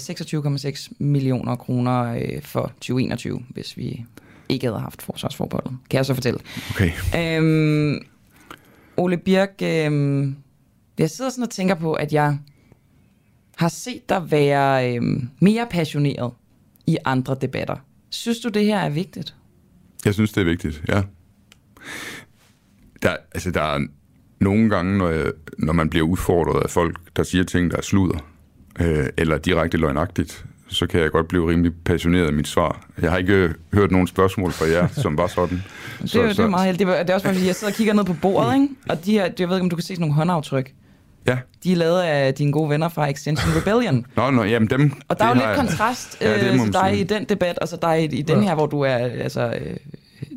26,6 millioner kroner øh, for 2021, hvis vi ikke havde haft forsvarsforbeholdet. Kan jeg så fortælle. Okay. Øhm, Ole Birk, øhm, jeg sidder sådan og tænker på, at jeg har set dig være øhm, mere passioneret i andre debatter. Synes du, det her er vigtigt? Jeg synes, det er vigtigt, ja. Der, altså, der er nogle gange, når, jeg, når man bliver udfordret af folk, der siger ting, der er sludder, øh, eller direkte løgnagtigt, så kan jeg godt blive rimelig passioneret i mit svar. Jeg har ikke øh, hørt nogen spørgsmål fra jer, som var sådan. Det, så, det er meget heldigt. Det, er også fordi, jeg sidder og kigger ned på bordet, ikke? og de her, jeg ved ikke, om du kan se sådan nogle håndaftryk. Ja. De er lavet af dine gode venner fra Extension Rebellion. Nå, nå, jamen dem... Og der er jo det lidt jeg- kontrast Ja, det øh, dig i den debat, og så dig i, i den her, hvor du er altså, øh,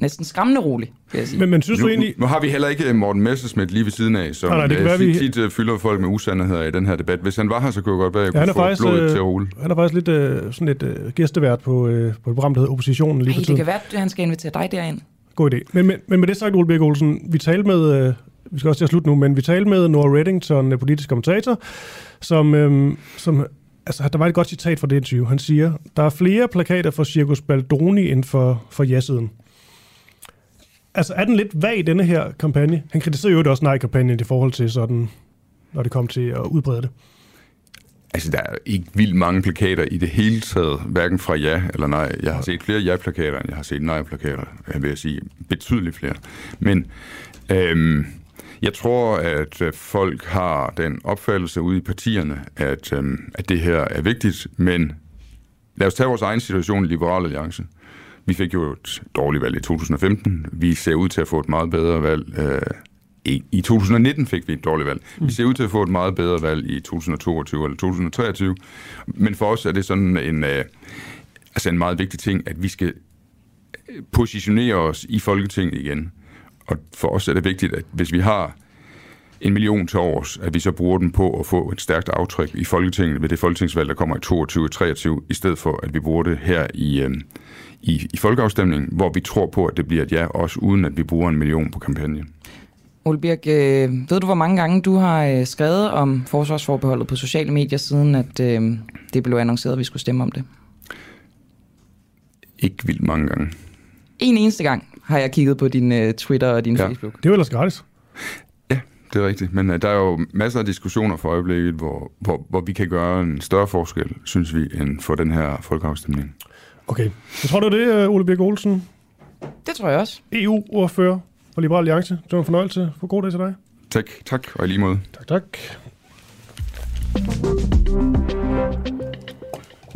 næsten skræmmende rolig, vil jeg sige. Men, men synes nu, du egentlig... Nu har vi heller ikke Morten Messerschmidt lige ved siden af, som Nej, nej, det kan øh, være, tit, vi- tit øh, fylder folk med usandheder i den her debat. Hvis han var her, så kunne jeg godt være, at jeg Ja, han kunne er få faktisk, blodet til at øh, rulle. han er faktisk lidt, øh, sådan lidt øh, gæstevært på, øh, på et program, der hedder Oppositionen lige Hey, for det tiden. kan være, at han skal invitere dig derind. God idé. Men, men, men med det sagt, Ole Birk Olsen, vi talte med, øh, vi skal også til at slutte nu, men vi talte med Nora Reddington, politisk kommentator, som, øhm, som altså, der var et godt citat fra det interview. Han siger, der er flere plakater for Circus Baldoni end for, for ja-siden. Altså, er den lidt vag, denne her kampagne? Han kritiserer jo også nej-kampagnen i forhold til sådan, når det kom til at udbrede det. Altså, der er ikke vildt mange plakater i det hele taget, hverken fra ja eller nej. Jeg har set flere ja-plakater, end jeg har set nej-plakater, jeg vil jeg sige. Betydeligt flere. Men øhm, jeg tror, at øh, folk har den opfattelse ude i partierne, at, øhm, at det her er vigtigt, men lad os tage vores egen situation i Liberal Alliance. Vi fik jo et dårligt valg i 2015. Vi ser ud til at få et meget bedre valg. Øh, i, I 2019 fik vi et dårligt valg. Vi ser ud til at få et meget bedre valg i 2022 eller 2023. Men for os er det sådan en, øh, altså en meget vigtig ting, at vi skal øh, positionere os i Folketinget igen. Og for os er det vigtigt, at hvis vi har en million til års, at vi så bruger den på at få et stærkt aftryk i Folketinget ved det folketingsvalg, der kommer i 22 og 23, i stedet for, at vi bruger det her i, øh, i, i folkeafstemningen, hvor vi tror på, at det bliver et ja, også uden at vi bruger en million på kampagne. Ole Birk, øh, ved du, hvor mange gange du har øh, skrevet om forsvarsforbeholdet på sociale medier, siden at øh, det blev annonceret, at vi skulle stemme om det? Ikke vildt mange gange. En eneste gang har jeg kigget på din øh, Twitter og din Ja. Facebook. Det er jo ellers gratis. Det er rigtigt, men uh, der er jo masser af diskussioner for øjeblikket, hvor, hvor, hvor vi kan gøre en større forskel, synes vi, end for den her folkeafstemning. Okay. Jeg tror, det var det, øh, Ole Birk Olsen. Det tror jeg også. EU-ordfører for Liberal Alliance. Det var en fornøjelse. For god dag til dig. Tak, tak, og i lige måde. Tak, tak.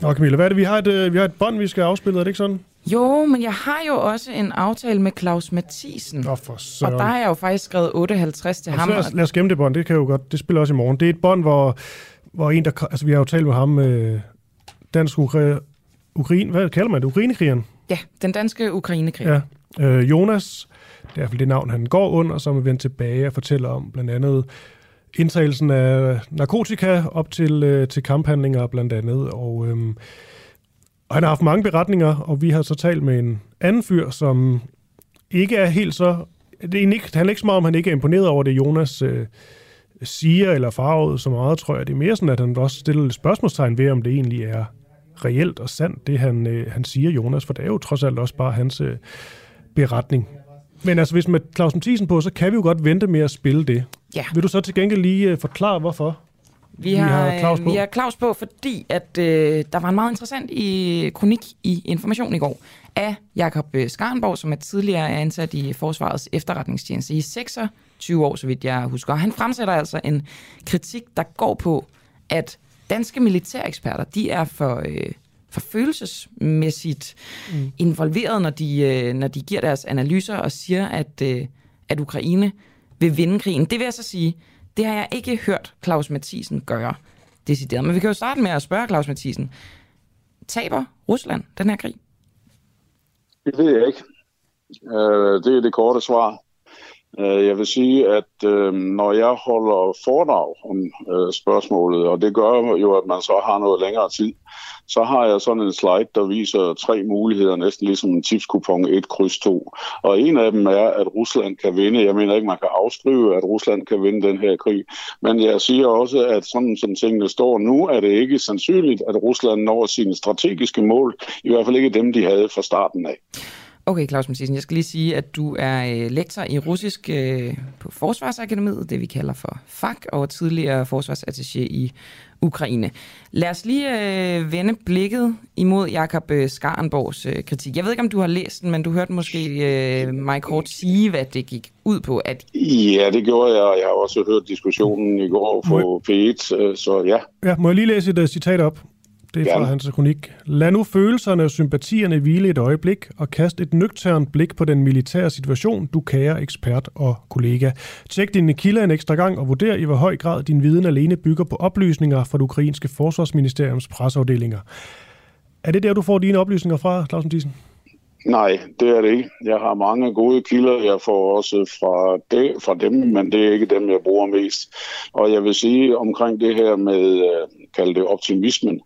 Nå, Camilla, hvad er det? Vi har et, øh, vi har et bånd, vi skal afspille, er det ikke sådan? Jo, men jeg har jo også en aftale med Claus Mathisen. Nå, for og der har jeg jo faktisk skrevet 58 til Og ham. så lad, os, lad os gemme det bånd, det kan jo godt, det spiller også i morgen. Det er et bånd, hvor, hvor en, der, altså vi har jo talt med ham, øh, dansk Ukra- Ukraine, hvad kalder man det, Ukrainekrigeren? Ja, den danske Ukrainekrig. Ja, øh, Jonas, det er i hvert fald det navn, han går under, som er vendt tilbage og fortæller om blandt andet indtagelsen af narkotika op til, øh, til kamphandlinger blandt andet, og, øhm, og han har haft mange beretninger, og vi har så talt med en anden fyr, som ikke er helt så... Det er ikke, det handler ikke så meget om, han ikke er imponeret over det, Jonas øh, siger eller farvet så meget, tror jeg. Det er mere sådan, at han også stiller lidt spørgsmålstegn ved, om det egentlig er reelt og sandt, det han, øh, han siger, Jonas, for det er jo trods alt også bare hans øh, beretning. Men altså, hvis med Claus Mathisen på, så kan vi jo godt vente med at spille det. Ja. Vil du så til gengæld lige øh, forklare, hvorfor? Vi Vi har, har Claus øh, på. Vi har Claus på, fordi at, øh, der var en meget interessant i, kronik i Information i går af Jakob øh, Skarnborg, som er tidligere er ansat i Forsvarets efterretningstjeneste i 26 år, så vidt jeg husker. Han fremsætter altså en kritik, der går på, at danske militæreksperter, de er for, øh, for følelsesmæssigt mm. involveret, når de, øh, når de giver deres analyser og siger, at, øh, at Ukraine vil vinde krigen. Det vil jeg så sige, det har jeg ikke hørt Claus Mathisen gøre decideret. Men vi kan jo starte med at spørge Claus Mathisen. Taber Rusland den her krig? Det ved jeg ikke. Øh, det er det korte svar. Øh, jeg vil sige, at øh, når jeg holder foredrag om øh, spørgsmålet, og det gør jo, at man så har noget længere tid, så har jeg sådan en slide, der viser tre muligheder, næsten ligesom en tipskupon 1 kryds 2. Og en af dem er, at Rusland kan vinde. Jeg mener ikke, man kan afskrive, at Rusland kan vinde den her krig. Men jeg siger også, at sådan som tingene står nu, er det ikke sandsynligt, at Rusland når sine strategiske mål. I hvert fald ikke dem, de havde fra starten af. Okay, Claus Mathisen, jeg skal lige sige, at du er øh, lektor i russisk øh, på Forsvarsakademiet, det vi kalder for FAK, og tidligere forsvarsattaché i Ukraine. Lad os lige øh, vende blikket imod Jakob øh, Skarenborgs øh, kritik. Jeg ved ikke, om du har læst den, men du hørte måske øh, mig kort sige, hvad det gik ud på. At Ja, det gjorde jeg, og jeg har også hørt diskussionen i går på P1, øh, så ja. Ja, må jeg lige læse et uh, citat op? Det er fra hans kronik. Lad nu følelserne og sympatierne hvile et øjeblik, og kast et nøgternt blik på den militære situation, du kære ekspert og kollega. Tjek dine kilder en ekstra gang og vurder i hvor høj grad din viden alene bygger på oplysninger fra det ukrainske forsvarsministeriums presseafdelinger. Er det der, du får dine oplysninger fra, Claus Mathisen? Nej, det er det ikke. Jeg har mange gode kilder. Jeg får også fra, de, fra dem, men det er ikke dem, jeg bruger mest. Og jeg vil sige omkring det her med, øh, kalde det optimismen.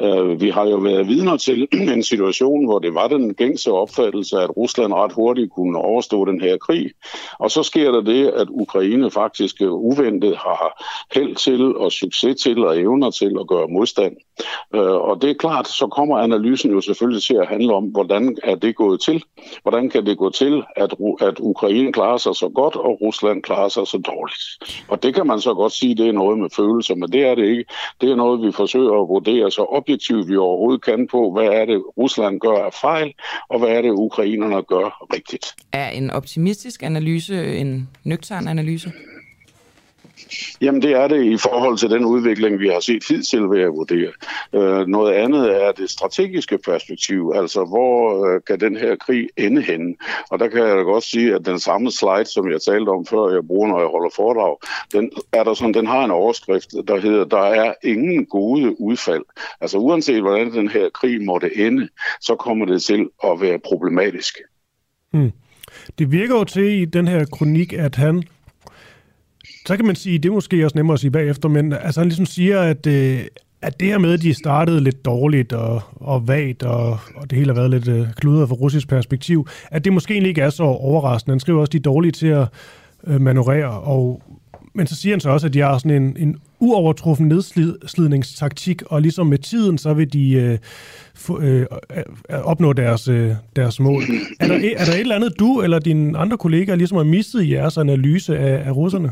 Øh, vi har jo været vidner til en situation, hvor det var den gængse opfattelse, at Rusland ret hurtigt kunne overstå den her krig. Og så sker der det, at Ukraine faktisk øh, uventet har held til og succes til og evner til at gøre modstand. Øh, og det er klart, så kommer analysen jo selvfølgelig til at handle om, hvordan er det gået til? Hvordan kan det gå til, at, Ru- at Ukraine klarer sig så godt, og Rusland klarer sig så dårligt? Og det kan man så godt sige, det er noget med følelser, men det er det ikke. Det er noget, vi forsøger at vurdere så objektivt vi overhovedet kan på, hvad er det, Rusland gør af fejl, og hvad er det, ukrainerne gør rigtigt. er en optimistisk analyse en nøgtern analyse? Jamen det er det i forhold til den udvikling, vi har set hidtil, vil jeg vurdere. Øh, noget andet er det strategiske perspektiv, altså hvor øh, kan den her krig ende henne? Og der kan jeg da godt sige, at den samme slide, som jeg talte om før, jeg bruger, når jeg holder foredrag, den, er der sådan, den har en overskrift, der hedder, der er ingen gode udfald. Altså uanset hvordan den her krig måtte ende, så kommer det til at være problematisk. Hmm. Det virker jo til i den her kronik, at han, så kan man sige, det er måske også nemmere at sige bagefter, men altså han ligesom siger, at, øh, at det her med, at de startede lidt dårligt og, og vagt, og, og det hele har været lidt øh, kludret fra russisk perspektiv, at det måske egentlig ikke er så overraskende. Han skriver også, at de er dårlige til at øh, manøvrere, og, men så siger han så også, at de har sådan en, en uovertruffen nedslidningstaktik, og ligesom med tiden, så vil de øh, få, øh, øh, opnå deres, øh, deres mål. Er der, er der et eller andet, du eller dine andre kollegaer ligesom har mistet i jeres analyse af, af russerne?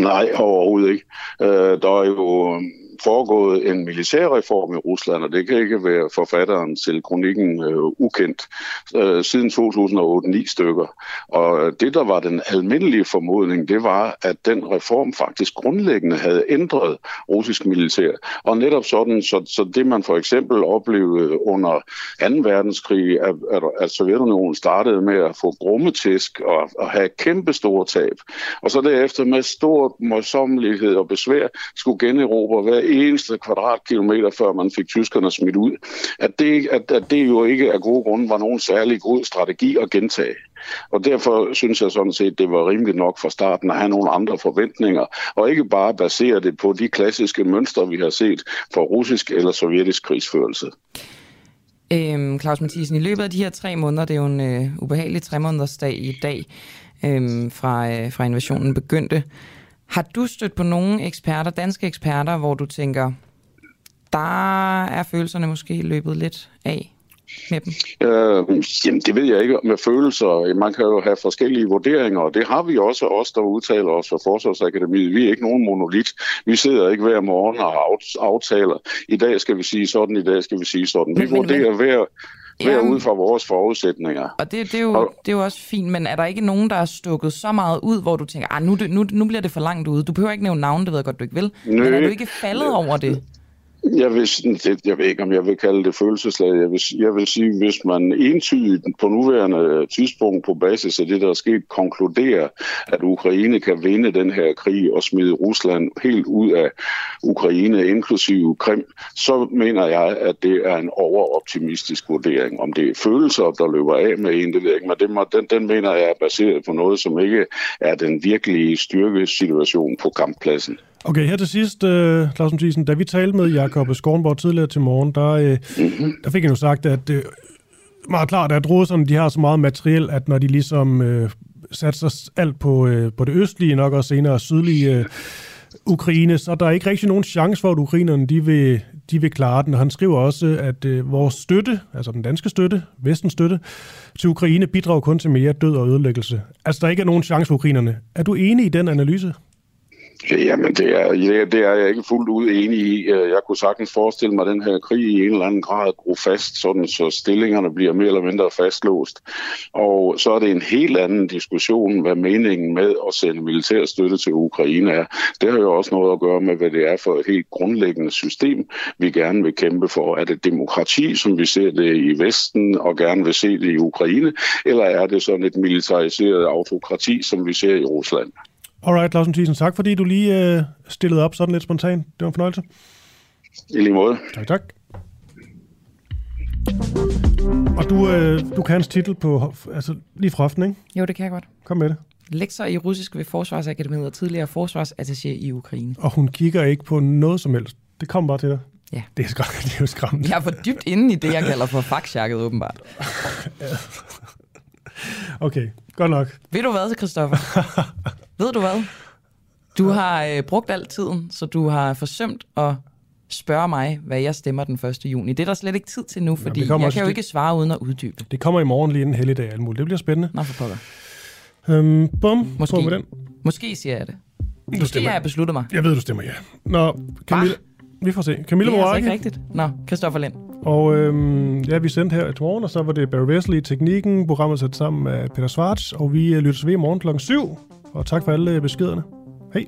Nej, overhovedet ikke. Øh, der er jo foregået en militærreform i Rusland, og det kan ikke være forfatteren til kronikken øh, ukendt, øh, siden 2008-9 stykker. Og det, der var den almindelige formodning, det var, at den reform faktisk grundlæggende havde ændret russisk militær. Og netop sådan, så, så det man for eksempel oplevede under 2. verdenskrig, at, at, at Sovjetunionen startede med at få grummetæsk og, og have kæmpe store tab. Og så derefter med stor morsommelighed og besvær skulle generobre hver eneste kvadratkilometer, før man fik tyskerne smidt ud. At det, at, at det jo ikke af gode grunde var nogen særlig god strategi at gentage. Og derfor synes jeg sådan set, det var rimeligt nok fra starten at have nogle andre forventninger, og ikke bare basere det på de klassiske mønstre, vi har set for russisk eller sovjetisk krigsførelse. Øhm, Claus Mathisen, i løbet af de her tre måneder, det er jo en øh, ubehagelig tre måneders dag i dag, øhm, fra, øh, fra invasionen begyndte. Har du stødt på nogle eksperter, danske eksperter, hvor du tænker, der er følelserne måske løbet lidt af? med dem? Øh, jamen, det ved jeg ikke med følelser. Man kan jo have forskellige vurderinger, og det har vi også, os der udtaler os for Forsvarsakademiet. Vi er ikke nogen monolit. Vi sidder ikke hver morgen og aft- aftaler. I dag skal vi sige sådan, i dag skal vi sige sådan. Vi Men- men- vurderer hver, hver Jamen- ud fra vores forudsætninger. Og det, det, er jo, det er jo også fint, men er der ikke nogen, der er stukket så meget ud, hvor du tænker, ah, nu, nu, nu bliver det for langt ude. Du behøver ikke nævne navn, det ved jeg godt, du ikke vil. Men er Nø. du ikke faldet over det? Jeg, vil, sådan- det, jeg ved ikke, om jeg vil kalde det følelseslag. Jeg vil, jeg vil sige, hvis man entydigt på nuværende øh, tidspunkt på basis af det, der er sket, konkluderer, at Ukraine kan vinde den her krig og smide Rusland helt ud af Ukraine, inklusive Krim, så mener jeg, at det er en overoptimistisk vurdering. Om det er følelser, der løber af med en, det ved jeg ikke, men det må, den, den mener jeg er baseret på noget, som ikke er den virkelige styrkesituation på kamppladsen. Okay, her til sidst, uh, Claus Thiesen, da vi talte med Jakob Skornborg tidligere til morgen, der, uh, mm-hmm. der fik han jo sagt, at uh, meget klart, at russerne de har så meget materiel, at når de ligesom uh, satser alt på, uh, på det østlige, nok også senere sydlige uh, Ukraine, så der er ikke rigtig nogen chance for, at ukrainerne de vil, de vil klare den. Og han skriver også, at uh, vores støtte, altså den danske støtte, vestens støtte, til Ukraine bidrager kun til mere død og ødelæggelse. Altså, der ikke er nogen chance for ukrainerne. Er du enig i den analyse? Jamen, det er, det, det er jeg ikke fuldt ud enig i. Øh, jeg kunne sagtens forestille mig, at den her krig i en eller anden grad gro fast, sådan så stillingerne bliver mere eller mindre fastlåst. Og så er det en helt anden diskussion, hvad meningen med at sende militær støtte til Ukraine er. Det har jo også noget at gøre med, hvad det er for et helt grundlæggende system, vi gerne vil kæmpe for. Er det demokrati, som vi ser det i Vesten, og gerne vil se det i Ukraine, eller er det sådan et militariseret autokrati, som vi ser i Rusland? Alright, Clausen Thiesen, tak fordi du lige øh, stillede op sådan lidt spontant. Det var en fornøjelse. I lige måde. Tak, tak. Og du, øh, du kan hans titel på, altså lige fra hoften, ikke? Jo, det kan jeg godt. Kom med det. Lektor i russisk ved Forsvarsakademiet og tidligere forsvarsattaché i Ukraine. Og hun kigger ikke på noget som helst. Det kommer bare til dig. Ja. Det er, skræm, det er jo skræmmende. Jeg er for dybt inde i det, jeg kalder for fagsjakket, åbenbart. Okay, godt nok. Ved du hvad, Christoffer? Ved du hvad? Du har øh, brugt al tiden, så du har forsømt at spørge mig, hvad jeg stemmer den 1. juni. Det er der slet ikke tid til nu, fordi kommer jeg også kan jo ikke svare uden at uddybe. Det kommer i morgen lige inden helligdag og muligt. Det bliver spændende. Nå, for pokker. Øhm, bum, Måske. på med den. Måske siger jeg det. Du Måske stemmer. har jeg besluttet mig. Jeg ved, du stemmer ja. Nå, Camilla, vi får se. Camilla det er altså Boracchi. ikke rigtigt. Nå, Christoffer Lind. Og øhm, ja, vi sendte her i morgen, og så var det Barry Wesley i teknikken. Programmet sat sammen af Peter Svarts, og vi øh, lytter ved i morgen klokken 7. Og tak for alle øh, beskederne. Hej.